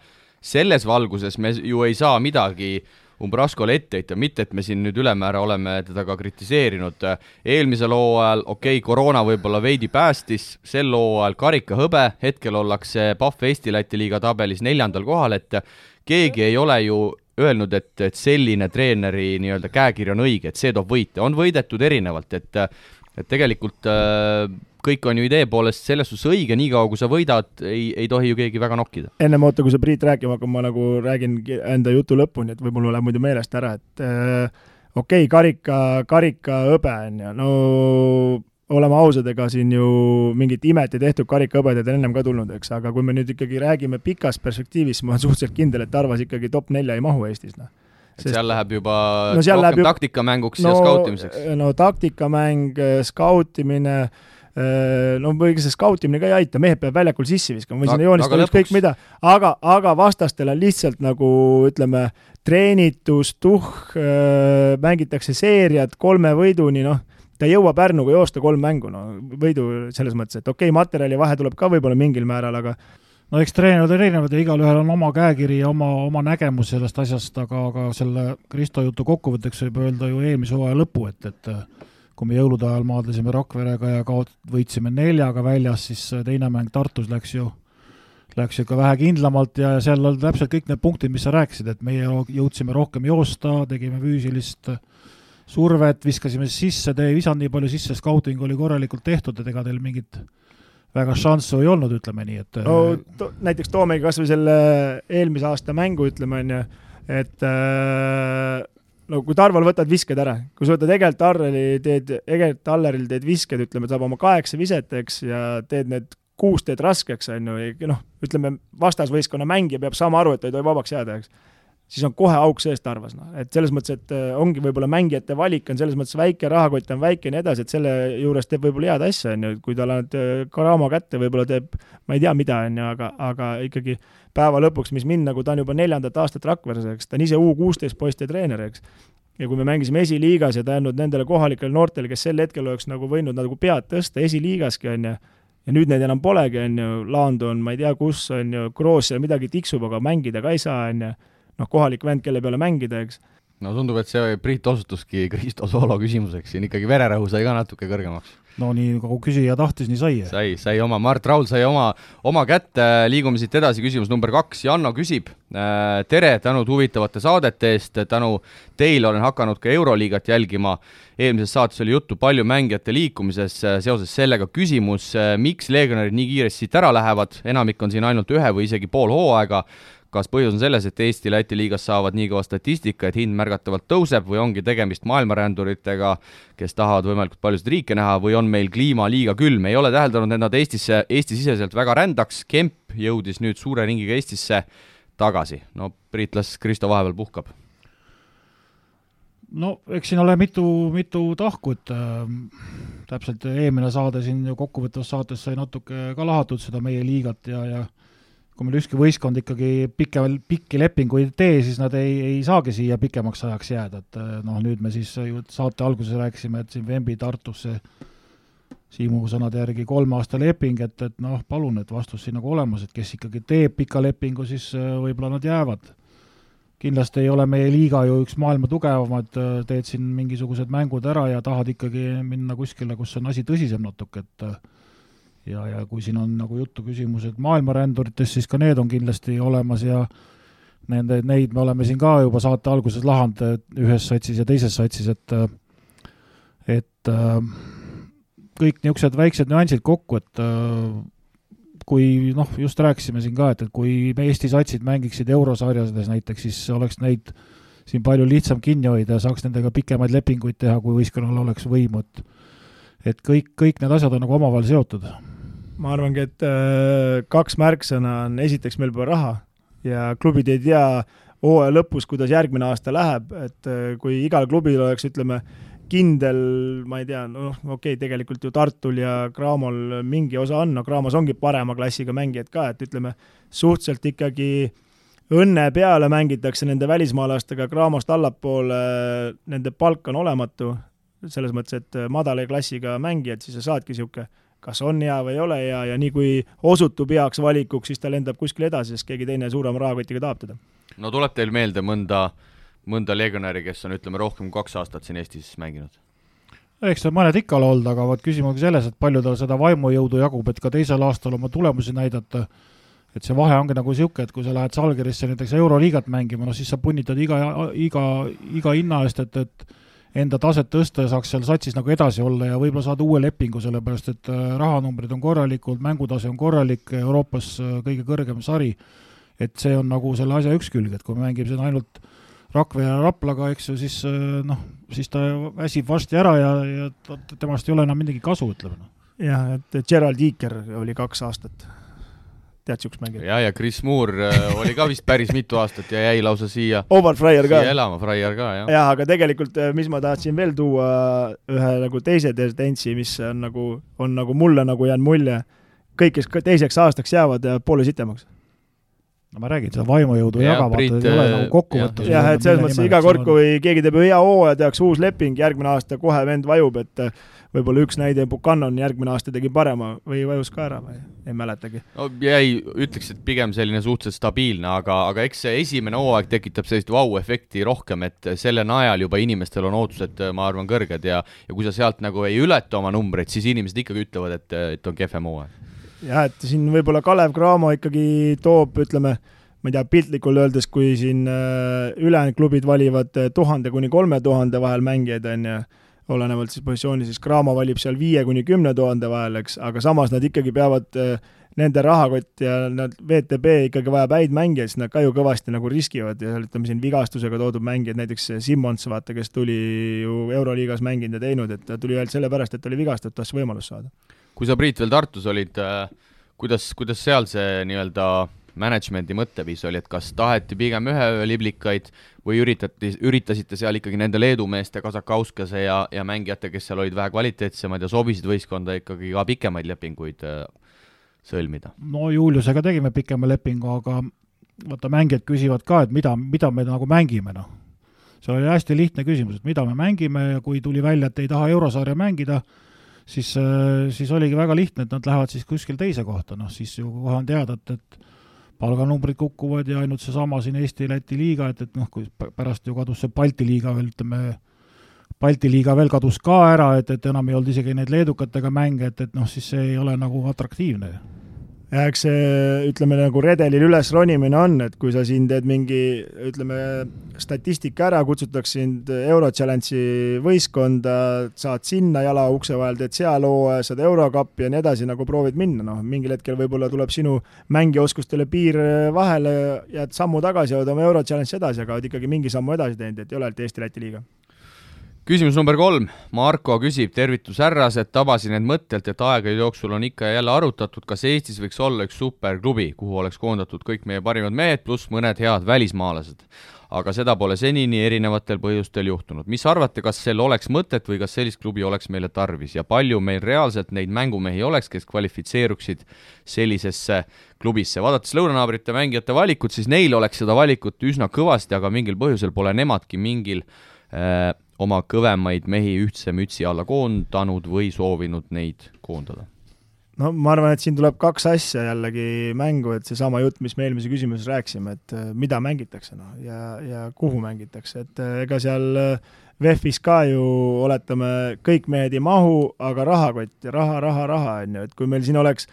selles valguses me ju ei saa midagi Umbraskole ette heita, mitte et me siin nüüd ülemäära oleme teda ka kritiseerinud, eelmisel hooajal okei okay,, koroona võib-olla veidi päästis, sel hooajal karikahõbe, hetkel ollakse Pahv Eesti-Läti liiga tabelis neljandal kohal, et keegi ei ole ju öelnud, et, et selline treeneri nii-öelda käekiri on õige, et see toob võite, on võidetud erinevalt, et et tegelikult äh, kõik on ju idee poolest selles suhtes õige, niikaua kui sa võidad, ei, ei tohi ju keegi väga nokkida. ennem oota, kui sa Priit rääkima hakkad, ma nagu räägin enda jutu lõpuni, et võib-olla läheb muidu meelest ära, et äh, okei okay,, karika, karikahõbe on ju, no oleme ausad, ega siin ju mingit imet ei tehtud, karikahõbedaid on ennem ka tulnud, eks, aga kui me nüüd ikkagi räägime pikas perspektiivis, ma olen suhteliselt kindel, et Tarvas ikkagi top nelja ei mahu Eestis, noh Sest... seal läheb juba no, rohkem läheb ju... taktikamänguks no, ja skautimiseks? no taktikamäng, skautimine äh,, Äh, no või see skautimine ka ei aita, mehed peavad väljakul sisse viskama või sinna joonistada ükskõik mida, aga, aga vastastel on lihtsalt nagu ütleme, treenitus, tuhh, äh, mängitakse seeriad kolme võiduni, noh, ta ei jõua Pärnuga joosta kolm mängu, no võidu selles mõttes, et okei okay,, materjali vahe tuleb ka võib-olla mingil määral, aga no eks treenerid on erinevad ja igalühel on oma käekiri ja oma, oma nägemus sellest asjast, aga, aga selle Kristo jutu kokkuvõtteks võib öelda ju eelmise hooaja lõpu, et, et kui me jõulude ajal maadlesime Rakverega ja kaot-, võitsime neljaga väljas, siis teine mäng Tartus läks ju, läks ju ka vähe kindlamalt ja seal on täpselt kõik need punktid, mis sa rääkisid, et meie jõudsime rohkem joosta, tegime füüsilist survet, viskasime sisse, te ei visanud nii palju sisse, scouting oli korralikult tehtud, et ega teil mingit väga šanssu ei olnud, ütleme nii, et no to, näiteks toomegi kas või selle eelmise aasta mängu, ütleme, on ju, et äh, no kui Tarval võtad visked ära, kui sa võtad Egert Alleri, teed, Egert Alleril teed visked, ütleme, saab oma kaheksa viset, eks, ja teed need kuus teed raskeks, on ju, noh, ütleme, vastasvõistkonna mängija peab saama aru, et ta ei tohi vabaks jääda, eks. siis on kohe auk sees tarvas, noh, et selles mõttes, et äh, ongi võib-olla mängijate valik on selles mõttes väike, rahakott on väike ja nii edasi, et selle juures teeb võib-olla head asja, on ju, kui talle annad Karamo kätte, võib-olla teeb ma ei tea, mida, on ju, aga, aga ikkagi päeva lõpuks, mis mind nagu, ta on juba neljandat aastat Rakveres, eks, ta on ise U kuusteist poiste treener, eks. ja kui me mängisime esiliigas ja ta andnud nendele kohalikele noortele, kes sel hetkel oleks nagu võinud nagu pead tõsta esiliigaski, on ju, ja nüüd neid enam polegi, on ju, Laandu on ma ei tea kus, on ju, Kroos seal midagi tiksub, aga mängida ka ei saa, on ju noh, kohalik vend, kelle peale mängida, eks. No tundub, et see Priit osutuski Kristo Soolo küsimuseks, siin ikkagi vererõhu sai ka natuke kõrgemaks. no nii, nagu küsija tahtis, nii sai. sai, sai oma, Mart Raul sai oma, oma kätte, liigume siit edasi, küsimus number kaks, Janno küsib äh,, tere, tänud huvitavate saadete eest, tänu teile olen hakanud ka Euroliigat jälgima, eelmises saates oli juttu palju mängijate liikumises, seoses sellega küsimus, miks legionärid nii kiiresti siit ära lähevad, enamik on siin ainult ühe või isegi pool hooaega, kas põhjus on selles, et Eesti-Läti liigas saavad nii kõva statistika, et hind märgatavalt tõuseb või ongi tegemist maailmaränduritega, kes tahavad võimalikult paljusid riike näha või on meil kliima liiga külm, ei ole täheldanud, et nad Eestisse, Eesti-siseselt väga rändaks, Kemp jõudis nüüd suure ringiga Eestisse tagasi, no Priit, las Kristo vahepeal puhkab. no eks siin ole mitu, mitu tahku, et äh, täpselt eelmine saade siin kokkuvõtvas saates sai natuke ka lahatud seda meie liigat ja, ja kui meil ükski võistkond ikkagi pikem, pikki lepinguid ei tee, siis nad ei, ei saagi siia pikemaks ajaks jääda, et eh, noh, nüüd me siis ju saate alguses rääkisime, et siin Vembi Tartusse Siimu sõnade järgi kolme aasta leping, et, et noh, palun, et vastus siin nagu olemas, et kes ikkagi teeb pika lepingu, siis eh, võib-olla nad jäävad. kindlasti ei ole meie liiga ju üks maailma tugevamaid, eh, teed siin mingisugused mängud ära ja tahad ikkagi minna kuskile, kus on asi tõsisem natuke, et ja, ja kui siin on nagu juttu küsimused maailmaränduritest, siis ka need on kindlasti olemas ja nende, neid me oleme siin ka juba saate alguses lahanud ühes satsis ja teises satsis, et et kõik niisugused väiksed nüansid kokku, et kui noh, just rääkisime siin ka, et, et kui Eesti satsid mängiksid eurosarjades näiteks, siis oleks neid siin palju lihtsam kinni hoida ja saaks nendega pikemaid lepinguid teha, kui võistkonnal oleks võimu, et et kõik, kõik need asjad on nagu omavahel seotud ma arvangi, et äh, kaks märksõna on esiteks meil pole raha ja klubid ei tea hooaja lõpus, kuidas järgmine aasta läheb, et äh, kui igal klubil oleks, ütleme, kindel, ma ei tea, noh, okei okay,, tegelikult ju Tartul ja Cramol mingi osa on, no Cramos ongi parema klassiga mängijad ka, et ütleme, suhteliselt ikkagi õnne peale mängitakse nende välismaalastega Cramost allapoole, nende palk on olematu, selles mõttes, et madala klassiga mängijad, siis sa saadki niisugune kas on hea või ei ole hea ja nii kui osutub heaks valikuks, siis ta lendab kuskile edasi, sest keegi teine suurema rahakotiga tahab teda. no tuleb teil meelde mõnda, mõnda legionäri, kes on ütleme, rohkem kui kaks aastat siin Eestis mänginud? eks seal mõned ikka ole olnud, aga vot küsimus on selles, et palju tal seda vaimujõudu jagub, et ka teisel aastal oma tulemusi näidata, et see vahe ongi nagu niisugune, et kui sa lähed Salgerisse näiteks Euroliigat mängima, no siis sa punnitad iga, iga, iga hinna eest, et, et enda taset tõsta ja saaks seal satsis nagu edasi olla ja võib-olla saada uue lepingu, sellepärast et äh, rahanumbrid on korralikud, mängutase on korralik, Euroopas äh, kõige kõrgem sari, et see on nagu selle asja üks külg, et kui me mängime siin ainult Rakvere ja Raplaga, eks ju, siis äh, noh, siis ta väsib varsti ära ja, ja temast ei ole enam midagi kasu, ütleme noh. jah, et Gerald Iiker oli kaks aastat tead niisugust mängijat? ja, ja Chris Moore äh, oli ka vist päris mitu aastat ja jäi lausa siia Omar Fryer ka. siia elama, Fryer ka, jah. jah, aga tegelikult, äh, mis ma tahtsin veel tuua, ühe nagu teise tendentsi, mis on nagu, on nagu mulle nagu jäänud mulje, kõik, kes teiseks aastaks jäävad poole sitemaks no ma räägin, seda vaimujõudu jagavad, ei ole nagu kokkuvõttes. jah, et selles mõttes iga kord, kui keegi teeb hea hooaja, tehakse uus leping, järgmine aasta kohe vend vajub, et võib-olla üks näide, Buchanan järgmine aasta tegi parema või vajus ka ära või ei mäletagi? no jäi, ütleks, et pigem selline suhteliselt stabiilne, aga, aga eks see esimene hooaeg tekitab sellist vau-efekti rohkem, et selle najal juba inimestel on ootused, ma arvan, kõrged ja ja kui sa sealt nagu ei ületa oma numbreid, siis inimesed ikkagi ütlevad, et, et on kehvem hooaeg. Jah, et siin võib-olla Kalev Cramo ikkagi toob, ütleme, ma ei tea, piltlikult öeldes, kui siin äh, ülejäänud klubid valivad äh, tuhande kuni kolme tuhande vahel mängijaid, on ju olenevalt siis positsiooni, siis Cramo valib seal viie kuni kümne tuhande vahel, eks, aga samas nad ikkagi peavad äh, nende rahakott ja nad, VTB ikkagi vajab häid mängijaid, siis nad ka ju kõvasti nagu riskivad ja ütleme siin vigastusega toodud mängijad, näiteks Simmons, vaata, kes tuli ju Euroliigas mänginud ja teinud, et ta tuli ainult sellepärast, et oli vigastatud, tahtis võimalust saada. Kui sa, Priit, veel Tartus olid äh,, kuidas, kuidas seal see nii-öelda management'i mõtteviis oli, et kas taheti pigem ühe liblikaid või üritati, üritasite seal ikkagi nende Leedu meeste, Kasakauskase ja, ja mängijate, kes seal olid vähe kvaliteetsemad ja sobisid võistkonda ikkagi ka pikemaid lepinguid äh, sõlmida? no Juliusega tegime pikema lepingu, aga vaata, mängijad küsivad ka, et mida, mida me nagu mängime, noh. seal oli hästi lihtne küsimus, et mida me mängime ja kui tuli välja, et ei taha eurosarja mängida, siis, äh, siis oligi väga lihtne, et nad lähevad siis kuskil teise kohta, noh siis ju kohe on teada, et, et palganumbrid kukuvad ja ainult seesama siin Eesti-Läti liiga, et, et noh, kui pärast ju kadus see Balti liiga veel, ütleme, Balti liiga veel kadus ka ära, et, et enam ei olnud isegi neid leedukatega mänge, et, et noh, siis see ei ole nagu atraktiivne eks see, ütleme nagu redelil üles ronimine on, et kui sa siin teed mingi, ütleme, statistika ära, kutsutakse sind Euro Challenge'i võistkonda, saad sinna jala ukse vahel, teed seal hooaja, saad Eurokappi ja nii edasi, nagu proovid minna, noh, mingil hetkel võib-olla tuleb sinu mängioskustele piir vahele, jääd sammu tagasi, oled oma Euro Challenge'i edasi, aga oled ikkagi mingi sammu edasi teinud, et ei ole ainult Eesti-Läti liiga küsimus number kolm, Marko küsib, tervitus härrased, tabasin end mõttelt, et aegade jooksul on ikka ja jälle arutatud, kas Eestis võiks olla üks superklubi, kuhu oleks koondatud kõik meie parimad mehed pluss mõned head välismaalased. aga seda pole senini erinevatel põhjustel juhtunud. mis arvate, kas sel oleks mõtet või kas sellist klubi oleks meile tarvis ja palju meil reaalselt neid mängumehi oleks, kes kvalifitseeruksid sellisesse klubisse, vaadates lõunanaabrite mängijate valikut, siis neil oleks seda valikut üsna kõvasti, aga mingil põhjusel pole nemadki mingil äh, oma kõvemaid mehi ühtse mütsi alla koondanud või soovinud neid koondada? no ma arvan, et siin tuleb kaks asja jällegi mängu, et seesama jutt, mis me eelmise küsimuses rääkisime, et äh, mida mängitakse, noh, ja, ja kuhu mängitakse, et äh, ega seal äh, VEF-is ka ju oletame, kõik mehed ei mahu, aga rahakott ja raha, raha, raha, on ju, et kui meil siin oleks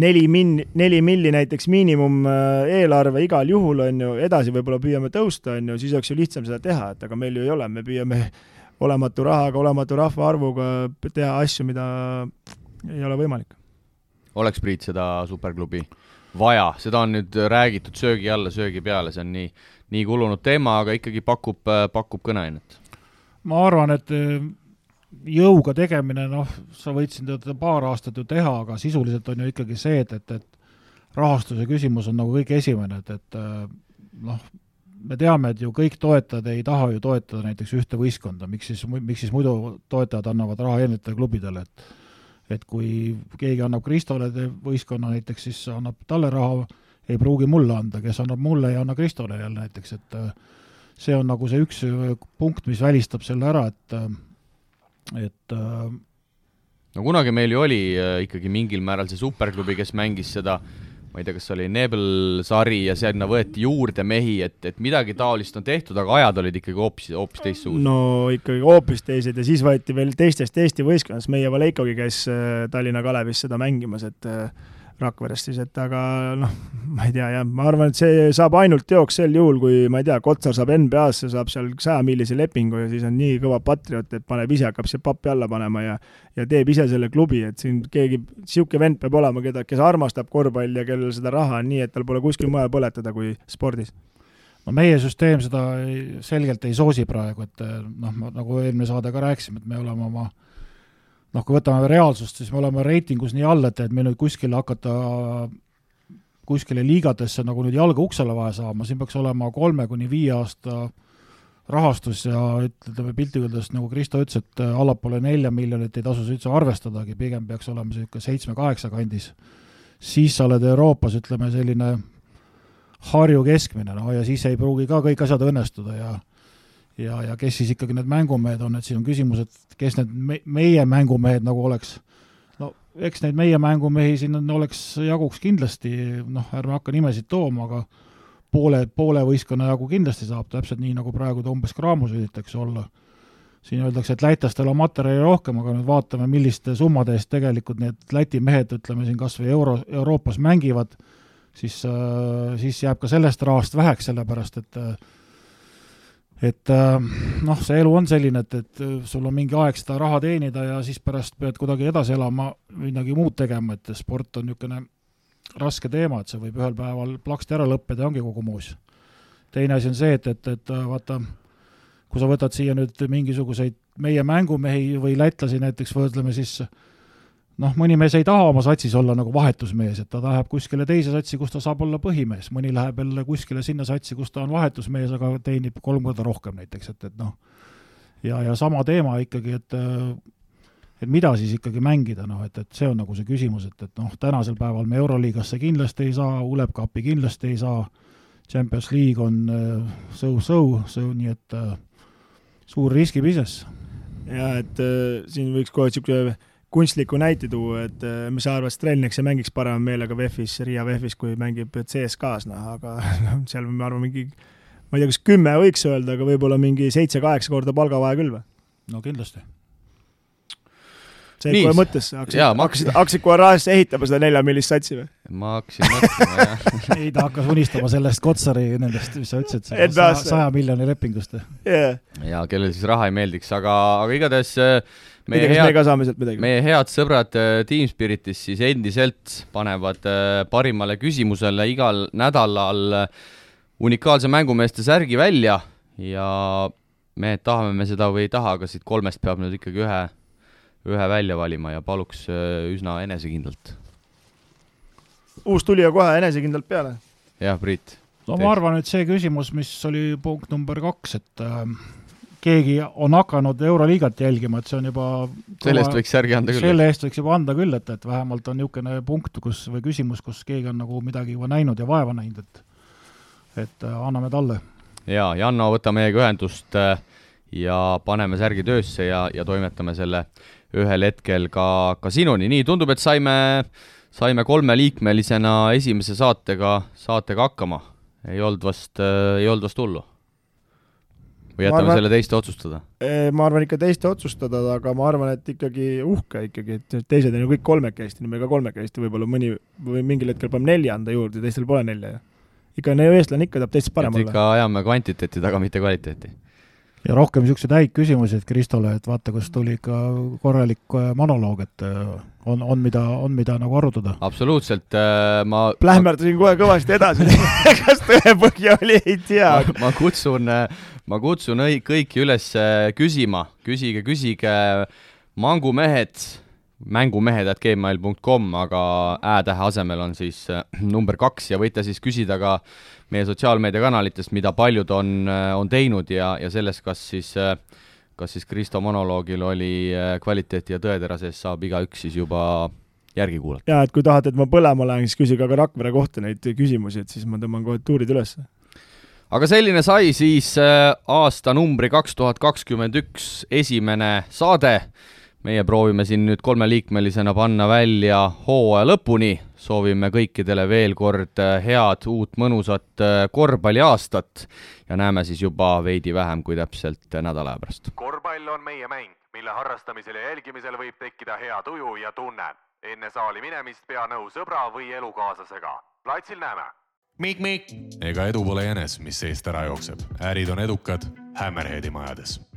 neli min-, neli milli näiteks miinimum eelarve igal juhul, on ju, edasi võib-olla püüame tõusta, on ju, siis oleks ju lihtsam seda teha, et aga meil ju ei ole, me püüame *laughs* olematu rahaga, olematu rahvaarvuga teha asju, mida ei ole võimalik. oleks, Priit, seda superklubi vaja, seda on nüüd räägitud söögi alla, söögi peale, see on nii, nii kulunud teema, aga ikkagi pakub, pakub kõneainet? ma arvan, et eh, jõuga tegemine, noh, sa võid siin teda paar aastat ju teha, aga sisuliselt on ju ikkagi see, et, et, et rahastuse küsimus on nagu kõige esimene, et, et eh, noh, me teame, et ju kõik toetajad ei taha ju toetada näiteks ühte võistkonda, miks siis, miks siis muidu toetajad annavad raha erinevatele klubidele, et et kui keegi annab Kristole võistkonna näiteks, siis annab talle raha, ei pruugi mulle anda, kes annab mulle, ei anna Kristole jälle näiteks, et äh, see on nagu see üks äh, punkt, mis välistab selle ära, et äh, et no kunagi meil ju oli ikkagi mingil määral see superklubi, kes mängis seda äh, ma ei tea, kas oli Nebel-sari ja sinna võeti juurde mehi, et, et midagi taolist on tehtud, aga ajad olid ikkagi hoopis, hoopis teistsugused. no ikkagi hoopis teised ja siis võeti veel teistest Eesti võistkonnast, meie Valeikogi käis äh, Tallinna Kalevis seda mängimas, et äh, Rakverest siis, et aga noh, ma ei tea jah, ma arvan, et see saab ainult teoks sel juhul, kui ma ei tea, Kotsar saab NBA-sse, saab seal sajamillise lepingu ja siis on nii kõva patrioot, et paneb ise, hakkab see pappi alla panema ja ja teeb ise selle klubi, et siin keegi, niisugune vend peab olema, keda, kes armastab korvpalli ja kellel seda raha on nii, et tal pole kuskil mujal põletada kui spordis. No meie süsteem seda selgelt ei soosi praegu, et noh, nagu eelmine saade ka rääkisime, et me oleme oma noh, kui võtame reaalsust, siis me oleme reitingus nii all, et, et meil nüüd kuskile hakata kuskile liigadesse nagu nüüd jalga uksele vaja saama, siin peaks olema kolme kuni viie aasta rahastus ja ütleme piltlikult öeldes, nagu Kristo ütles, et allapoole nelja miljonit ei tasu üldse arvestadagi, pigem peaks olema niisugune seitsme-kaheksa kandis. siis sa oled Euroopas, ütleme, selline Harju keskmine, no ja siis ei pruugi ka kõik asjad õnnestuda ja ja, ja kes siis ikkagi need mängumehed on, et siin on küsimus, et kes need me, meie mängumehed nagu oleks, no eks neid meie mängumehi siin on, oleks jaguks kindlasti, noh, ärme hakka nimesid tooma, aga poole, poole võistkonna jagu kindlasti saab, täpselt nii, nagu praegu ta umbes Craamus üritatakse olla. siin öeldakse, et lätlastel on materjali rohkem, aga nüüd vaatame, milliste summade eest tegelikult need Läti mehed, ütleme siin kas või euro, Euroopas mängivad, siis äh,, siis jääb ka sellest rahast väheks, sellepärast et äh, et äh, noh, see elu on selline, et, et äh, sul on mingi aeg seda raha teenida ja siis pärast pead kuidagi edasi elama, midagi muud tegema, et sport on niisugune raske teema, et see võib ühel päeval plaksti ära lõppeda ja ongi kogu muus. teine asi on see, et, et, et äh, vaata, kui sa võtad siia nüüd mingisuguseid meie mängumehi või lätlasi näiteks, võrdleme siis noh, mõni mees ei taha oma satsis olla nagu vahetusmees, et ta läheb kuskile teise satsi, kus ta saab olla põhimees, mõni läheb jälle kuskile sinna satsi, kus ta on vahetusmees, aga teenib kolm korda rohkem näiteks, et, et noh, ja, ja sama teema ikkagi, et et mida siis ikkagi mängida, noh et, et see on nagu see küsimus, et, et noh, tänasel päeval me Euroliigasse kindlasti ei saa, Uleb Cupi kindlasti ei saa, Champions League on so-so, so nii et äh, suur riski business. jaa, et äh, siin võiks kohe niisugune kunstliku näite tuua, et äh, mis sa arvad, Strelnik, see mängiks parema meelega VEF-is, Riia VEF-is, kui mängib CSKA-s, noh, aga *laughs* noh, seal ma arvan, mingi ma ei tea, kas kümme võiks öelda, aga võib-olla mingi seitse-kaheksa korda palgavahe küll või? no kindlasti. See kohe mõttesse, hakkasid, hakkasid, hakkasid kohe rahasse ehitama seda neljamillist satsi või? ma hakkasin mõtlema, jah. *laughs* Ei, ta hakkas unistama sellest Kotsari nendest, mis sa ütlesid, saja, miljoni lepingust. Yeah.. ja kellel siis raha ei meeldiks, aga, aga igatahes äh, meie tea, head, me ka saame sealt midagi. meie head sõbrad äh, Team Spiritis siis endiselt panevad äh, parimale küsimusele igal nädalal unikaalse mängumeeste särgi välja ja me tahame me seda või ei taha, aga siit kolmest peab nüüd ikkagi ühe ühe välja valima ja paluks äh, üsna enesekindlalt. uus tulija kohe enesekindlalt peale. jah, Priit. no ma arvan, et see küsimus, mis oli punkt number kaks, et äh, keegi on hakanud Euroliigat jälgima, et see on juba selle eest võiks särgi anda küll. selle eest võiks juba anda küll, et, et vähemalt on niisugune punkt, kus, või küsimus, kus keegi on nagu midagi juba näinud ja vaeva näinud, et et äh, anname talle. jaa, Janno, võta meiega ühendust äh, ja paneme särgi töösse ja, ja toimetame selle ühel hetkel ka, ka sinuni, nii tundub, et saime, saime kolmeliikmelisena esimese saatega, saatega hakkama. ei olnud vast, ei olnud vast hullu? Või jätame arvan, selle teiste otsustada? ma arvan ikka teiste otsustada, aga ma arvan, et ikkagi uhke ikkagi, et teised on ju kõik kolmekesti, me ka kolmekesti, võib-olla mõni või mingil hetkel paneme nelja anda juurde, teistel pole nelja ju. ikka eestlane ikka tahab teistest parem olla. ikka ajame kvantiteeti taga, mitte kvaliteeti ja rohkem niisuguseid häid küsimusi, et Kristole, et vaata, kas tuli ikka korralik äh, monoloog, et äh, on, on mida, on mida nagu arutada. absoluutselt äh,, ma plähmerdasin kohe kõvasti edasi *laughs* kas tõepõhja oli, ei tea. ma kutsun, äh, ma kutsun õi-, kõiki üles küsima, küsige, küsige, mangumehed, mängumehed.gmail.com, aga ä-tähe asemel on siis number kaks ja võite siis küsida ka meie sotsiaalmeediakanalitest, mida paljud on, äh, on teinud ja, ja sellest, kas siis äh, kas siis Kristo monoloogil oli äh, kvaliteeti ja tõetera sees, saab igaüks siis juba järgi kuulata. jaa, et kui tahate, et ma põlema lähen, siis küsige aga Rakvere kohta neid küsimusi, et siis ma tõmban kohe tuurid üles. aga selline sai siis aastanumbri kaks tuhat kakskümmend üks esimene saade meie proovime siin nüüd kolmeliikmelisena panna välja hooaja lõpuni, soovime kõikidele veel kord äh, head uut mõnusat äh, korvpalliaastat ja näeme siis juba veidi vähem kui täpselt nädala aja pärast. korvpall on meie mäng, mille harrastamisel ja jälgimisel võib tekkida hea tuju ja tunne. enne saali minemist pea nõu sõbra või elukaaslasega. platsil näeme. Mikk-Mikk. ega edu pole jänes, mis seest ära jookseb. ärid on edukad Hammerheadi majades